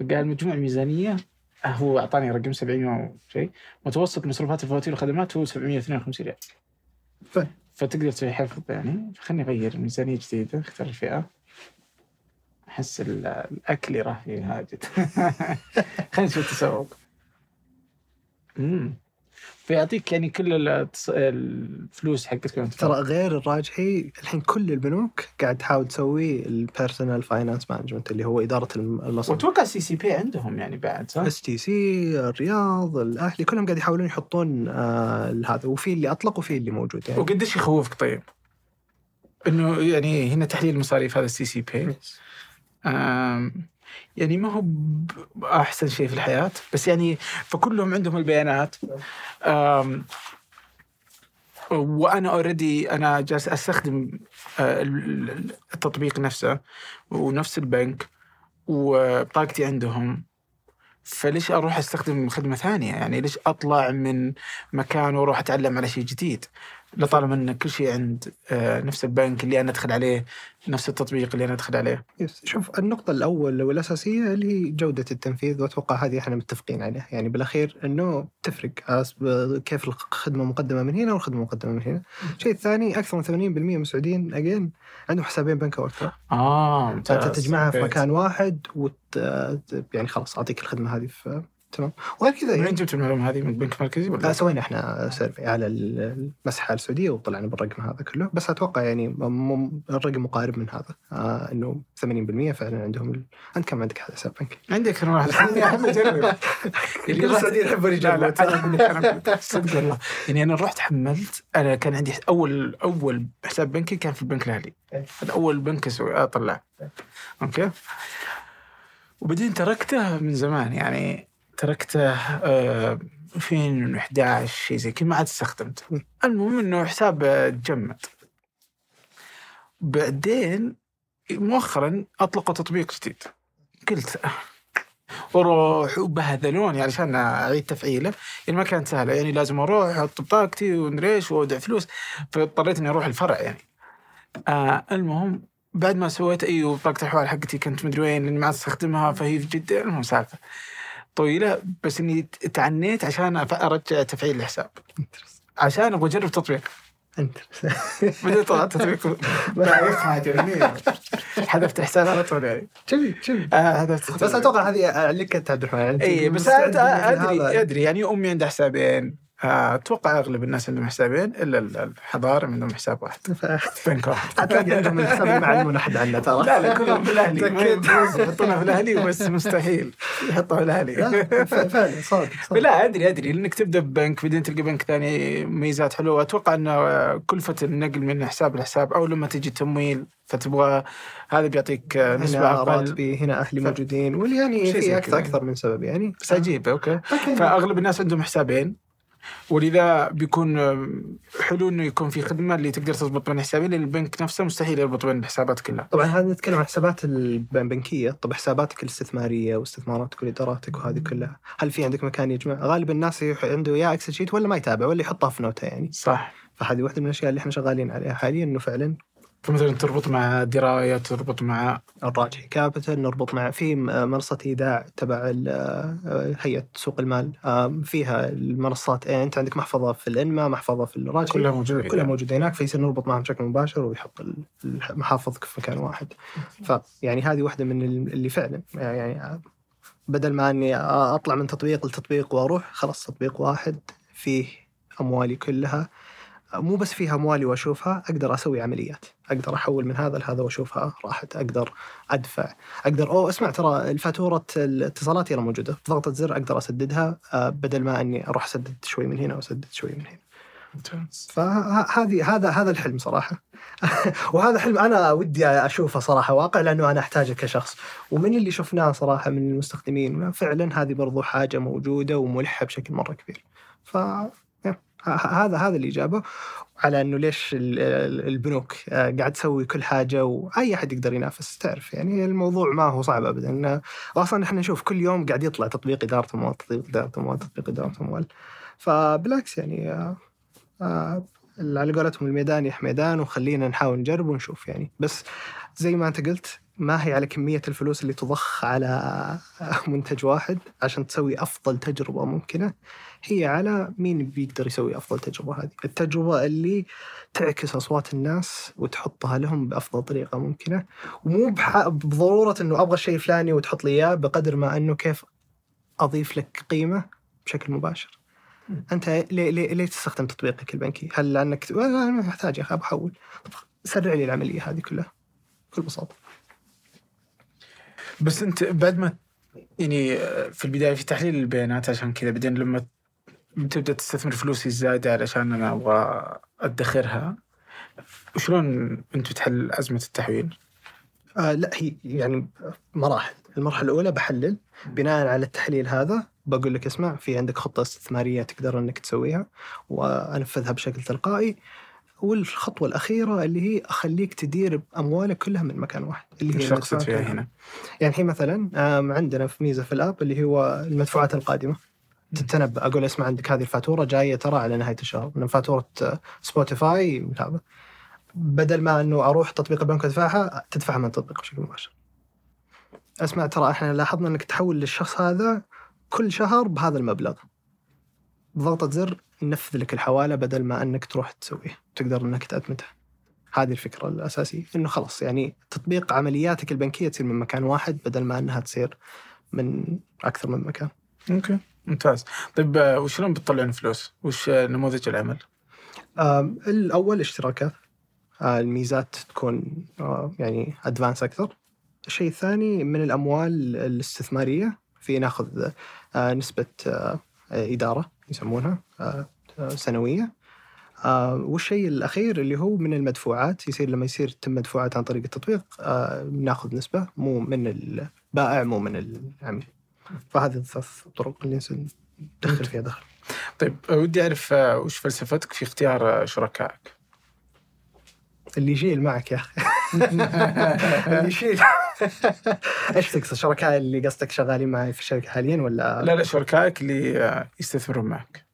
فقال مجموع الميزانية آه، هو أعطاني رقم 700 وشيء متوسط مصروفات الفواتير والخدمات هو 752 ريال. طيب. فتقدر تسوي حفظ يعني. خليني أغير ميزانية جديدة أختار الفئة أحس ال- الأكل راح يهاجد *laughs* خلينا نشوف التسوق. امم فيعطيك يعني كل الفلوس حقتك ترى غير الراجحي الحين كل البنوك قاعد تحاول تسوي ال personal finance management اللي هو إدارة الم- المصارف وأتوقع سي سي بي عندهم يعني بعد صح؟ STC الرياض الأهلي كلهم قاعد يحاولون يحطون آه هذا. وفي اللي أطلق وفي اللي موجود يعني. وقديش يخوفك طيب؟ إنه يعني هنا تحليل المصاريف هذا السي سي بي يعني ما هو أحسن شيء في الحياة. بس يعني فكلهم عندهم البيانات. وأنا already أنا جالس أستخدم آه، ال- ال- التطبيق نفسه ونفس البنك وبطاقتي عندهم. فليش أروح أستخدم خدمة ثانية؟ يعني ليش أطلع من مكان وأروح أتعلم على شيء جديد؟ لطالما ان كل شيء عند آه، نفس البنك اللي أنا أدخل عليه نفس التطبيق اللي أنا أدخل عليه يس. شوف النقطة الأول والأساسية اللي هي جودة التنفيذ وأتوقع هذه إحنا متفقين عليها يعني بالأخير أنه تفرق كيف الخدمة مقدمة من هنا والخدمة مقدمة من هنا الشيء الثاني أكثر من 80% من السعوديين أجين عندهم حسابين بنك أكثر آه ممتاز. تجمعها في. مكان واحد وت... يعني خلاص أعطيك الخدمة هذه في تمام. وغير كذا من وين جبت المعلومة هذه؟ من البنك المركزي ولا؟ لا سوينا إحنا سيرفي على المسحه السعودية وطلعنا بالرقم هذا كله. بس أتوقع يعني الرقم مقارب من هذا. آه إنه 80% فعلا عندهم ال... أنت كم عندك حساب بنكي؟ عندي أكثر من واحد *laughs* احب اجرب كل *laughs* السعوديين يحبون يجربون. أنا *laughs* صدق والله. يعني أنا رحت حملت أنا كان عندي أول أول حساب بنكي كان في البنك الأهلي. هذا أول بنك أسوي اطلع أوكي. وبعدين تركته من زمان يعني تركته آه 2011 شيء زي كذا ما عاد استخدمته. المهم إنه حساب تجمد. بعدين مؤخرا أطلقوا تطبيق جديد. قلت وأروح وبهذلوني علشان أعيد تفعيله. يعني ما كانت سهلة. يعني لازم أروح أحط بطاقتي ومدري إيش وأودع فلوس. فاضطريت إني أروح الفرع يعني. آه المهم بعد ما سويت أيوه بطاقه الحوالي حقتي كنت مدري وين ما استخدمها فهي في جدة. المهم سالفة. طويلة بس إني تعنيت عشان أرجع تفعيل الحساب. عشان أبغى اجرب تطبيق. انت بعدين طلع تطبيق ضعيف جميل. حذفت حساب على طول يعني جميل جميل. آه بس أتوقع هذه لك أنت عبد الرحمن اي بس أدري. أدري يعني أمي عندها حسابين. آه، أتوقع أغلب الناس عندهم حسابين إلا ال- الحضارة عندهم حساب واحد. *laughs* بنك واحد. *laughs* حتلاقي عندهم الحساب اللي ما أحد عنه ترى. لا لا كلهم في الأهلي. يحطونها في الأهلي بس مستحيل. يحطوها في الأهلي. فعلا صادق لا أدري أدري. لانك تبدأ ببنك بعدين تلقى بنك ثاني ميزات حلوة. أتوقع إنه كلفه النقل من حساب لحساب أو لما تجي تمويل فتبغى هذا بيعطيك نسبة هنا راتبي هنا أهلي ف- موجودين. واللي يعني في أكثر كذا. أكثر من سبب يعني. بس عجيب أوكي. لكن فأغلب الناس عندهم حسابين. ولذا بيكون آم، حلو إنه يكون في خدمة اللي تقدر تضبط بين حسابين لأن البنك نفسه مستحيل يربط بين الحسابات كلها. طبعا هذا نتكلم عن حسابات البنكية. طب حساباتك الاستثمارية واستثماراتك وإداراتك وهذه كلها هل في عندك مكان يجمع غالبا الناس يح- عنده يا Excel sheet ولا ما يتابع ولا يحطها في نوته يعني. صح. فهذه واحدة من الأشياء اللي إحنا شغالين عليها حاليا إنه فعلا فمثلا تربط مع دراية تربط مع الراجحي Capital نربط مع في منصة إيداع تبع ال- هيئة سوق المال. آم، فيها المنصات. يعني أنت عندك محفظة في الإنماء محفظة في الراجحي. كلها موجودة كلها موجودة هناك. فيصير نربط معهم بشكل مباشر ويحط المحافظ في مكان واحد. فيعني هذه واحدة من ال- اللي فعلا. يعني بدل ما أني أطلع من تطبيق لتطبيق وأروح خلاص تطبيق واحد. فيه أموالي كلها. مو بس فيه اموالي واشوفها أقدر أسوي عمليات. أقدر أحول من هذا لهذا وأشوفها راحت. أقدر أدفع. أقدر أوه اسمع ترى الفاتورة الاتصالات يلا موجودة. بضغطه زر أقدر أسددها آه، بدل ما أني أروح أسدد شوي من هنا وأسدد شوي من هنا. ممتاز. فهذه هذا هذا الحلم صراحة. *laughs* وهذا حلم أنا ودي أشوفه صراحة واقع لأنه أنا أحتاجه كشخص. ومن اللي شفناه صراحة من المستخدمين فعلا هذه برضو حاجة موجودة وملحة بشكل مرة كبير. ف هذا هذا الاجابه على إنه ليش ال- ال- البنوك آه، قاعد تسوي كل حاجة وأي أحد يقدر ينافس تعرف يعني الموضوع ما هو صعب ابدا. واصلا إحنا نشوف كل يوم قاعد يطلع تطبيق إدارة اموال تطبيق إدارة اموال تطبيق إدارة اموال فبالعكس يعني آه، آه، على قولتهم الميدان يا حميدان وخلينا نحاول نجرب ونشوف يعني. بس زي ما أنت قلت ما هي على كمية الفلوس اللي تضخ على *laughs* منتج واحد عشان تسوي أفضل تجربة ممكنة. هي على مين بيقدر يسوي أفضل تجربة هذه. التجربة اللي تعكس أصوات الناس وتحطها لهم بأفضل طريقة ممكنة. ومو بضرورة أنه أبغى الشيء الفلاني وتحط لي إياه بقدر ما أنه كيف أضيف لك قيمة بشكل مباشر. أنت ليه, ليه, ليه تستخدم تطبيقك البنكي؟ هل لأنك لا، أنا ما احتاج يا أخي بحول طب سرع لي العملية هذه كلها. بكل بساطة. بس أنت بعد ما يعني في البداية في تحليل البيانات عشان كذا بعدين لما تبدا تستثمر فلوسي الزايدة علشان أنا أبغى أدخرها. وشلون أنت بتحل أزمة التحويل؟ آه لا هي يعني مراحل. المرحلة الأولى بحلل. بناء على التحليل هذا بقول لك اسمع في عندك خطة استثمارية تقدر إنك تسويها وأنفذها بشكل تلقائي. والخطوة الأخيرة اللي هي أخليك تدير أموالك كلها من مكان واحد اللي هي أقصد فيها هنا؟ يعني الحين مثلا عندنا في ميزة في الأب اللي هو المدفوعات القادمة. تتنبأ أقول اسمع عندك هذه الفاتورة جاية ترى على نهاية الشهر من فاتورة آه، سبوتيفاي من هذا بدل ما إنه أروح تطبيق البنك ادفعها تدفعها من التطبيق بشكل مباشر. اسمع ترى إحنا لاحظنا إنك تحول للشخص هذا كل شهر بهذا المبلغ. بضغطة زر ننفذ لك الحوالة بدل ما إنك تروح تسويها، تقدر إنك تأتمتها. هذه الفكرة الأساسية إنه خلاص يعني تطبيق عملياتك البنكية تصير من مكان واحد بدل ما إنها تصير من أكثر من مكان. أوكي ممتاز. طيب آه، وشلون بتطلعون فلوس؟ وش آه، نموذج العمل؟ الأول اشتراكات. آه، الميزات تكون يعني ادفانس أكثر. الشيء الثاني من الأموال الاستثمارية في ناخذ نسبة إدارة يسمونها سنوية. والشيء الأخير اللي هو من المدفوعات يصير لما يصير تم مدفوعات عن طريق التطبيق ناخذ نسبة مو من البائع مو من العميل. فهذه الثلاث طرق اللي ندخل فيها دخل طيب ودي أعرف آه، وش فلسفتك في اختيار آه، شركائك؟ اللي يشيل معك يا أخي. *laughs* اللي يشيل. إيش تقصد شركاء اللي قصدك شغالين معي في الشركة حاليا ولا؟ لا لا شركائك اللي آه، يستثمرون معك.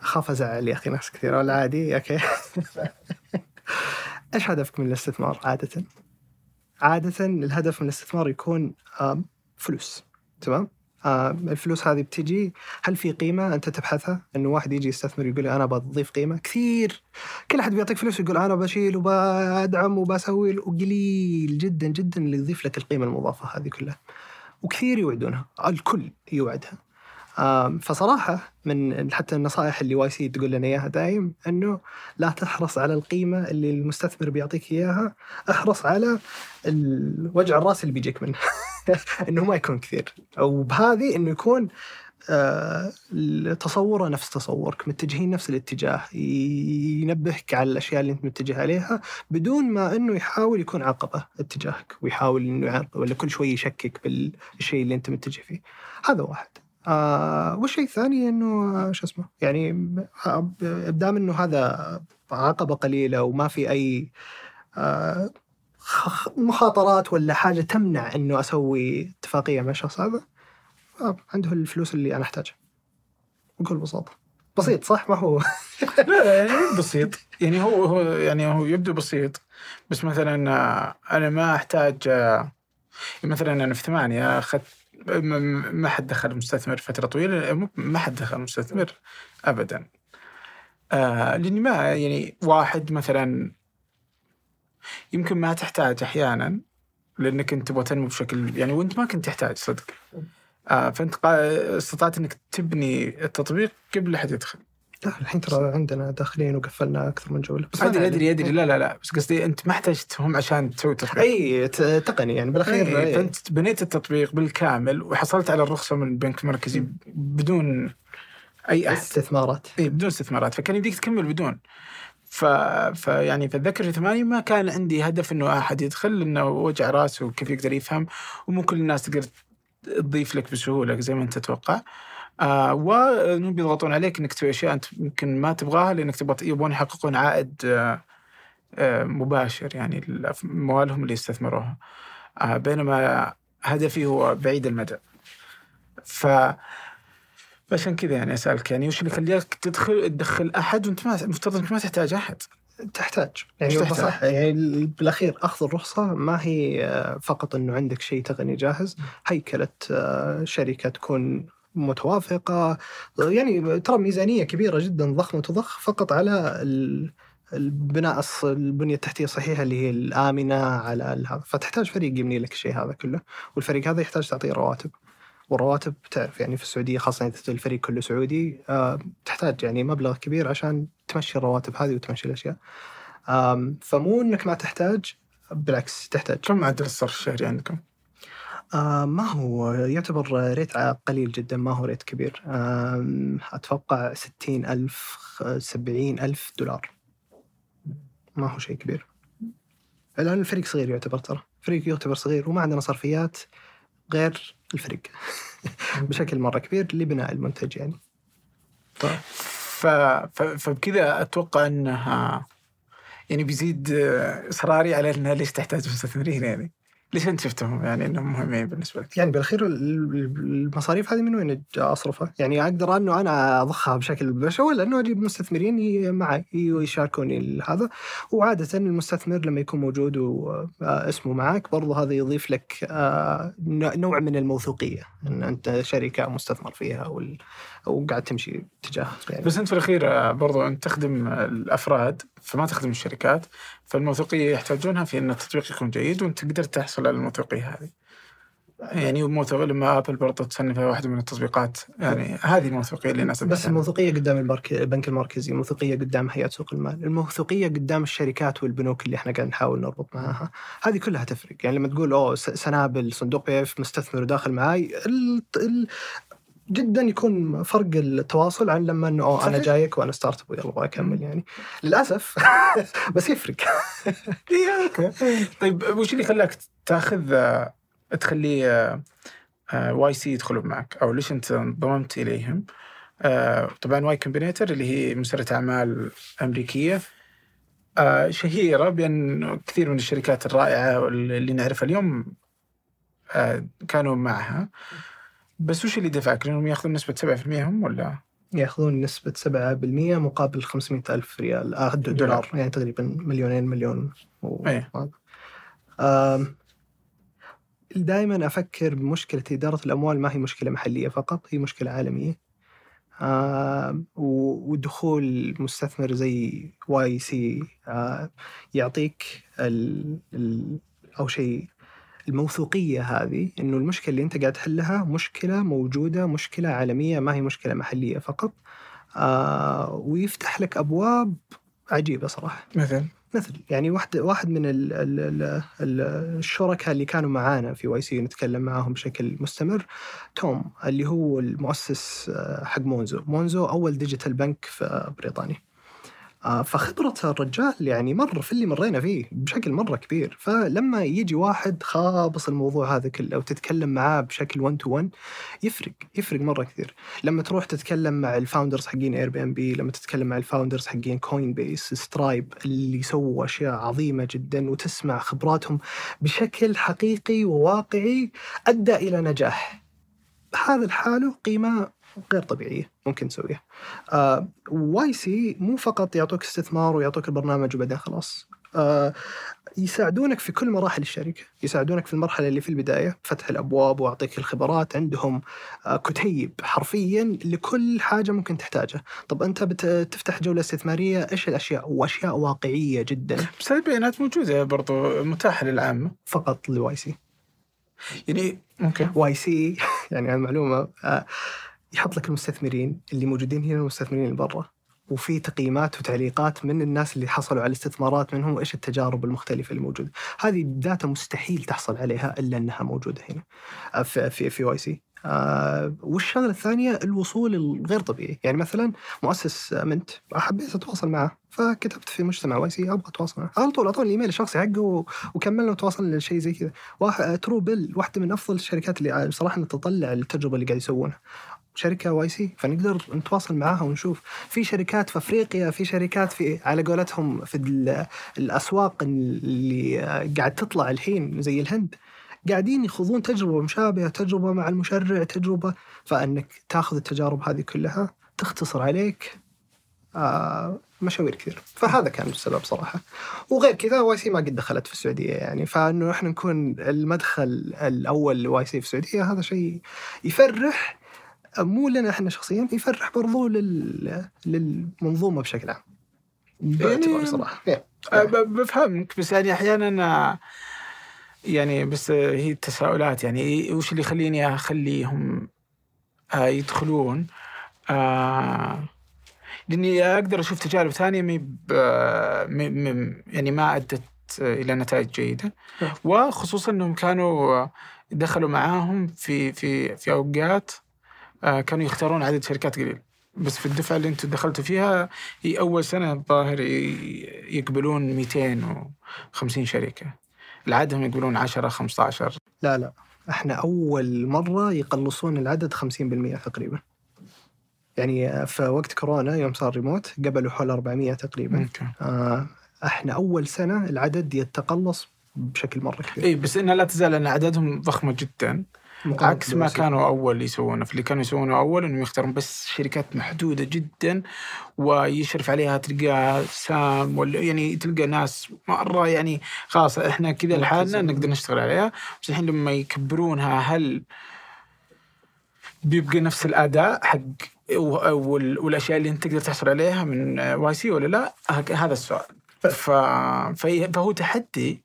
أخاف أزعل يا أخي ناس كثير ولا عادي؟ أوكي. *laughs* إيش هدفك من الاستثمار عادة؟ عادة الهدف من الاستثمار يكون فلوس. تمام؟ آم، الفلوس هذه بتجي هل في قيمة أنت تبحثها؟ إنه واحد يجي يستثمر يقول أنا بضيف قيمة؟ كثير. كل أحد بيعطيك فلوس يقول أنا بشيل وبدعم وبسوي وقليل جدا جدا اللي يضيف لك القيمة المضافة هذه كلها. وكثير يوعدونها الكل يوعدها. فصراحة من حتى النصائح اللي YC تقول لنا إياها دايم إنه لا تحرص على القيمة اللي المستثمر بيعطيك إياها احرص على الوجع الرأس اللي بيجيك منه. *laughs* إنه ما يكون كثير. أو بهذه إنه يكون آه، تصوره نفس تصورك متجهين نفس الاتجاه ينبهك على الأشياء اللي أنت متجه عليها بدون ما إنه يحاول يكون عقبه اتجاهك ويحاول إنه يعرقل ولا كل شوي يشكك بالشيء اللي أنت متجه فيه. هذا واحد. آه والشيء الثاني إنه آه، شو اسمه يعني دام انه هذا عقبة قليلة وما في أي آه مخاطرات ولا حاجة تمنع إنه أسوي اتفاقية مع الشخص هذا آه عنده الفلوس اللي أنا أحتاجها. بكل بساطة. بسيط صح؟ ما هو. *laughs* لا يعني بسيط. يعني هو هو يعني هو يبدو بسيط. بس مثلا آه، أنا ما أحتاج مثلا أنا في ثمانية أخذت ما حد دخل مستثمر فترة طويلة ما حد دخل مستثمر ابدا. آه لأني ما يعني واحد مثلا يمكن ما تحتاج أحيانا لأنك أنت تبغى تنمو بشكل يعني وأنت ما كنت تحتاج صدق. آه فأنت قا- استطعت أنك تبني التطبيق قبل لا حد يدخل. لا الحين ترى عندنا داخلين وقفلنا أكثر من جوله بس ادري. أدري أدري. لا لا لا. بس قصدي أنت ما احتاجتهم عشان تسوي تطبيق. أي تقني يعني بالأخير إيه، إيه. فأنت بنيت التطبيق بالكامل وحصلت على الرخصة من البنك المركزي بدون أي أحد. استثمارات. اي بدون استثمارات. فكان يمديك تكمل بدون. ف... فيعني فاتذكر في ثمانية ما كان عندي هدف إنه أحد يدخل إنه وجع راسه وكيف يقدر يفهم ومو كل الناس تقدر تضيف لك بسهولة زي ما أنت تتوقع. آه وانهم بيضغطون عليك إنك تسوي أشياء أنت يمكن ما تبغاها لأنك تبغى يبغون يحققون عائد آه آه مباشر يعني اموالهم اللي استثمروها آه بينما هدفي هو بعيد المدى. ف فعشان كذا يعني أسألك يعني وش اللي يخليك تدخل تدخل أحد وأنت ما المفترض إنك ما تحتاج أحد؟ تحتاج. يعني تحتاج؟ صح يعني بالأخير أخذ الرخصة ما هي آه، فقط إنه عندك شيء تقني جاهز. هيكلة آه، شركة تكون متوافقة. يعني ترى ميزانية كبيرة جدا ضخمة تضخ فقط على ال- البناء البنية التحتية الصحيحة اللي هي الآمنة على هذا فتحتاج فريق يبني لك الشيء هذا كله. والفريق هذا يحتاج تعطيه رواتب. والرواتب تعرف يعني في السعودية خاصة إذا الفريق كله سعودي آه، تحتاج يعني مبلغ كبير عشان تمشي الرواتب هذه وتمشي الأشياء. فمو إنك ما تحتاج بالعكس تحتاج. كم معدل الصرف الشهري عندكم؟ آه ما هو يعتبر ريت قليل جدا ما هو ريت كبير. أتوقع ستين ألف سبعين ألف دولار. ما هو شيء كبير. الآن الفريق صغير يعتبر ترى. فريق يعتبر صغير وما عندنا صرفيات غير الفريق. *laughs* بشكل مرة كبير لبناء المنتج يعني. ف... ف... فبكذا أتوقع إنها يعني بيزيد آه، إصراري على إنها ليش تحتاج مستثمرين يعني. ليش أنت شفتهم يعني إنهم مهمين بالنسبة لك؟ يعني بالأخير ال- ال- المصاريف هذه من وين أصرفها؟ يعني أقدر أنه أنا أضخها بشكل مباشر ولا أنه أجيب مستثمرين معي يشاركوني هذا وعادة المستثمر لما يكون موجود واسمه معك برضه هذا يضيف لك آه، نوع من الموثوقية إن أنت شركه مستثمر فيها وال- وقاعد تمشي تجاه يعني بس انت في الأخير آه، برضو انت تخدم الأفراد فما تخدم الشركات فالموثوقية يحتاجونها في أن التطبيق يكون جيد وأنت تقدر تحصل على الموثوقية هذه. يعني موثوق لما آبل برضو تصنفها واحدة من التطبيقات يعني هذه الموثوقية اللي الناس بس. الموثوقية قدام البنك البنك المركزي، الموثوقية قدام هيئة سوق المال، الموثوقية قدام الشركات والبنوك اللي إحنا قاعد نحاول نربط معاها، هذه كلها تفرق، يعني لما تقول أوه سنابل صندوق PIF مستثمر وداخل معاي. جدا يكون فرق التواصل عن لما إنه أوه أنا. جايك وأنا startup ويلا أبغى اكمل يعني. للأسف *laughs* بس يفرق. *laughs* طيب وش اللي خلاك تاخذ آه، تخلي YC يدخلوا معك؟ أو ليش أنت انضممت إليهم؟ آه، طبعا Y Combinator اللي هي مسرعة أعمال أمريكية آه، شهيرة بأن كثير من الشركات الرائعة اللي نعرفها اليوم آه، كانوا معها. بس وش اللي دفعك؟ لأنهم يأخذون نسبة 7% هم ولا؟ يأخذون نسبة 7% مقابل 500 ألف ريال آه د- دولار يعني تقريبا مليونين مليون و... آم، دائما أفكر بمشكلة إدارة الأموال ما هي مشكلة محلية فقط هي مشكلة عالمية و- ودخول مستثمر زي YC يعطيك ال... ال... أو شيء الموثوقية هذه إنه المشكلة اللي أنت قاعد تحلها مشكلة موجودة مشكلة عالمية ما هي مشكلة محلية فقط. آه ويفتح لك أبواب عجيبة صراحة. مثل؟ مثل يعني واحد واحد من ال ال ال ال الشركاء اللي كانوا معانا في YC نتكلم معاهم بشكل مستمر توم اللي هو المؤسس آه، حق Monzo. Monzo أول digital bank في بريطانيا. فخبرة الرجال يعني مر في اللي مرينا فيه بشكل مرة كبير. فلما يجي واحد خابص الموضوع هذا كله وتتكلم معاه بشكل 1 to 1 يفرق يفرق مرة كثير. لما تروح تتكلم مع ال founders حقين Airbnb لما تتكلم مع ال founders حقين Coinbase Stripe اللي سووا أشياء عظيمة جدا وتسمع خبراتهم بشكل حقيقي وواقعي أدى إلى نجاح. هذا لحاله قيمة غير طبيعية ممكن تسويها. آه YC مو فقط يعطوك استثمار ويعطوك البرنامج وبعدين خلاص. آه يساعدونك في كل مراحل الشركة، يساعدونك في المرحلة اللي في البداية فتح الأبواب وأعطيك الخبرات، عندهم آه كتيب حرفيا لكل حاجة ممكن تحتاجها، طب أنت بتفتح جولة استثمارية إيش الأشياء؟ وأشياء واقعية جدا. بس البيانات موجودة برضو متاحة للعامة. فقط ل YC. يعني أوكي. YC *laughs* يعني المعلومة آه يحط لك المستثمرين اللي موجودين هنا والمستثمرين اللي برا. وفي تقييمات وتعليقات من الناس اللي حصلوا على الاستثمارات منهم وإيش التجارب المختلفة اللي موجوده، هذه data مستحيل تحصل عليها إلا إنها موجودة هنا آه، في في في YC. آه والشغلة الثانية الوصول الغير طبيعي، يعني مثلا مؤسس Mint حبيت أتواصل معه فكتبت في مجتمع YC أبغى أتواصل معه، على طول أعطوني الايميل الشخصي حقه وكملنا وتواصلنا لشيء زي كذا، واحد Truebill واحدة من أفضل الشركات اللي صراحة تطلع التجربة اللي قاعد يسوونها. شركة YC فنقدر نتواصل معاها ونشوف. في شركات في أفريقيا في شركات في على قولتهم في الأسواق اللي قاعد تطلع الحين زي الهند. قاعدين يخوضون تجربة مشابهة تجربة مع المشرع تجربة. فإنك تاخذ التجارب هذه كلها تختصر عليك آه مشاوير كثير. فهذا كان السبب صراحة. وغير كذا YC ما قد دخلت في السعودية يعني. فإنه إحنا نكون المدخل الأول ل YC في السعودية هذا شيء يفرح. مو لنا إحنا شخصيا يفرح برضو لل... للمنظومة بشكل عام. يعني صراحة. بفهمك بس يعني أحيانا يعني بس هي التساؤلات يعني وش اللي يخليني أخليهم آه، يدخلون آه لأني أقدر أشوف تجارب ثانية مي يعني ما أدت إلى نتائج جيدة نعم. وخصوصا إنهم كانوا دخلوا معاهم في في في أوقات كانوا يختارون عدد شركات قليل. بس في الدفعة اللي أنتم دخلتوا فيها هي أول سنة الظاهر يقبلون 250 شركة. العادهم يقبلون 10 15 لا لا. إحنا أول مرة يقلصون العدد 50% تقريبا. يعني في وقت كورونا يوم صار ريموت قبلوا حول 400 تقريبا. آه إحنا أول سنة العدد يتقلص بشكل مرة كبير. اي بس إنها لا تزال ان عددهم ضخمه جدا. عكس ما كانوا أول يسوونه في اللي كانوا يسوونه أول إنهم يختارون بس شركات محدودة جدا ويشرف عليها تلقى سام ولا يعني تلقى ناس مرة يعني خلاص إحنا كذا لحالنا نقدر نشتغل عليها بس الحين لما يكبرونها هل بيبقى نفس الأداء حق والأشياء اللي أنت تقدر تحصل عليها من YC ولا لا؟ هذا السؤال. فهو تحدي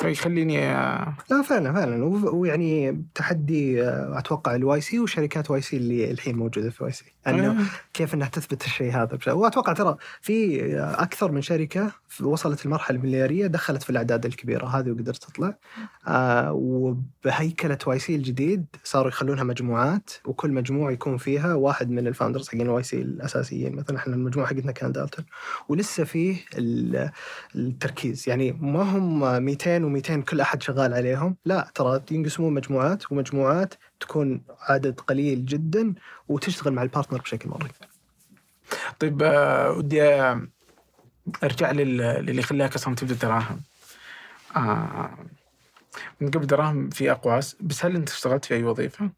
فيخليني آه، لا فعلا فعلا ويعني تحدي آه، أتوقع الواي سي وشركات واي سي اللي الحين موجودة في YC أنه آه. كيف إنها تثبت الشيء هذا وأتوقع ترى في أكثر من شركة وصلت المرحلة المليارية دخلت في الأعداد الكبيرة هذه وقدرت تطلع. آه وبهيكلة YC الجديد صاروا يخلونها مجموعات وكل مجموعة يكون فيها واحد من ال founders حقين ال YC الأساسيين. مثلا إحنا المجموعة حقتنا كان دالتون. ولسه فيه التركيز. يعني ما هم 200 و200 كل أحد شغال عليهم. لا ترى ينقسمون مجموعات ومجموعات تكون عدد قليل جدا وتشتغل مع ال partner بشكل مرة طيب آه، ودي ارجع للي خلاك أصلا تبدأ دراهم. آه من قبل دراهم في أقواس بس هل أنت اشتغلت في أي وظيفة؟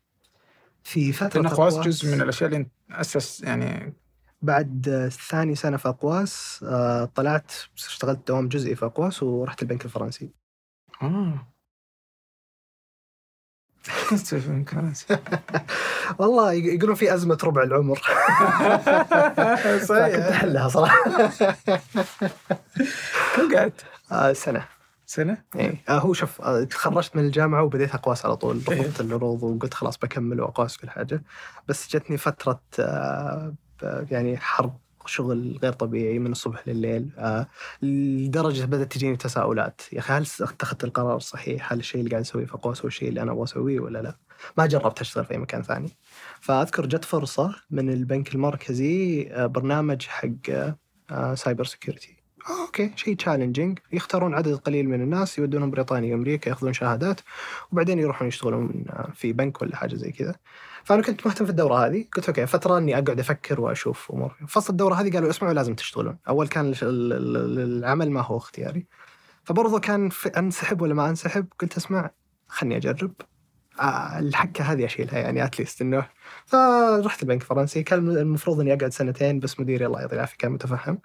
في فترة لأن أقواس جزء من الأشياء اللي أسس يعني بعد ثاني سنة في أقواس آه طلعت اشتغلت دوام جزئي في أقواس ورحت البنك الفرنسي. آه. *laughs* والله يقولون في أزمة ربع العمر. *laughs* صحيح. كنت أحلها صراحة. كم قعدت؟ آه سنة. سنة؟ إيه. آه هو شوف آه تخرجت من الجامعة وبديت أقواس على طول. إيه. رفضت العروض وقلت خلاص بكمل وأقواس كل حاجة بس جتني فترة آه يعني حرب شغل غير طبيعي من الصبح لليل آه لدرجة بدأت تجيني تساؤلات. يا أخي هل اتخذت القرار الصحيح؟ هل الشيء اللي قاعد أسويه في قوس هو الشيء اللي أنا أبغى أسويه ولا لا؟ ما جربت أشتغل في أي مكان ثاني. فأذكر جت فرصة من البنك المركزي آه برنامج حق آه cyber security okay شيء challenging يختارون عدد قليل من الناس يودونهم بريطانيا وأمريكا يأخذون شهادات وبعدين يروحون يشتغلون آه، في بنك ولا حاجة زي كذا. فأنا كنت مهتم في الدورة هذه. قلت okay فترة إني أقعد أفكر وأشوف أمور. فصل الدورة هذه قالوا اسمعوا لازم تشتغلون. أول كان العمل ما هو اختياري. فبرضه كان أنسحب ولا ما أنسحب قلت أسمع خلني أجرب. آه، الحكة هذه أشيلها يعني اتليست إنه. فرحت البنك الفرنسي. كان المفروض إني أقعد سنتين بس مديري الله يعطيه العافية كان متفهم.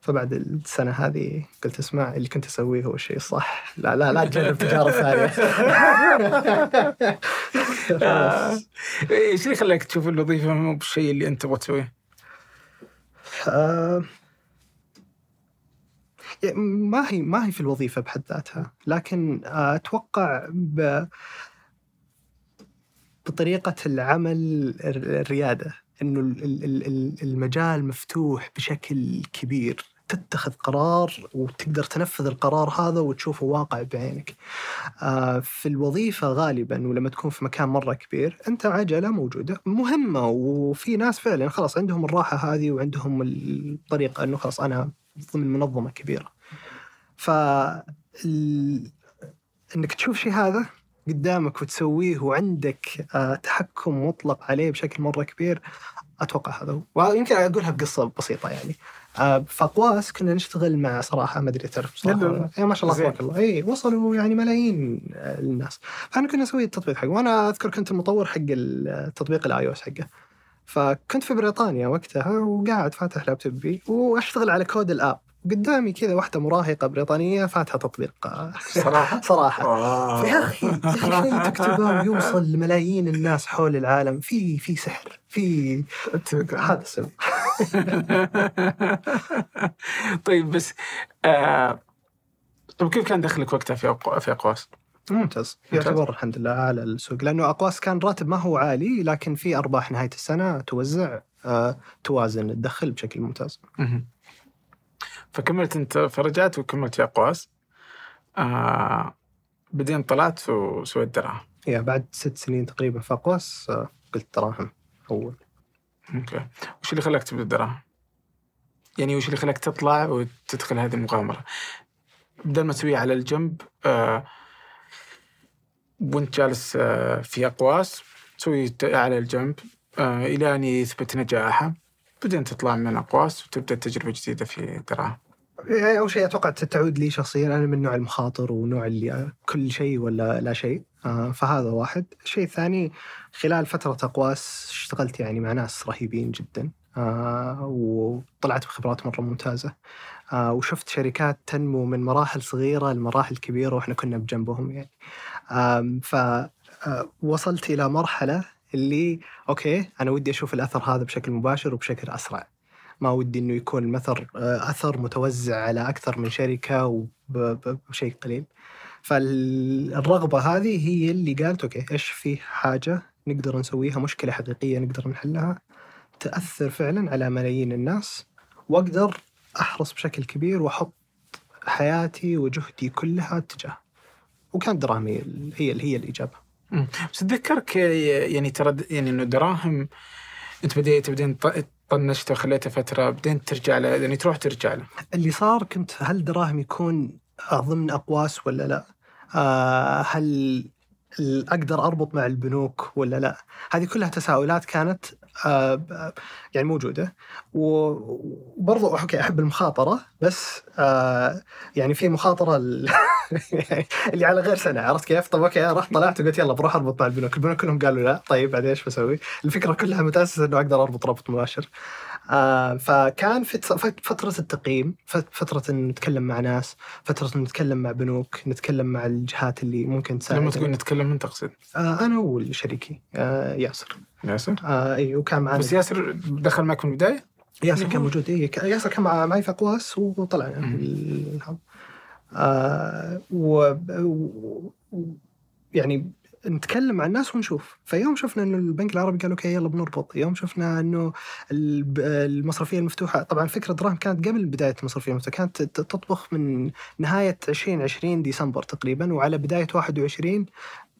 فبعد السنة هذه قلت اسمع اللي كنت أسويه هو الشيء الصح لا لا لا تجرب تجارب ثانية. آه، إيش اللي خلاك تشوف الوظيفة مو بالشيء اللي أنت تبغى تسويه؟ آه، يعني ما هي ما هي في الوظيفة بحد ذاتها. لكن أتوقع ب بطريقة العمل الريادة. إنه ال- ال- ال- المجال مفتوح بشكل كبير تتخذ قرار وتقدر تنفذ القرار هذا وتشوفه واقع بعينك. آه، في الوظيفة غالبا ولما تكون في مكان مرة كبير أنت عجلة موجودة مهمة وفي ناس فعلا خلاص عندهم الراحة هذه وعندهم الطريقة إنه خلاص أنا ضمن منظمة كبيرة. ف إنك تشوف شيء هذا قدامك وتسويه وعندك آه، تحكم مطلق عليه بشكل مرة كبير أتوقع هذا هو. ويمكن أقولها بقصة بسيطة يعني. آه، في أقواس كنا نشتغل مع صراحة ما أدري تعرف صراحة. إيه، ما شاء الله. تبارك الله. اي وصلوا يعني ملايين آه، الناس فأنا كنا نسوي التطبيق حقه. وأنا أذكر كنت المطور حق التطبيق ال iOS حقه. فكنت في بريطانيا وقتها وقاعد فاتح لابتوبي وأشتغل على كود الآب. قدامي كذا واحدة مراهقة بريطانية فاتحة تطبيق. صراحة؟ *laughs* صراحة. آه. يا أخي يا أخي شيء تكتبه ويوصل لملايين الناس حول العالم؟ في في سحر في هذا السبب. *laughs* طيب بس آه طيب كيف كان دخلك وقتها في أقو... في أقواس؟ ممتاز. يعتبر الحمد لله على السوق. لأنه أقواس كان راتب ما هو عالي لكن في أرباح نهاية السنة توزع آه، توازن الدخل بشكل ممتاز. فكملت انت فرجعت وكملت في اقواس آه بعدين طلعت وسويت دراهم يا بعد ست سنين تقريبا في اقواس آه، قلت دراهم أول أوكي وش اللي خلاك تبدأ الدراهم؟ يعني وش اللي خلاك تطلع وتدخل هذه المغامرة؟ بدل ما تسويها على الجنب آه وانت جالس آه في أقواس تسوي على الجنب آه إلى أن يثبت نجاحه بعدين تطلع من أقواس وتبدأ تجربة جديدة في دراهم. يعني أول شيء أتوقع تعود لي شخصيا أنا من نوع المخاطر ونوع اللي كل شيء ولا لا شيء آه، فهذا واحد. الشيء الثاني خلال فترة أقواس اشتغلت يعني مع ناس رهيبين جدا آه، وطلعت بخبرات مرة ممتازة آه، وشفت شركات تنمو من مراحل صغيرة لمراحل كبيرة وإحنا كنا بجنبهم يعني. فوصلت إلى مرحلة اللي okay أنا ودي أشوف الأثر هذا بشكل مباشر وبشكل أسرع. ما ودي إنه يكون الأثر آه، أثر متوزع على أكثر من شركة وبشيء قليل. فالرغبة هذه هي اللي قالت okay إيش في حاجة نقدر نسويها مشكلة حقيقية نقدر نحلها تأثر فعلا على ملايين الناس وأقدر أحرص بشكل كبير وأحط حياتي وجهدي كلها تجاه. وكانت دراهمي هي هي الإجابة. بس أتذكرك يعني ترى يعني إنه دراهم أنت بديت بعدين طنشته وخليته فترة بعدين ترجع له يعني تروح ترجع له. اللي صار كنت هل دراهم يكون ضمن أقواس ولا لا؟ آه هل أقدر أربط مع البنوك ولا لا؟ هذه كلها تساؤلات كانت يعني موجودة. و- وبرضو okay أحب المخاطرة بس آه يعني في مخاطرة ال- *laughs* اللي على غير سنة عرفت كيف؟ طب okay رحت طلعت وقلت يلا بروح أربط مع البنوك، البنوك كلهم قالوا لا. طيب بعدين إيش بسوي؟ الفكرة كلها متأسسة إنه أقدر أربط ربط مباشر. آه فكان في فت- فترة التقييم فت- فترة إن نتكلم مع ناس فترة إن نتكلم مع بنوك نتكلم مع الجهات اللي ممكن تساعد لما تقول نتكلم من تقصد؟ آه أنا وشريكي آه ياسر. ياسر؟ آه أي وكان معنا بس ياسر دخل معك من البداية؟ ياسر كان موجود ك- ياسر كان مع- معي في وطلعنا مم. الهب. آه و و- يعني نتكلم مع الناس ونشوف فيوم شفنا إنه البنك العربي قال أوكي يلا بنربط يوم شفنا إنه المصرفية المفتوحة طبعا فكرة دراهم كانت قبل بداية المصرفية المفتوحة كانت تطبخ من نهاية 2020 ديسمبر تقريبا وعلى بداية 21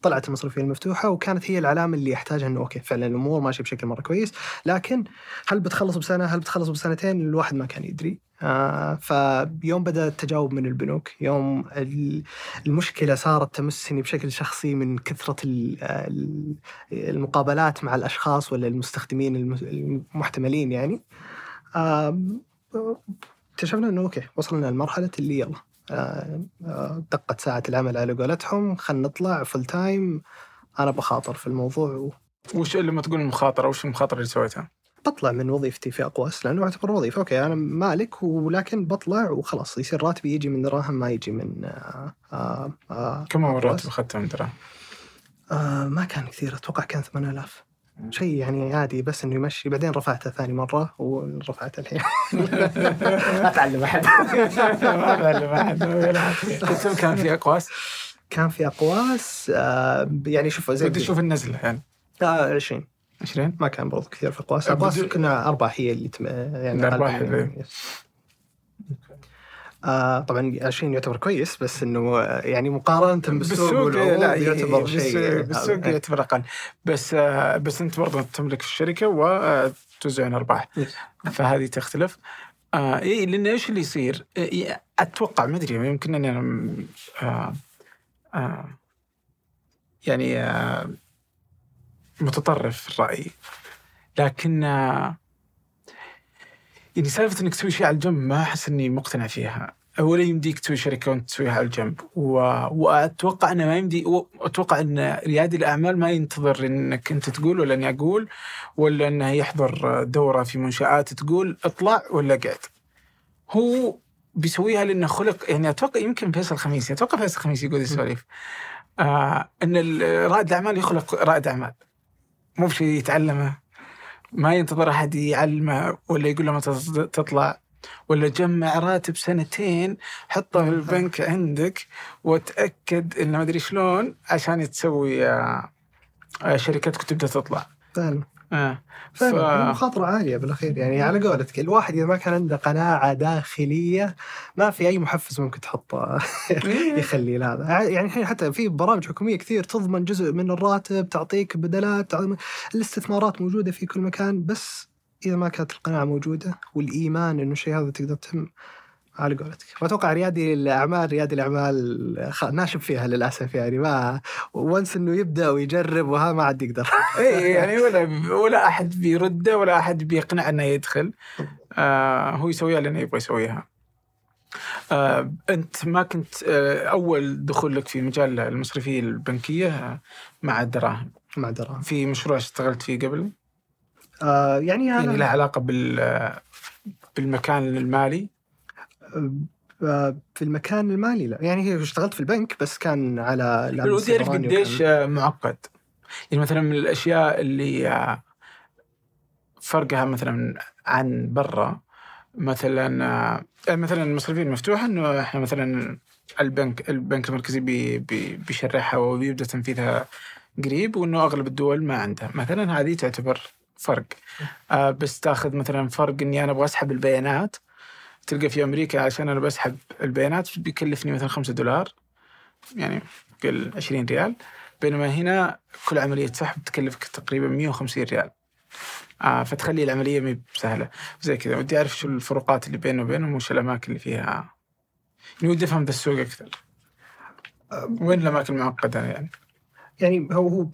طلعت المصرفيه المفتوحة وكانت هي العلامة اللي يحتاجها إنه okay فعلا الأمور ماشية بشكل مرة كويس. لكن هل بتخلص بسنة؟ هل بتخلص بسنتين؟ الواحد ما كان يدري. آه فيوم بدأ التجاوب من البنوك. يوم ال- المشكلة صارت تمسني بشكل شخصي من كثرة ال- ال- المقابلات مع الأشخاص ولا المستخدمين الم- المحتملين يعني. اكتشفنا إنه okay وصلنا لمرحلة اللي يلا. آه، آه، دقت ساعة العمل على قولتهم خلينا نطلع full time أنا بخاطر في الموضوع و... وش لما تقول المخاطرة وش المخاطرة اللي سويتها؟ بطلع من وظيفتي في أقواس لأنه أعتبر وظيفة okay أنا مالك ولكن بطلع وخلاص يصير راتبي يجي من دراهم ما يجي من آه كم هو أقواس. الراتب أخذته من دراهم؟ ما كان كثير أتوقع كان 8000 شيء يعني عادي بس إنه يمشي. بعدين رفعته ثاني مرة ورفعته الحين. *laughs* ما تعلم أحد. *laughs* ما بعلم أحد. *laughs* كان في أقواس؟ كان في أقواس آه يعني شوف زي ودي أشوف النزله يعني آه 20 20 ما كان برضو كثير في أقواس. آه، أقواس كنا ارباح هي اللي تم... يعني من- آه طبعا 20 يعتبر كويس بس إنه آه، يعني مقارنة بالسوق والعروض لا يعتبر شيء بالسوق آه، يعتبر أقل. بس آه، بس أنت برضه تملك الشركة وتوزعون أرباح. فهذه تختلف. آه اي لأن إيش اللي يصير؟ إيه، أتوقع ما أدري يمكن اني أنا آه آه يعني آه متطرف في الرأي. لكن آه يعني سالفة إنك تسوي شيء على الجنب ما أحس إني مقتنع فيها. ولا يمديك تسوي شركة وانت تسويها على الجنب. و... وأتوقع إنه ما يمدي أتوقع إن ريادي الأعمال ما ينتظر إنك أنت تقول ولا إني أقول ولا إنه يحضر دورة في منشآت تقول اطلع ولا قعد هو بيسويها لأنه خلق يعني أتوقع يمكن فيصل خميس أتوقع فيصل خميس يقول السواليف. آه إن رائد الأعمال يخلق رائد أعمال. مو بشيء يتعلمه. ما ينتظر أحد يعلمه ولا يقول له متى تطلع. ولا جمع راتب سنتين حطه في البنك عندك وتأكد إنه ما أدري شلون عشان تسوي آه، آه، شركتك تبدا تطلع. فعلا آه. ف... مخاطرة عالية بالأخير يعني على قولتك الواحد إذا ما كان عنده قناعة داخلية ما في أي محفز ممكن تحطه *laughs* يخلي هذا يعني الحين حتى في برامج حكومية كثير تضمن جزء من الراتب تعطيك بدلات تعطيك- الاستثمارات موجودة في كل مكان بس إذا ما كانت القناعة موجودة والإيمان إنه الشيء هذا تقدر تهم على قولتك. واتوقع ريادي الاعمال ريادي الأعمال خ- ناشب فيها للأسف يعني ما وانس إنه يبدأ ويجرب وها ما عاد يقدر. *laughs* اي يعني ولا ولا أحد بيرده ولا أحد بيقنع انه يدخل. آه هو يسويها لأنه يبغى يسويها. آه أنت ما كنت آه أول دخول لك في مجال المصرفية البنكية مع الدراهم مع دراهم. في مشروع اشتغلت فيه قبل؟ آه يعني أنا يعني له علاقة بال آه، بالمكان المالي؟ آه، في المكان المالي لا. يعني هي اشتغلت في البنك بس كان على ودي اعرف قديش آه، معقد. يعني مثلا من الأشياء اللي آه، فرقها مثلا عن برا مثلا آه، مثلا المصرفيه المفتوحه إنه إحنا مثلا البنك البنك المركزي بي بي بيشرحها وبيبدأ تنفيذها قريب وإنه أغلب الدول ما عندها. مثلا هذه تعتبر فرق. آه بس تاخذ مثلا فرق إني أنا أبغى أسحب البيانات. تلقى في أمريكا عشان أنا بسحب البيانات بيكلفني مثلا 5 دولار يعني قل 20 ريال. بينما هنا كل عملية سحب تكلفك تقريبا 150 ريال. آه فتخلي العملية مي بسهلة. زي كذا. ودي أعرف شو الفروقات اللي بينه وبينهم وش الأماكن اللي فيها. يعني ودي أفهم ذا السوق أكثر. وين الأماكن المعقدة يعني؟ يعني هو هو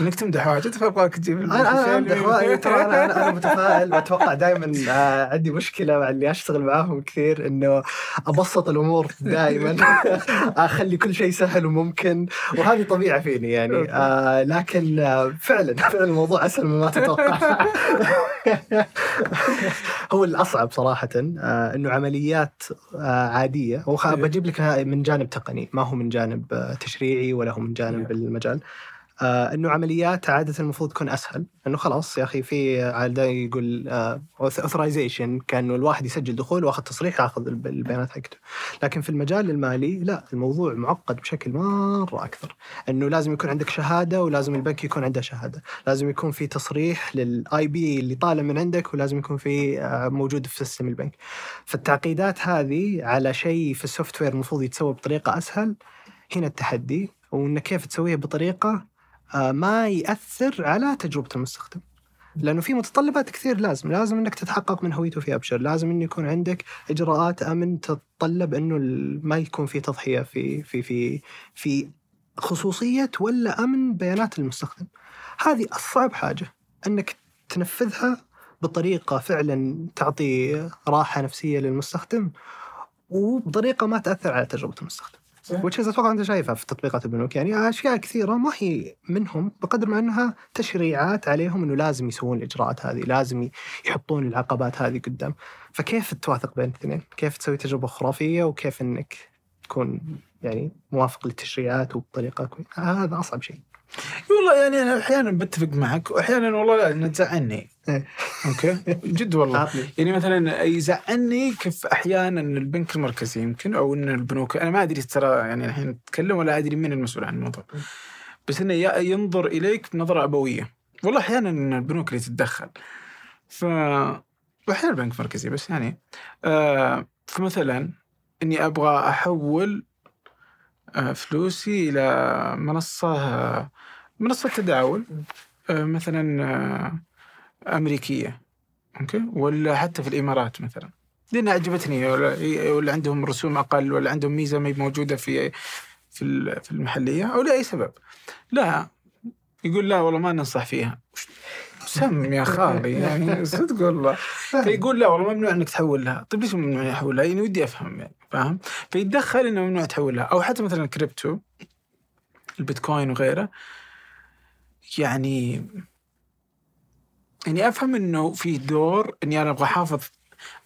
انك تمدح واجد فابغاك تجيب أنا أمدح. وائل، ترى أنا أنا *laughs* متفائل. واتوقع دائما آه، عندي مشكلة مع اللي أشتغل معاهم كثير إنه أبسط الأمور دائما *laughs* أخلي كل شيء سهل وممكن وهذه طبيعه فيني يعني. آه لكن آه فعلا فعلا الموضوع أسهل مما تتوقع. *laughs* هو الأصعب صراحة آه إنه عمليات آه عادية. وخ- إيه. لك من جانب تقني. ما هو من جانب آه، تشريعي ولا هو من جانب إيه. المجال. آه إنه عمليات عادة المفروض تكون أسهل. إنه خلاص يا أخي في عاده يقول authorization كأنه الواحد يسجل دخول واخذ تصريح ياخذ الب- البيانات حقته. لكن في المجال المالي لا الموضوع معقد بشكل مرة أكثر. إنه لازم يكون عندك شهادة ولازم البنك يكون عنده شهادة. لازم يكون في تصريح لل IP اللي طالع من عندك ولازم يكون في آه، موجود في system البنك. فالتعقيدات هذه على شيء في ال software المفروض يتسوى بطريقة أسهل. هنا التحدي. وانك كيف تسويها بطريقة آه، ما يأثر على تجربة المستخدم. لأنه في متطلبات كثير لازم. لازم إنك تتحقق من هويته في أبشر. لازم إنه يكون عندك إجراءات أمن تتطلب إنه ما يكون في تضحية في في في في خصوصية ولا أمن بيانات المستخدم. هذه أصعب حاجة إنك تنفذها بطريقة فعلا تعطي راحة نفسية للمستخدم وبطريقة ما تأثر على تجربة المستخدم. وتشيز أتوقع انت شايفها في تطبيقات البنوك يعني أشياء كثيرة ما هي منهم بقدر ما أنها تشريعات عليهم إنه لازم يسوون الإجراءات هذه، لازم يحطون العقبات هذه قدام. فكيف توافق بين الاثنين؟ كيف تسوي تجربة خرافية وكيف إنك تكون يعني موافق للتشريعات وبطريقة كويسه؟ هذا أصعب شيء. والله يعني أنا أحيانا بتفق معك واحيانا والله لا انها تزعلني. إيه. أوكي؟ *laughs* جد والله. يعني مثلا يزعلني كيف أحيانا إن البنك المركزي يمكن أو إن البنوك أنا ما أدري ترى يعني الحين اتكلم ولا أدري مين المسؤول عن الموضوع. بس إنه ينظر إليك بنظرة أبوية. والله أحيانا إن البنوك اللي تتدخل. ف واحيانا البنك المركزي بس يعني آه فمثلا إني أبغى أحول فلوسي إلى منصة آه منصة تداول آه مثلا آه أمريكية أوكي؟ ولا حتى في الإمارات مثلا. لأن عجبتني ولا, ولا عندهم رسوم أقل ولا عندهم ميزة ما موجودة في في ال- في المحلية أو لأي سبب. لا يقول لا والله ما ننصح فيها. سم يا خالي يعني صدق والله. فيقول لا والله ممنوع إنك تحول لها طيب ليش ممنوع يحول لها يعني ودي أفهم يعني فاهم؟ فيتدخل إنه ممنوع تحول لها أو حتى مثلا الكريبتو البيتكوين وغيره يعني يعني أفهم إنه في دور إني أنا أبغى أحافظ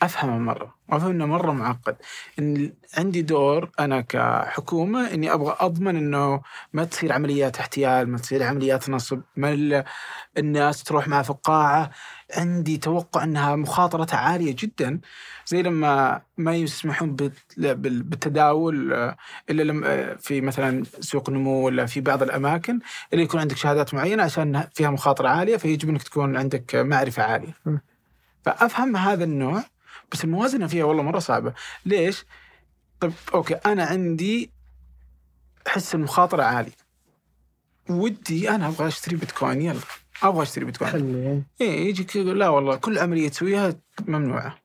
أفهمه مرة وأفهم إنه مرة معقد. إن عندي دور أنا كحكومة إني أبغى أضمن إنه ما تصير عمليات احتيال ما تصير عمليات نصب ما ال- الناس تروح مع فقاعة. عندي توقع إنها مخاطرتها عالية جدا زي لما ما يسمحون بال- بال- بالتداول إلا لما في مثلا سوق نمو ولا في بعض الأماكن اللي يكون عندك شهادات معينة عشان فيها مخاطرة عالية فيجب إنك تكون عندك معرفة عالية. فأفهم هذا النوع بس الموازنة فيها والله مرة صعبة، ليش؟ طيب okay أنا عندي حس المخاطرة عالي. ودي أنا أبغى أشتري بيتكوين يلا أبغى أشتري بيتكوين. خلي إيه يجيك يقول لا والله كل عملية تسويها ممنوعة،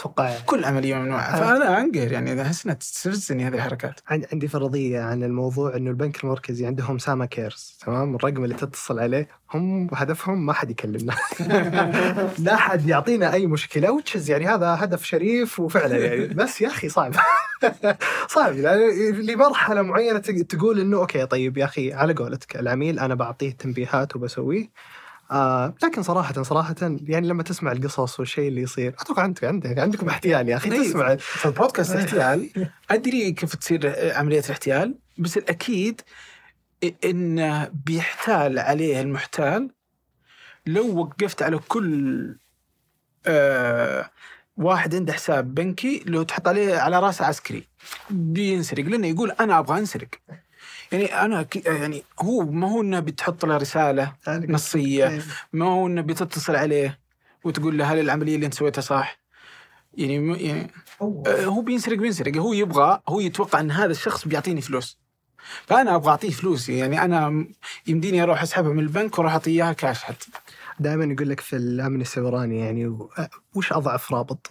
أتوقع كل عملية ممنوعة، فأنا انقهر يعني أحس إنها تستفزني هذه الحركات. عن- عندي فرضية عن الموضوع إنه البنك المركزي عندهم ساما cares تمام؟ الرقم اللي تتصل عليه هم هدفهم ما حد يكلمنا. *laughs* لا حد يعطينا أي مشكلة وتشز يعني هذا هدف شريف وفعلا يعني. *laughs* بس يا أخي صعب. *laughs* صعب. يعني لمرحلة معينة تق- تقول إنه أوكي طيب يا أخي على قولتك العميل أنا بعطيه تنبيهات وبسويه. آه لكن صراحة صراحة يعني لما تسمع القصص والشيء اللي يصير أتوقع أنت عندك عندكم احتيال يا أخي إيه. تسمع في البودكاست *laughs* احتيال أدري كيف تصير عملية الاحتيال بس الأكيد إنه بيحتال عليه المحتال لو وقفت على كل آه واحد عنده حساب بنكي لو تحط عليه على رأسه عسكري بينسرق لأنه يقول أنا أبغى أنسرق يعني أنا ك- يعني هو ما هو إنه بتحط له رسالة نصية ما هو إنه بتتصل عليه وتقول له هل العملية اللي أنت سويتها صح؟ يعني يعني آه، هو بينسرق بينسرق. هو يبغى هو يتوقع إن هذا الشخص بيعطيني فلوس. فأنا أبغى أعطيه فلوسي يعني أنا يمديني أروح أسحبها من البنك وأروح أعطيه إياها كاش حتى. دائما يقول لك في الأمن السيبراني يعني و- وش أضعف رابط؟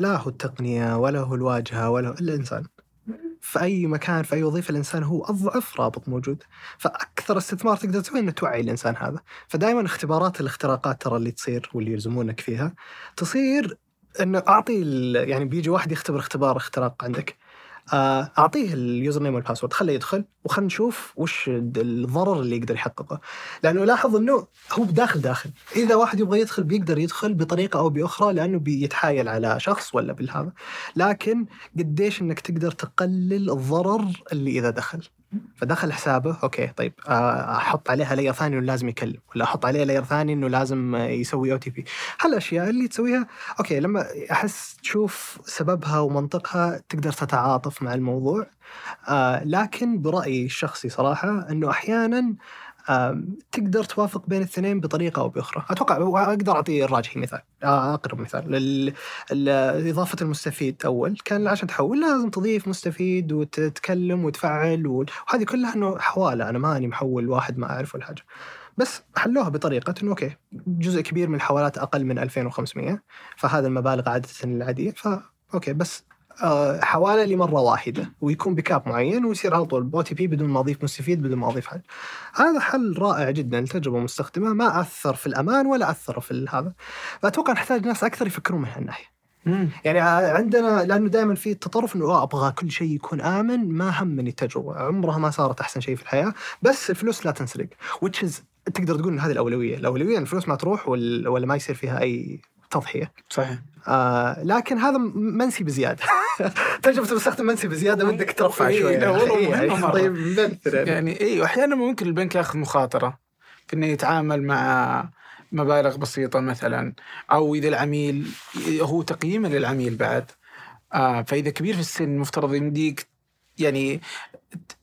لا هو التقنية ولا هو الواجهة ولا هو الإنسان. في أي مكان في أي وظيفة الإنسان هو أضعف رابط موجود. فأكثر استثمار تقدر تسويه انه توعي الإنسان هذا. فدائما اختبارات الاختراقات ترى اللي تصير واللي يلزمونك فيها تصير إنه أعطي يعني بيجي واحد يختبر اختبار اختراق عندك. آه، أعطيه ال username وال password خليه يدخل وخلينا نشوف وش الضرر اللي يقدر يحققه. لأنه لاحظ إنه هو داخل داخل. إذا واحد يبغى يدخل بيقدر يدخل بطريقة أو بأخرى لأنه بيتحايل على شخص ولا بالهذا. لكن قديش إنك تقدر تقلل الضرر اللي إذا دخل. فدخل حسابه okay طيب آه، أحط عليها layer ثاني إنه لازم يكلم ولا أحط عليه layer ثاني إنه لازم يسوي OTP هالأشياء اللي تسويها أوكي لما أحس تشوف سببها ومنطقها تقدر تتعاطف مع الموضوع آه لكن برأيي الشخصي صراحة إنه أحيانا تقدر توافق بين الاثنين بطريقة أو بأخرى، أتوقع أقدر أعطي الراجحي مثال، آه، أقرب مثال، إضافة المستفيد أول كان عشان تحول لازم تضيف مستفيد وتتكلم وتفعل وهذه كلها إنه حوالة أنا ماني محول واحد ما أعرف ولا حاجة. بس حلوها بطريقة إنه okay جزء كبير من الحوالات أقل من 2500 فهذا المبالغ عادة العادية ف okay بس حواله لمرة واحدة ويكون ب cap معين ويصير على طول. OTP بدون ما اضيف مستفيد بدون ما اضيف حاجة. هذا حل رائع جدا لتجربة مستخدمة ما أثر في الأمان ولا أثر في هذا. فأتوقع نحتاج ناس أكثر يفكرون من هالناحية. يعني عندنا لأنه دائما في التطرف إنه آه أبغى كل شيء يكون آمن ما همني التجربة. عمرها ما صارت أحسن شيء في الحياة. بس الفلوس لا تنسرق which is تقدر تقول إن هذه الأولوية. الأولوية الفلوس ما تروح ولا ما يصير فيها أي تضحية. صحيح. آه لكن هذا منسي بزيادة. *laughs* تجربة المستخدم منسي بزيادة ودك ترفع إيه، شوية لا والله إيه، يعني. طيب يعني اي وأحيانا ممكن البنك ياخذ مخاطرة. في انه يتعامل مع مبالغ بسيطة مثلا أو إذا العميل هو تقييمه للعميل بعد. آه فإذا كبير في السن مفترض يمديك يعني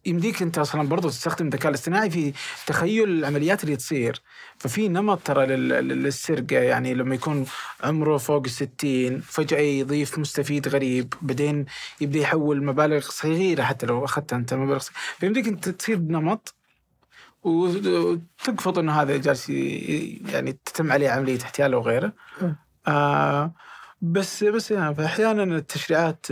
يمديك انت أصلا برضو تستخدم الذكاء الاصطناعي في تخيل العمليات اللي تصير ففي نمط ترى لل- لل- للسرقة يعني لما يكون عمره فوق الستين فجأة يضيف مستفيد غريب بعدين يبدأ يحول مبالغ صغيرة حتى لو أخذت أنت مبالغ صغيرة. فيمديك انت تصير بنمط وتقفض إنه هذا جالس يعني تتم عليه عملية احتيال أو غيره. آه بس بس يعني فاحيانا التشريعات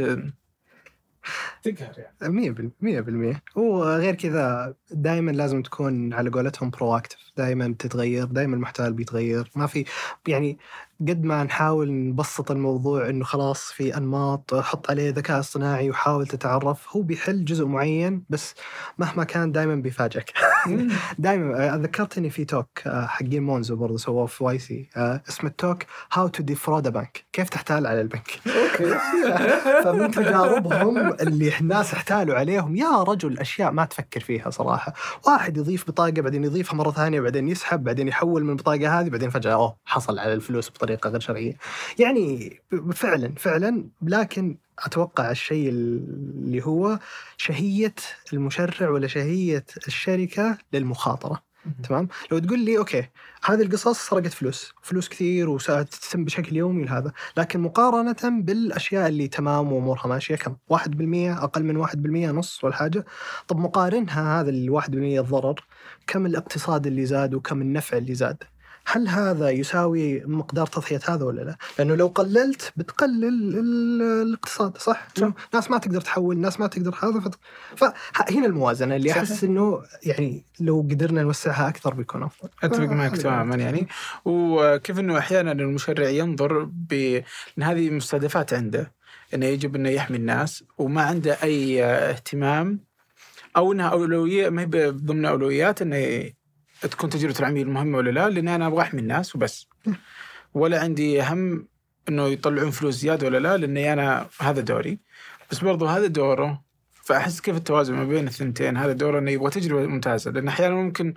تقهر يعني. مية بالمية. مية بالمية. وغير كذا دائما لازم تكون على قولتهم proactive دائما بتتغير دائما المحتوى بيتغير. ما في يعني قد ما نحاول نبسط الموضوع إنه خلاص في أنماط حط عليه ذكاء اصطناعي وحاول تتعرف هو بيحل جزء معين بس مهما كان دائما بيفاجئك. *laughs* دائما آه، ذكرتني في talk آه، حقين مونزو برضه سووه في YC آه، اسمه ال talk how to defraud bank كيف تحتال على البنك. *laughs* فمن تجاربهم اللي الناس احتالوا عليهم يا رجل أشياء ما تفكر فيها صراحة. واحد يضيف بطاقة بعدين يضيفها مرة ثانية بعدين يسحب بعدين يحول من البطاقة هذه بعدين فجأة أوه حصل على الفلوس بطريقة غير شرعية. يعني فعلا فعلا لكن أتوقع الشيء اللي هو شهية المشرع ولا شهية الشركة للمخاطرة. تمام؟ لو تقول لي أوكي هذه القصص سرقت فلوس فلوس كثير وتتم بشكل يومي لهذا لكن مقارنة بالأشياء اللي تمام وأمورها ماشية كم؟ 1% أقل من 1% نص ولا حاجة طب مقارنها هذا ال 1% الضرر كم الاقتصاد اللي زاد وكم النفع اللي زاد هل هذا يساوي مقدار تضحية هذا ولا لا؟ لأنه لو قللت بتقلل ال- الاقتصاد صح؟ صح. ناس ما تقدر تحول ناس ما تقدر هذا فت... فهنا الموازنة اللي. أحس إنه يعني لو قدرنا نوسعها أكثر بيكون أفضل أتفق معك هذا تماما يعني وكيف إنه أحيانا المشرع ينظر ب إن هذه مستهدفات عنده إنه يجب إنه يحمي الناس وما عنده أي اهتمام أو إنها أولوية ما هي ضمن أولويات انه تكون تجربة العميل مهمة ولا لا لأن أنا أبغى أحمي الناس وبس. ولا عندي هم إنه يطلعون فلوس زيادة ولا لا لأني أنا هذا دوري. بس برضو هذا دوره فأحس كيف التوازن ما بين الثنتين؟ هذا دوره إنه يبغى تجربة ممتازة لأن أحيانا ممكن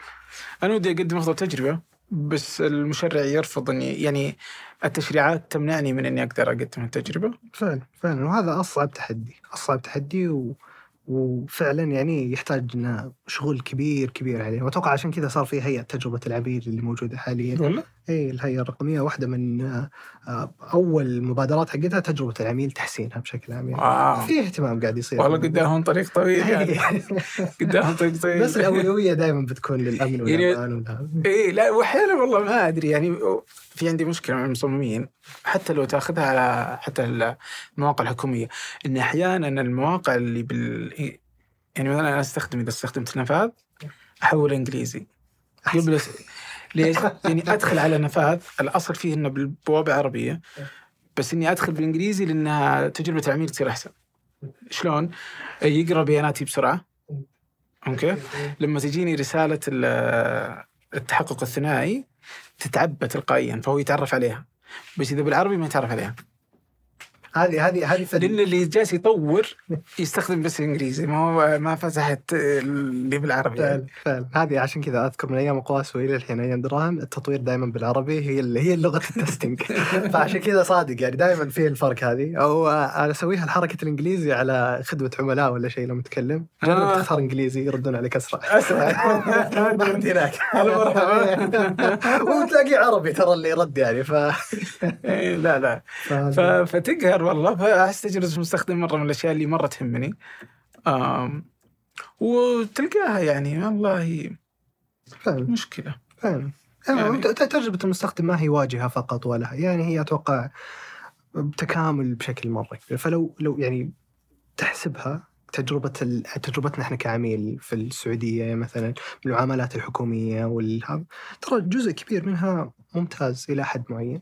أنا ودي أقدم أفضل تجربة بس المشرع يرفض إني يعني التشريعات تمنعني من إني أقدر أقدم التجربة. فعلا فعلا. وهذا أصعب تحدي أصعب تحدي و... وفعلا يعني يحتاج شغل كبير كبير عليه وأتوقع عشان كذا صار في هيئة تجربة العميل اللي موجودة حاليا؟ اي الهيئة الرقمية واحدة من آه، أول مبادرات حقتها تجربة العميل تحسينها بشكل عام يعني. في اهتمام قاعد يصير والله قدامهم طريق طويل يعني. *laughs* قدامهم طريق طويل. بس الأولوية دائما بتكون للأمن يعني- والأمان والهذا. إيه لا واحيانا والله ما أدري يعني في عندي مشكلة مع المصممين حتى لو تأخذها على حتى المواقع الحكومية إن أحيانا المواقع اللي بال يعني مثلا أنا أستخدم إذا استخدمت نفاذ أحول إنجليزي. ليش؟ يعني أدخل على نفاذ الأصل فيه إنه بالبوابة عربيه بس إني أدخل بالإنجليزي لأنها تجربة العميل تصير أحسن. شلون؟ يقرأ بياناتي بسرعة أوكي؟ لما تجيني رسالة ال- التحقق الثنائي تتعبى تلقائيا فهو يتعرف عليها بس إذا بالعربي ما يتعرف عليها هذه هذه هذه فن. لأن اللي جالس يطور يستخدم بس الإنجليزي ما هو ما فتحت اللي بالعربي. فعلا يعني. فعلا هذه عشان كذا أذكر من أيام أقواس وإلى الحين أيام دراهم التطوير دائما بالعربي هي اللي هي لغه ال testing. *laughs* فعشان كذا صادق يعني دائما في الفرق هذه. أو أنا أسويها الحركة الإنجليزي على خدمة عملاء ولا شيء لما تتكلم جرب آه. تختار إنجليزي يردون عليك أسرع. *laughs* بعد هناك. *laughs* وتلاقيه عربي ترى اللي يرد يعني ف إيه، لا لا. ف- فتقهر والله. فاحس تجربه المستخدم مرة من الأشياء اللي مرة تهمني. آم، وتلقاها يعني والله فعلا. مشكلة. فعلا. يعني- يعني ت- تجربة المستخدم ما هي واجهة فقط ولا يعني هي أتوقع تكامل بشكل مرة كبير. فلو لو يعني تحسبها تجربة تجربتنا إحنا كعميل في السعودية مثلا المعاملات الحكومية والهذا ترى جزء كبير منها ممتاز إلى حد معين.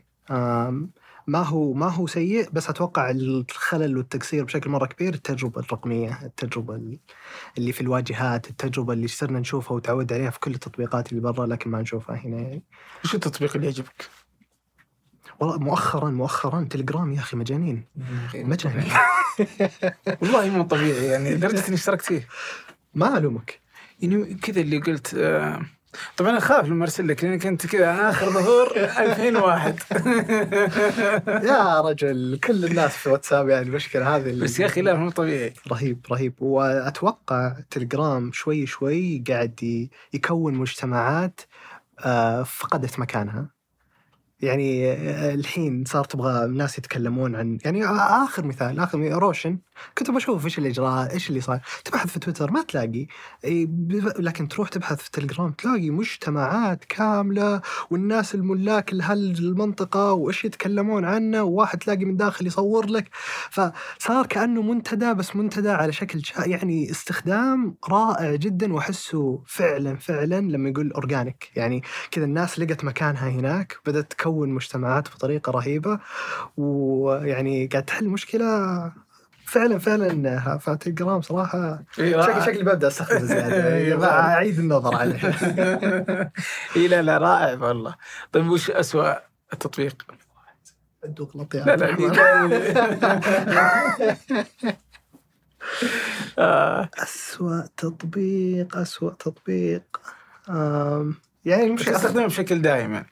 ما هو ما هو سيء بس أتوقع الخلل والتقصير بشكل مرة كبير التجربة الرقمية، التجربة ال- اللي في الواجهات، التجربة اللي صرنا نشوفها وتعود عليها في كل التطبيقات اللي برا لكن ما نشوفها هنا يعني. وش التطبيق اللي يعجبك؟ والله مؤخرا مؤخرا تليجرام يا أخي مجانين. مجانين. والله مو طبيعي يعني. لدرجه إني اشتركت فيه. ما ألومك. يعني كذا اللي قلت آه، طبعا أنا اخاف لما ارسل لك لأني كنت كذا آخر ظهور 2001 *laughs* يا رجل كل الناس في واتساب يعني المشكلة هذه بس يا أخي لا مو طبيعي. رهيب رهيب. وأتوقع تليجرام شوي شوي قاعد يكون مجتمعات آه، فقدت مكانها. يعني آه، الحين صار تبغى الناس يتكلمون عن يعني آخر مثال آخر روشن. كنت بشوف إيش الإجراء إيش اللي صار تبحث في تويتر ما تلاقي. لكن تروح تبحث في تليجرام تلاقي مجتمعات كاملة والناس الملاك لهالمنطقه وإيش يتكلمون عنه وواحد تلاقي من داخل يصور لك. فصار كأنه منتدى بس منتدى على شكل يعني استخدام رائع جدا وأحسه فعلا فعلا لما يقول اورجانيك يعني كذا الناس لقت مكانها هناك بدأت تكون مجتمعات بطريقة رهيبة ويعني قاعد تحل مشكله فعلا فعلا فتلجرام صراحة إيه، شكلي. شكلي ببدأ أستخدمه زياده *laughs* إيه،. أعيد النظر عليه. *laughs* إي لا لا رائع والله. طيب وش اسوء التطبيق؟ ادوق لطيف لا لا *laughs* آه، أسوأ تطبيق أسوأ تطبيق. يعني المشكلة أستخدمه بشكل دائم يعني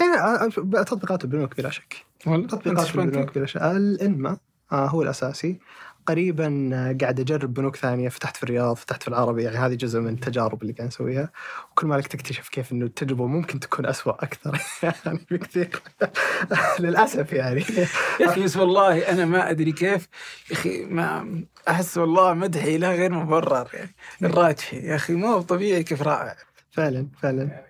يعني تطبيقات البنوك بلا شك. تطبيقات؟ البنوك بلا شك. الإنما آه هو الأساسي. قريبا آه، قاعد أجرب بنوك ثانية. فتحت في الرياض فتحت في العربي. يعني هذه جزء من التجارب اللي قاعد نسويها. وكل ما لك تكتشف كيف إنه التجربة ممكن تكون أسوأ أكثر. *laughs* يعني بكثير. *laughs* للأسف يعني. يا أخي بس والله أنا ما أدري كيف. يا أخي ما أحس والله مدحي له غير مبرر يعني. الراجحي يا أخي ما هو طبيعي كيف رائع. فعلا فعلا.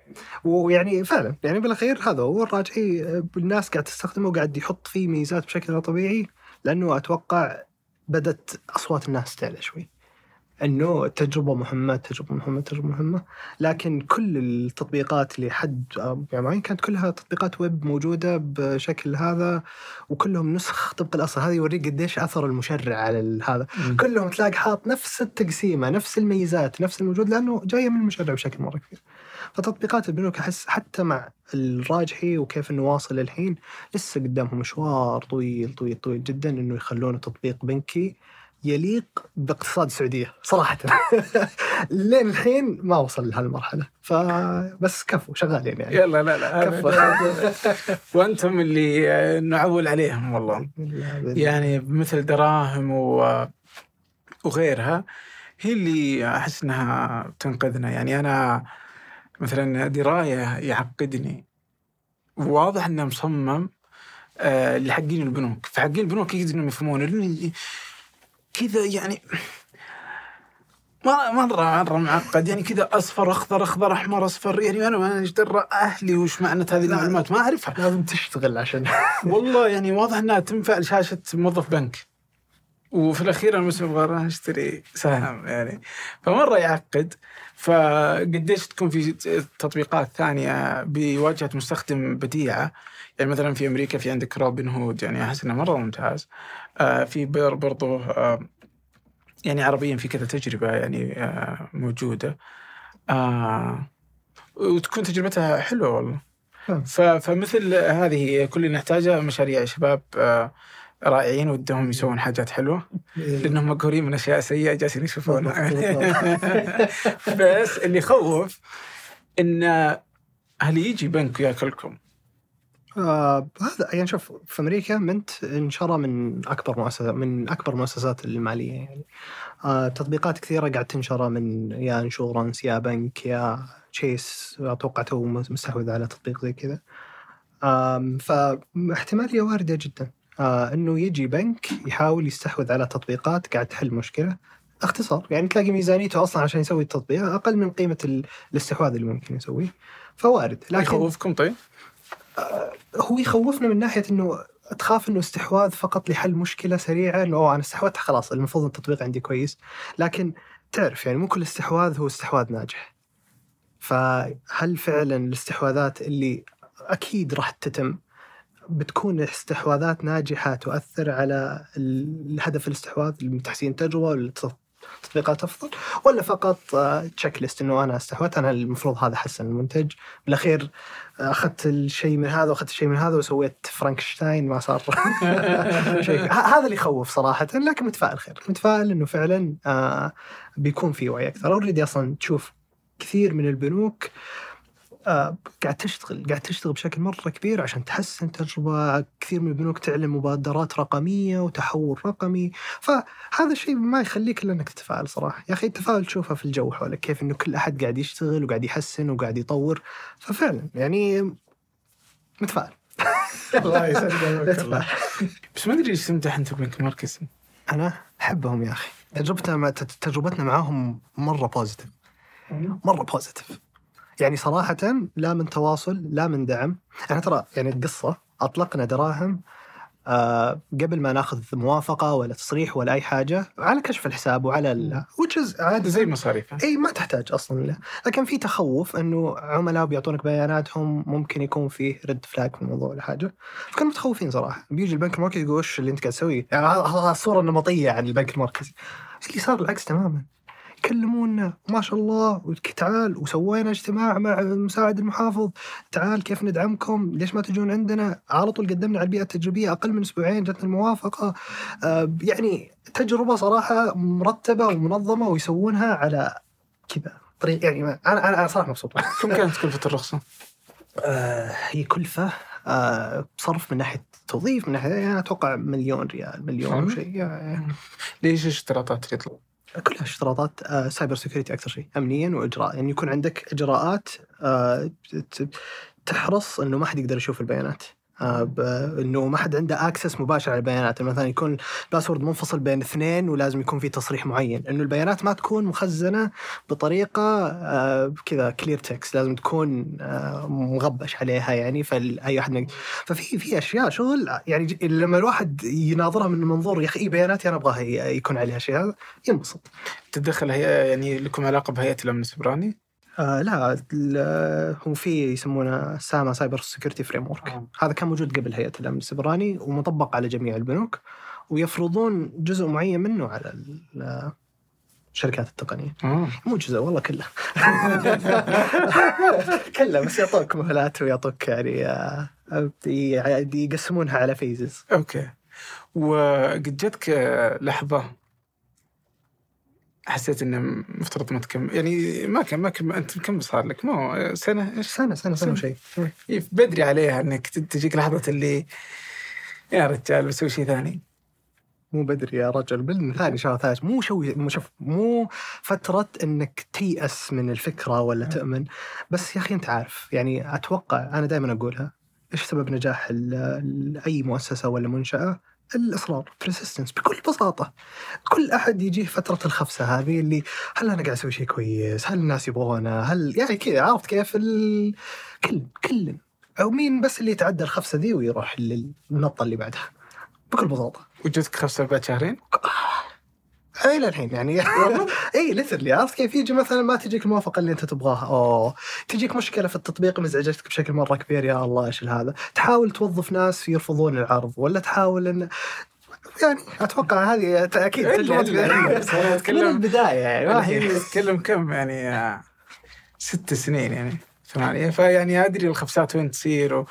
ويعني فعلا يعني بالأخير هذا هو الراجحي الناس قاعد تستخدمه وقاعد يحط فيه ميزات بشكل غير طبيعي لأنه أتوقع بدت أصوات الناس تعلى شوي. إنه التجربه مهمة تجربة مهمة تجربة مهمة. لكن كل التطبيقات اللي حد آه، يعني معين كانت كلها تطبيقات ويب موجودة بشكل هذا وكلهم نسخ طبق الأصل. هذا يوريك قديش أثر المشرع على هذا. كلهم تلاقي حاط نفس التقسيمة نفس الميزات نفس الموجود لأنه جاية من المشرع بشكل مرة كبير. فتطبيقات البنوك أحس حتى مع الراجحي وكيف إنه واصل الحين لسه قدامهم مشوار طويل طويل طويل جدا إنه يخلونه تطبيق بنكي يليق باقتصاد السعودية صراحة. *laughs* لين الحين ما وصل لهالمرحلة. فبس كفو شغالين يعني. يلا لا لا كفو. *laughs* وأنتم اللي نعول عليهم والله. يعني مثل دراهم و... وغيرها هي اللي أحس إنها تنقذنا. يعني أنا مثلا دراية يعقدني. واضح إنه مصمم آه لحقين البنوك. فحقين البنوك يقدرون يفهمون. كذا يعني مرة مرة مرة معقد يعني كذا أصفر أخضر أخضر أحمر أصفر. يعني أنا ما إيش درى أهلي وش معنى هذه. المعلومات؟ ما أعرفها. لازم تشتغل عشان *laughs* والله يعني واضح إنها تنفع لشاشة موظف بنك. وفي الأخير أنا بس أبغى أشتري سهم يعني. فمرة يعقد. فقديش تكون في تطبيقات ثانية بواجهة مستخدم بديعه يعني مثلا في أمريكا في عندك روبن هود. يعني أحس إنه مرة ممتاز. في بر- برضو آه يعني عربيا في كذا تجربة يعني آه موجودة. آه وتكون تجربتها حلوة والله. فمثل هذه كل اللي نحتاجه مشاريع شباب آه، رائعين ودهم يسوون حاجات حلوة. لأنهم مقهورين من أشياء سيئة جالسين يشوفونها. *laughs* بس اللي يخوف إن هل يجي بنك وياكلكم؟ آه هذا يعني شوف في أمريكا Mint انشرى من أكبر مؤسسات من أكبر المؤسسات المالية يعني. آه تطبيقات كثيرة قاعد تنشر من يا insurance يا بنك يا تشيس أتوقع تو مستحوذ على تطبيق زي كذا. آم، فاحتمالية واردة جدا. آه إنه يجي بنك يحاول يستحوذ على تطبيقات قاعد تحل مشكلة. اختصار يعني تلاقي ميزانيته أصلا عشان يسوي التطبيق أقل من قيمة ال- الاستحواذ اللي ممكن يسويه. فوارد لكن يخوفكم طيب؟ هو يخوفنا من ناحية إنه تخاف إنه استحواذ فقط لحل مشكلة سريعة إنه أوه أنا استحوذت خلاص المفروض التطبيق عندي كويس. لكن تعرف يعني مو كل استحواذ هو استحواذ ناجح. فهل فعلا الاستحواذات اللي أكيد راح تتم بتكون استحواذات ناجحة تؤثر على الهدف الاستحواذ تحسين التجربة تطبيقات أفضل ولا فقط checklist إنه أنا استحوذت أنا المفروض هذا حسن المنتج. بالأخير أخذت الشيء من هذا وأخذت الشيء من هذا وسويت فرانكشتاين ما صار *laughs* شيء. هذا اللي يخوف صراحة لكن متفائل خير. متفائل إنه فعلا آه بيكون في وعي أكثر. already أصلا تشوف كثير من البنوك آه قاعد تشتغل قاعد تشتغل بشكل مرة كبير عشان تحسن التجربه كثير من البنوك تعلن مبادرات رقمية وتحول رقمي. فهذا الشيء ما يخليك إلا إنك تتفائل صراحة. يا أخي التفاؤل تشوفه في الجو حولك كيف إنه كل أحد قاعد يشتغل وقاعد يحسن وقاعد يطور. ففعلا يعني متفائل. الله يسلمك *laughs* بس ما أدري إيش تمدح انت بنك مركزي أنا أحبهم يا أخي. تجربتنا مع تجربتنا معاهم مرة positive مرة positive يعني صراحة لا من تواصل لا من دعم. يعني ترى يعني القصة أطلقنا دراهم آه قبل ما ناخذ موافقة ولا تصريح ولا أي حاجة على كشف الحساب وعلى ال عادي. زي مصاريف إي ما تحتاج أصلا له. لكن في تخوف إنه عملاء بيعطونك بياناتهم ممكن يكون فيه ريد فلاج في الموضوع ولا حاجة. فكانوا متخوفين صراحة. بيجي البنك المركزي يقول وش اللي أنت قاعد تسويه؟ يعني هذا الصورة النمطيه عن البنك المركزي. اللي صار؟ العكس تماما. يكلمونا ما شاء الله. تعال وسوينا اجتماع مع مساعد المحافظ. تعال كيف ندعمكم؟ ليش ما تجون عندنا؟ على طول قدمنا على البيئة التجريبية أقل من أسبوعين جتنا الموافقة. آه يعني تجربة صراحة مرتبة ومنظمة ويسوونها على كذا طريق. يعني ما أنا أنا صراحة مبسوط. *laughs* كم كانت كلفة الرخصة؟ آه هي كلفة آه صرف من ناحية توظيف من ناحية يعني أتوقع مليون ريال مليون وشيء يعني. ليش الاشتراطات اللي يطلبوا؟ كلها اشتراطات cybersecurity أكثر شيء امنيا وإجراء. يعني يكون عندك إجراءات آه، تحرص إنه ما حد يقدر يشوف البيانات. آه، إنه ما حد عنده access مباشر على البيانات. مثلا يكون password منفصل بين اثنين ولازم يكون في تصريح معين. إنه البيانات ما تكون مخزنة بطريقة آه، كذا clear text لازم تكون آه، مغبش عليها يعني. فأي أحد ففي في أشياء شغل يعني لما الواحد يناظرها من منظور يا أخي بياناتي أنا أبغاها يكون عليها شيء هذا ينبسط. تتدخل هيئه يعني لكم علاقة بهيئة الأمن السبراني؟ آه لا هو في يسمونه SAMA cybersecurity framework هذا كان موجود قبل هيئة الأمن السبراني ومطبق على جميع البنوك ويفرضون جزء معين منه على الشركات التقنية. آه. مو جزء والله كله. *laughs* كله بس يعطوك مهلات ويعطوك يعني آه، يقسمونها على phases أوكي. وقد جتك لحظة حسيت إنه مفترض ما تكمل. يعني ما كم ما كم أنت كم صار لك؟ مو سنه إيش؟ سنة؟ سنه سنة وشيء إيه، بدري عليها إنك تجيك لحظة اللي يا رجال بسوي شيء ثاني. مو بدري يا رجل بال ثاني شهر ثالث. مو شوي مو شوف مو فترة إنك تيأس من الفكرة ولا تؤمن. بس يا أخي أنت عارف يعني أتوقع أنا دائما أقولها إيش سبب نجاح أي مؤسسة ولا منشأة؟ الإصرار persistence بكل بساطة كل أحد يجيه فترة الخفسه هذه اللي هل أنا قاعد أسوي شيء كويس؟ هل الناس يبغونه؟ هل يعني كذا عرفت كيف؟ ال... كل كل أو مين بس اللي يتعدى الخفسه ذي ويروح للنطة اللي بعدها بكل بساطة وجدتك خفسه بعد شهرين؟ اي للحين يعني. اي literally عرفت كيف يجي مثلا ما تجيك الموافقة اللي أنت تبغاها. أوه. تجيك مشكلة في التطبيق مزعجتك بشكل مرة كبير يا الله إيش هذا؟ تحاول توظف ناس يرفضون العرض ولا تحاول ان يعني أتوقع هذه أكيد *laughs* من البداية يعني ما هي. تتكلم كم يعني ست سنين يعني ثمانية. فيعني أدري الخفسات وين تصير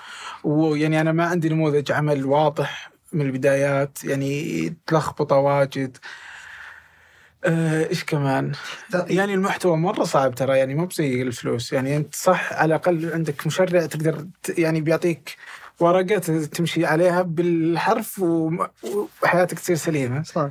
ويعني أنا ما عندي نموذج عمل واضح من البدايات يعني تلخبطة واجد. آه، إيش كمان؟ يعني المحتوى مرة صعب ترى يعني مو بزي الفلوس. يعني أنت صح على الأقل عندك مشرع تقدر يعني بيعطيك ورقة تمشي عليها بالحرف وحياتك تصير سليمة. صح.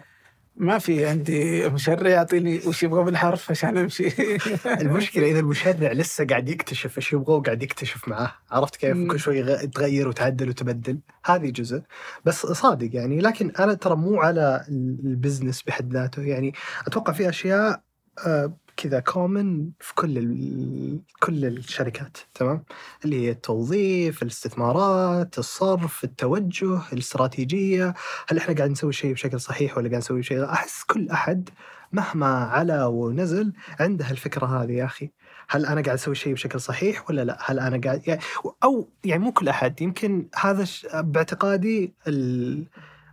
ما في عندي مشرع يعطيني وش يبغى بالحرف عشان أمشي. *laughs* المشكلة إذا المشرع لسه قاعد يكتشف إيش يبغى وقاعد يكتشف معاه عرفت كيف؟ كل شوي يتغير وتعدل وتبدل. هذه جزء. بس صادق يعني لكن أنا ترى مو على ال business بحد ذاته. يعني أتوقع في أشياء آه، كذا common في كل ال... كل الشركات تمام؟ اللي هي التوظيف الاستثمارات الصرف التوجه الاستراتيجية. هل إحنا قاعد نسوي شيء بشكل صحيح ولا قاعد نسوي شيء؟ أحس كل أحد مهما علا ونزل عنده الفكرة هذه يا أخي. هل أنا قاعد أسوي شيء بشكل صحيح ولا لا؟ هل أنا قاعد يعني أو يعني مو كل أحد يمكن هذا ش... باعتقادي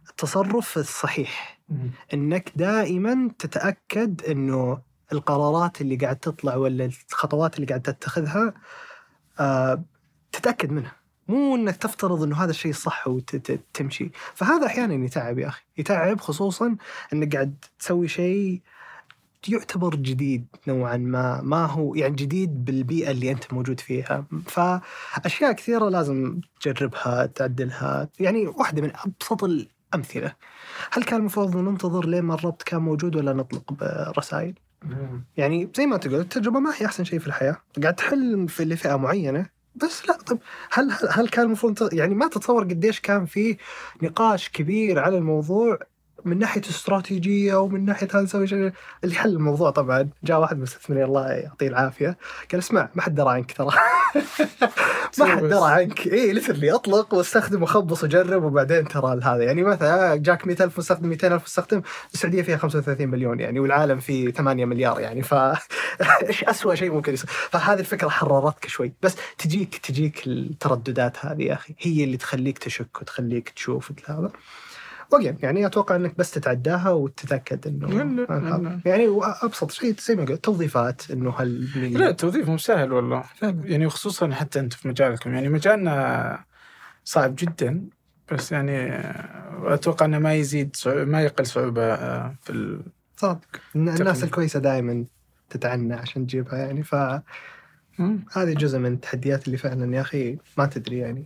التصرف الصحيح. إنك دائما تتأكد إنه القرارات اللي قاعد تطلع ولا الخطوات اللي قاعد تتخذها آه تتأكد منها. مو إنك تفترض إنه هذا الشيء صح وتمشي فهذا أحيانا يتعب يا أخي. يتعب خصوصا إنك قاعد تسوي شيء يعتبر جديد نوعا ما ما هو يعني جديد بالبيئة اللي أنت موجود فيها. فأشياء كثيرة لازم تجربها تعدلها. يعني واحدة من أبسط الأمثلة. هل كان المفروض ننتظر لين ما الربط كان موجود ولا نطلق برسائل؟ يعني زي ما تقول التجربة ما هي أحسن شيء في الحياة. قاعد تحل في لفئة معينة. بس لا طب هل هل كان المفروض يعني ما تتصور قديش كان في نقاش كبير على الموضوع؟ من ناحية استراتيجية ومن ناحية هذا نسوي شيء. اللي حل الموضوع طبعا جاء واحد مستثمر الله يعطيه العافية. قال اسمع ما حد درى عنك ترى. *laughs* ما حد درى عنك. اي ليترلي أطلق واستخدم وخبص وجرب وبعدين ترى هذا. يعني مثلا جاك 100000 مستخدم 200000 مستخدم. السعودية فيها 35 مليون يعني والعالم فيه 8 مليار يعني. ف *laughs* إيش اسوء شيء ممكن يصير؟ فهذه الفكرة حررتك شوي. بس تجيك تجيك الترددات هذه يا أخي. هي اللي تخليك تشك وتخليك تشوف هذا أوكي يعني أتوقع إنك بس تتعداها وتتأكد إنه يعني ابسط شيء زي ما قلت توظيفات إنه هل لا التوظيف مو سهل والله. يعني خصوصا حتى أنت في مجالكم. يعني مجالنا صعب جدا بس يعني أتوقع إنه ما يزيد ما يقل صعوبة في ال... صادق الناس الكويسة دائما تتعنى عشان تجيبها يعني ف هذه جزء من التحديات اللي فعلا يا أخي ما تدري يعني.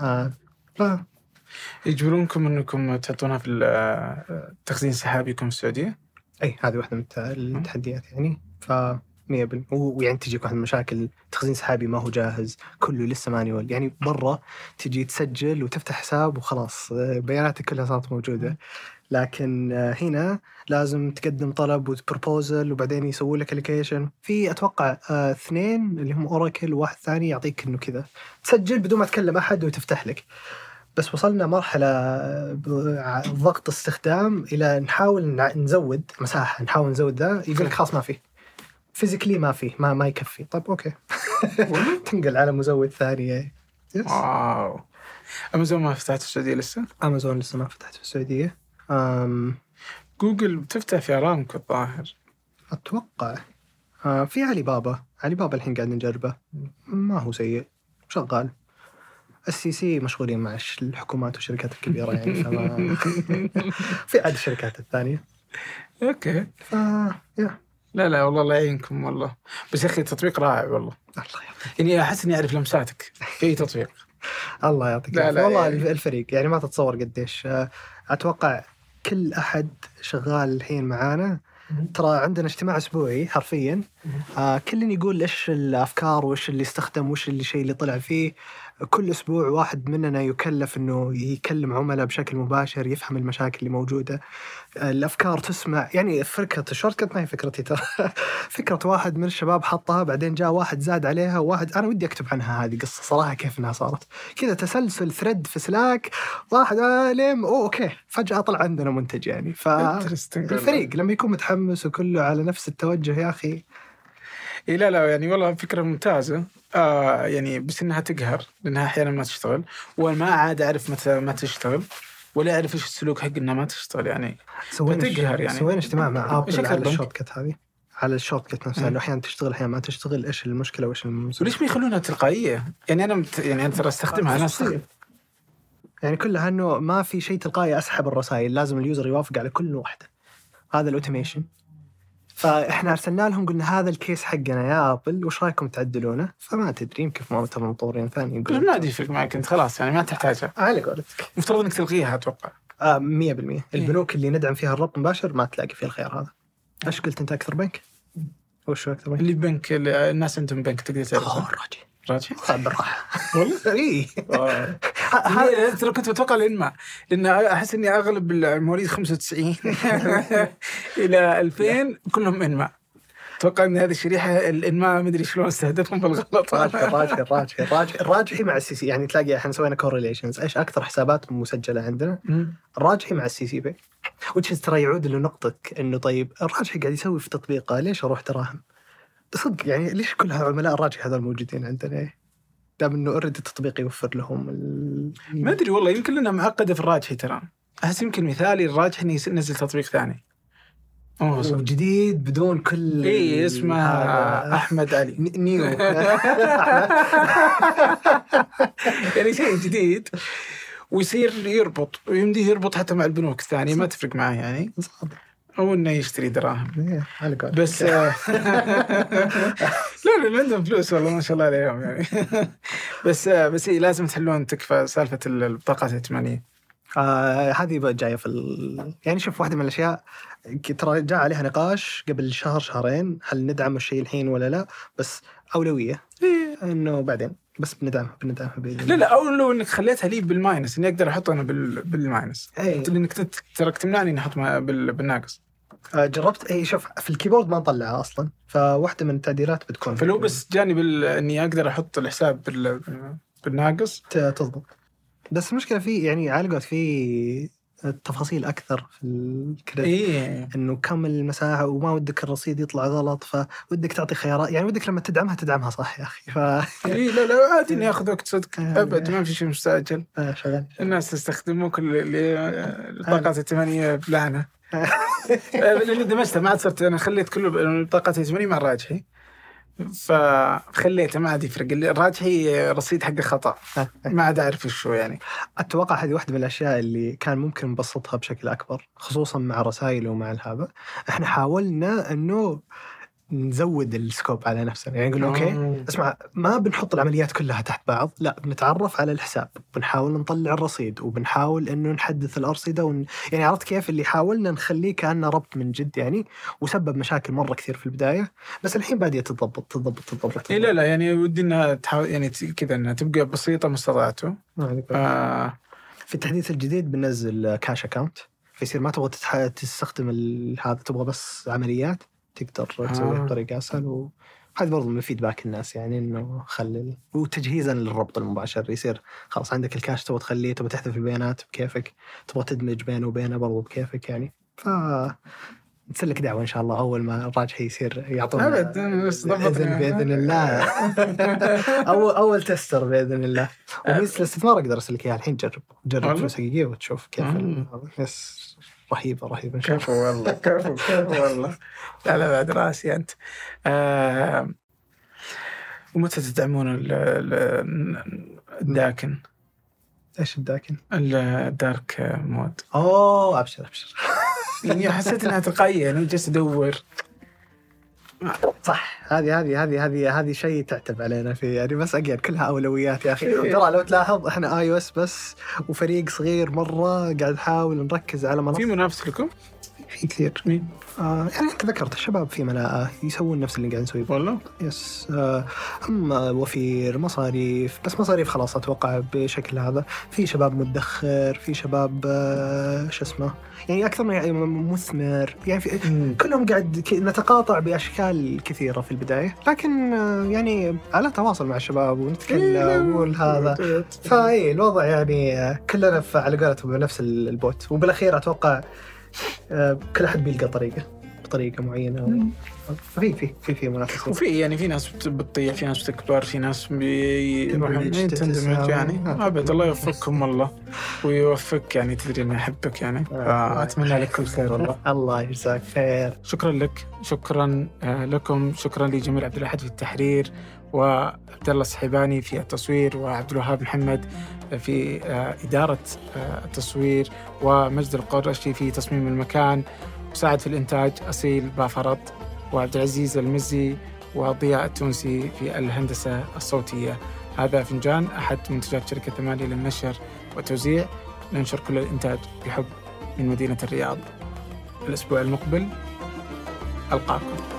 آه ف يجبرونكم أنكم تعطونها في التخزين السحابيكم في السعودية؟ أي هذه واحدة من التحديات يعني. ف 100% ويعني تجيك واحد من المشاكل تخزين سحابي ما هو جاهز كله لسه مانيوال. يعني برا تجي تسجل وتفتح حساب وخلاص بياناتك كلها صارت موجودة. لكن هنا لازم تقدم طلب و proposal وبعدين يسووا لك allocation في أتوقع اثنين اللي هم Oracle وواحد ثاني يعطيك إنه كذا. تسجل بدون ما تكلم أحد وتفتح لك. بس وصلنا مرحلة ضغط استخدام إلى نحاول نزود مساحة نحاول نزود ذا. يقول لك خلاص ما في. physically ما في ما ما يكفي. طيب أوكي. *laughs* تنقل على مزود ثاني yes واو. امازون ما فتحت في السعودية لسه؟ امازون لسه ما فتحت في السعودية. أم... جوجل بتفتح في ارامكو الظاهر أتوقع. آه في علي بابا. علي بابا الحين قاعد نجربه. ما هو سيء. شغال. ال CC مشغولين مع الحكومات والشركات الكبيرة يعني *laughs* فما *laughs* في عاد الشركات الثانية. okay. ف يا. لا لا والله الله يعينكم والله. بس يا أخي التطبيق رائع والله. الله يعطيك. يعني أحس إني أعرف لمساتك في تطبيق. *laughs* الله يعطيك لا لا والله يعني- الفريق يعني ما تتصور قديش. أتوقع كل أحد شغال الحين معانا. ترى عندنا اجتماع أسبوعي حرفيا. آه كل يقول إيش الأفكار وإيش اللي استخدم وإيش الشيء اللي طلع فيه. كل أسبوع واحد مننا يكلف إنه يكلم عملاء بشكل مباشر يفهم المشاكل اللي موجودة. الأفكار تسمع يعني فكرة ال shortcut ما هي فكرتي ترى. *laughs* فكرة واحد من الشباب حطها بعدين جاء واحد زاد عليها واحد أنا ودي أكتب عنها هذه قصة صراحة كيف إنها صارت. كذا تسلسل thread في سلاك واحد آه لين أوه okay فجأة طلع عندنا منتج يعني. ف الفريق لما يكون متحمس وكله على نفس التوجه يا أخي اي لا لا يعني والله فكرة ممتازة. آه يعني بس إنها تقهر لأنها أحيانا ما تشتغل. وما عاد أعرف متى ما تشتغل ولا أعرف إيش السلوك حق إنها ما تشتغل يعني سوينا فتقهر يعني. سوينا اجتماع مع ابل على؟ الشورت كت هذه. على ال shortcut نفسها. انه أحيانا تشتغل أحيانا ما تشتغل. إيش المشكلة؟ وإيش المسؤولية وليش ما يخلونها تلقائية؟ يعني أنا مت... يعني أنا ترى أستخدمها أنا استخدم يعني كلها إنه ما في شيء تلقائي أسحب الرسائل لازم ال user يوافق على كل واحدة. هذا ال automation فإحنا أرسلنا لهم قلنا هذا ال case حقنا يا آبل وش رأيكم تعدلونه؟ فما تدري يمكن في مؤتمر مطورين ثاني يقول ما عاد يفرق معك أنت خلاص يعني ما تحتاجها على قولتك. مفترض إنك تلغيها أتوقع. آه 100% البنوك اللي ندعم فيها الربط مباشر ما تلاقي فيها الخيار هذا. إيش قلت أنت أكثر بنك؟ وش هو أكثر بنك؟ اللي بنك اللي الناس عندهم بنك تقدر تعرفه. بالراحه *laughs* والله؟ *laughs* اي آه. ترى كنت أتوقع الانماء لأن أحس إني أغلب المواليد 95 *laughs* إلى 2000 كلهم انماء أتوقع إن هذه الشريحة الانماء ما أدري شلون أستهدفهم بالغلط. الراجحي الراجحي الراجحي الراجحي الراجحي مع ال CC. يعني تلاقي إحنا سوينا كورليشنز إيش أكثر حسابات مسجلة عندنا. الراجحي مع السي سي بي. وتش ترى يعود لنقطتك إنه طيب. الراجحي قاعد يسوي في تطبيقه. ليش أروح دراهم؟ صدق يعني ليش كل عملاء الراجحي هذول موجودين عندنا؟ دام إنه اوريدي التطبيق يوفر لهم ال... ما أدري والله يمكن لنا معقدة في الراجحي ترى. أحس يمكن مثالي الراجحي إنه ينزل تطبيق ثاني. أوه. جديد بدون كل اي اسمه. أحمد علي. نيو. *laughs* *laughs* يعني شيء جديد. ويصير يربط ويمديه يربط حتى مع البنوك الثانية ما تفرق معاه يعني. أو إنه يشتري دراهم. إيه،. بس آه، *laughs* لا لا عندهم فلوس والله ما شاء الله عليهم يعني. *laughs* بس آه، بس إيه لازم تحلون تكفى سالفة البطاقات الائتمانية. آه هذه بقى جاية في ال... يعني شوف واحدة من الأشياء ترى جاء عليها نقاش قبل شهر شهرين هل ندعم الشيء الحين ولا لا؟ بس أولوية. إنه بعدين بس بندعمها بندعمها لا لا أو لو إنك خليتها لي بال minus إني أقدر أحط أنا بال... بال minus. إيه. لانك تراك تمنعني إني أحط. بالناقص آه جربت اي شوف في ال keyboard ما نطلعها أصلا فواحدة من التعديلات بتكون flow بس جاني بال... إني أقدر أحط الحساب بال... بالناقص. تضبط. بس المشكلة في يعني على قولت في تفاصيل أكثر في ال credit. إيه. إنه كم المساحة وما ودك الرصيد يطلع غلط فودك تعطي خيارات. يعني ودك لما تدعمها تدعمها صح يا أخي. ف *laughs* إيه لا لا عادي إني آخذ وقت صدق. أبد ما في شيء مستعجل. آه، شغال. الناس تستخدمون كل اللي البطاقات الائتمانيه بلعنة. *laughs* لاني دمجتها ما عاد صرت أنا خليت كل البطاقات الائتمانيه مع الراجحي. فخليته ما عاد يفرق. الراجحي رصيد حقه خطأ. ما عاد أعرف وش هو يعني. أتوقع هذه واحدة من الأشياء اللي كان ممكن نبسطها بشكل أكبر خصوصا مع رسائل ومع هذا إحنا حاولنا إنه نزود ال scope على نفسنا. يعني نقول okay اسمع ما بنحط العمليات كلها تحت بعض لا بنتعرف على الحساب بنحاول نطلع الرصيد وبنحاول إنه نحدث الأرصدة ون... يعني عرفت كيف؟ اللي حاولنا نخليه كأنه ربط من جد يعني وسبب مشاكل مرة كثير في البداية بس الحين بادية تتضبط تتضبط تتضبط اي لا لا يعني ودي إنها تحاول يعني كذا إنها تبقى بسيطة ما استطعتوا آه. في التحديث الجديد بننزل cash account فيصير ما تبغى تتح... تستخدم ال- هذا تبغى بس عمليات تقدر تسويها آه. بطريقة أسهل وهذا برضو من فيدباك الناس يعني إنه خلي وتجهيزا للربط المباشر يصير خلاص عندك الكاش تبغى تخليه تبغى تحذف البيانات بكيفك تبغى تدمج بينه وبينه برضو بكيفك يعني ف نسلك دعوة إن شاء الله أول ما الراجحي يصير يعطونا ابد. بإذن *laughs* باذن الله اول أول تستر بإذن الله وميزه الاستثمار أقدر ارسلك اياها الحين جرب جرب؟ فلوس حقيقيه وتشوف كيف هذا. yes رهيبة رهيبة كفو والله كفو كفو والله. لا لا بعد راسي أنت. آه ومتى تدعمون ال- ال- الداكن؟ إيش الداكن؟ ال dark mode. أوه أبشر أبشر. يعني *laughs* حسيت إنها تلقائيه يعني جالس أدور. صح. هذه هذه هذه هذه هذه شيء تعتب علينا فيه. يعني بس اجين كلها أولويات يا أخي. *laughs* ترى لو تلاحظ إحنا اي أو اس بس وفريق صغير مرة قاعد نحاول نركز على منصة. في منافس لكم؟ في كثير. مين؟ آه يعني أنت ذكرت الشباب في ملاءه يسوون نفس اللي قاعد نسويه. والله؟ يس آه، أما وفير مصاريف بس مصاريف خلاص أتوقع بشكل هذا. في شباب مدخر في شباب آه، شو اسمه يعني أكثر من يعني مثمر يعني في كلهم قاعد نتقاطع بأشكال كثيرة في البداية. لكن آه، يعني على تواصل مع الشباب ونتكلم والهذا فاي الوضع يعني آه، كلنا في- على قولتهم بنفس ال- البوت. وبالأخير أتوقع كل أحد بيلقى طريقة بطريقه معينة. ففي في في في منافسه وفي يعني في ناس بت- بتطيح في ناس بتكبر في ناس بيروحون تندمج، تندمج تتساوى. يعني. آه. ابد الله يوفقكم والله. ويوفقك يعني تدري اني احبك يعني. آه. أتمنى لك كل خير والله. *laughs* الله يجزاك خير. شكرا لك. شكرا آه، لكم. شكرا لجميل عبد الأحد في التحرير. وعبد الله الصحيباني في التصوير وعبد الوهاب محمد في آه، إدارة آه، التصوير ومجد القرشي في تصميم المكان وساعد في الإنتاج أصيل بافرط وعبد العزيز المزي وضياء التونسي في الهندسة الصوتية. هذا فنجان أحد منتجات شركة ثمانية للنشر والتوزيع. ننشر كل الإنتاج بحب من مدينة الرياض. الأسبوع المقبل ألقاكم.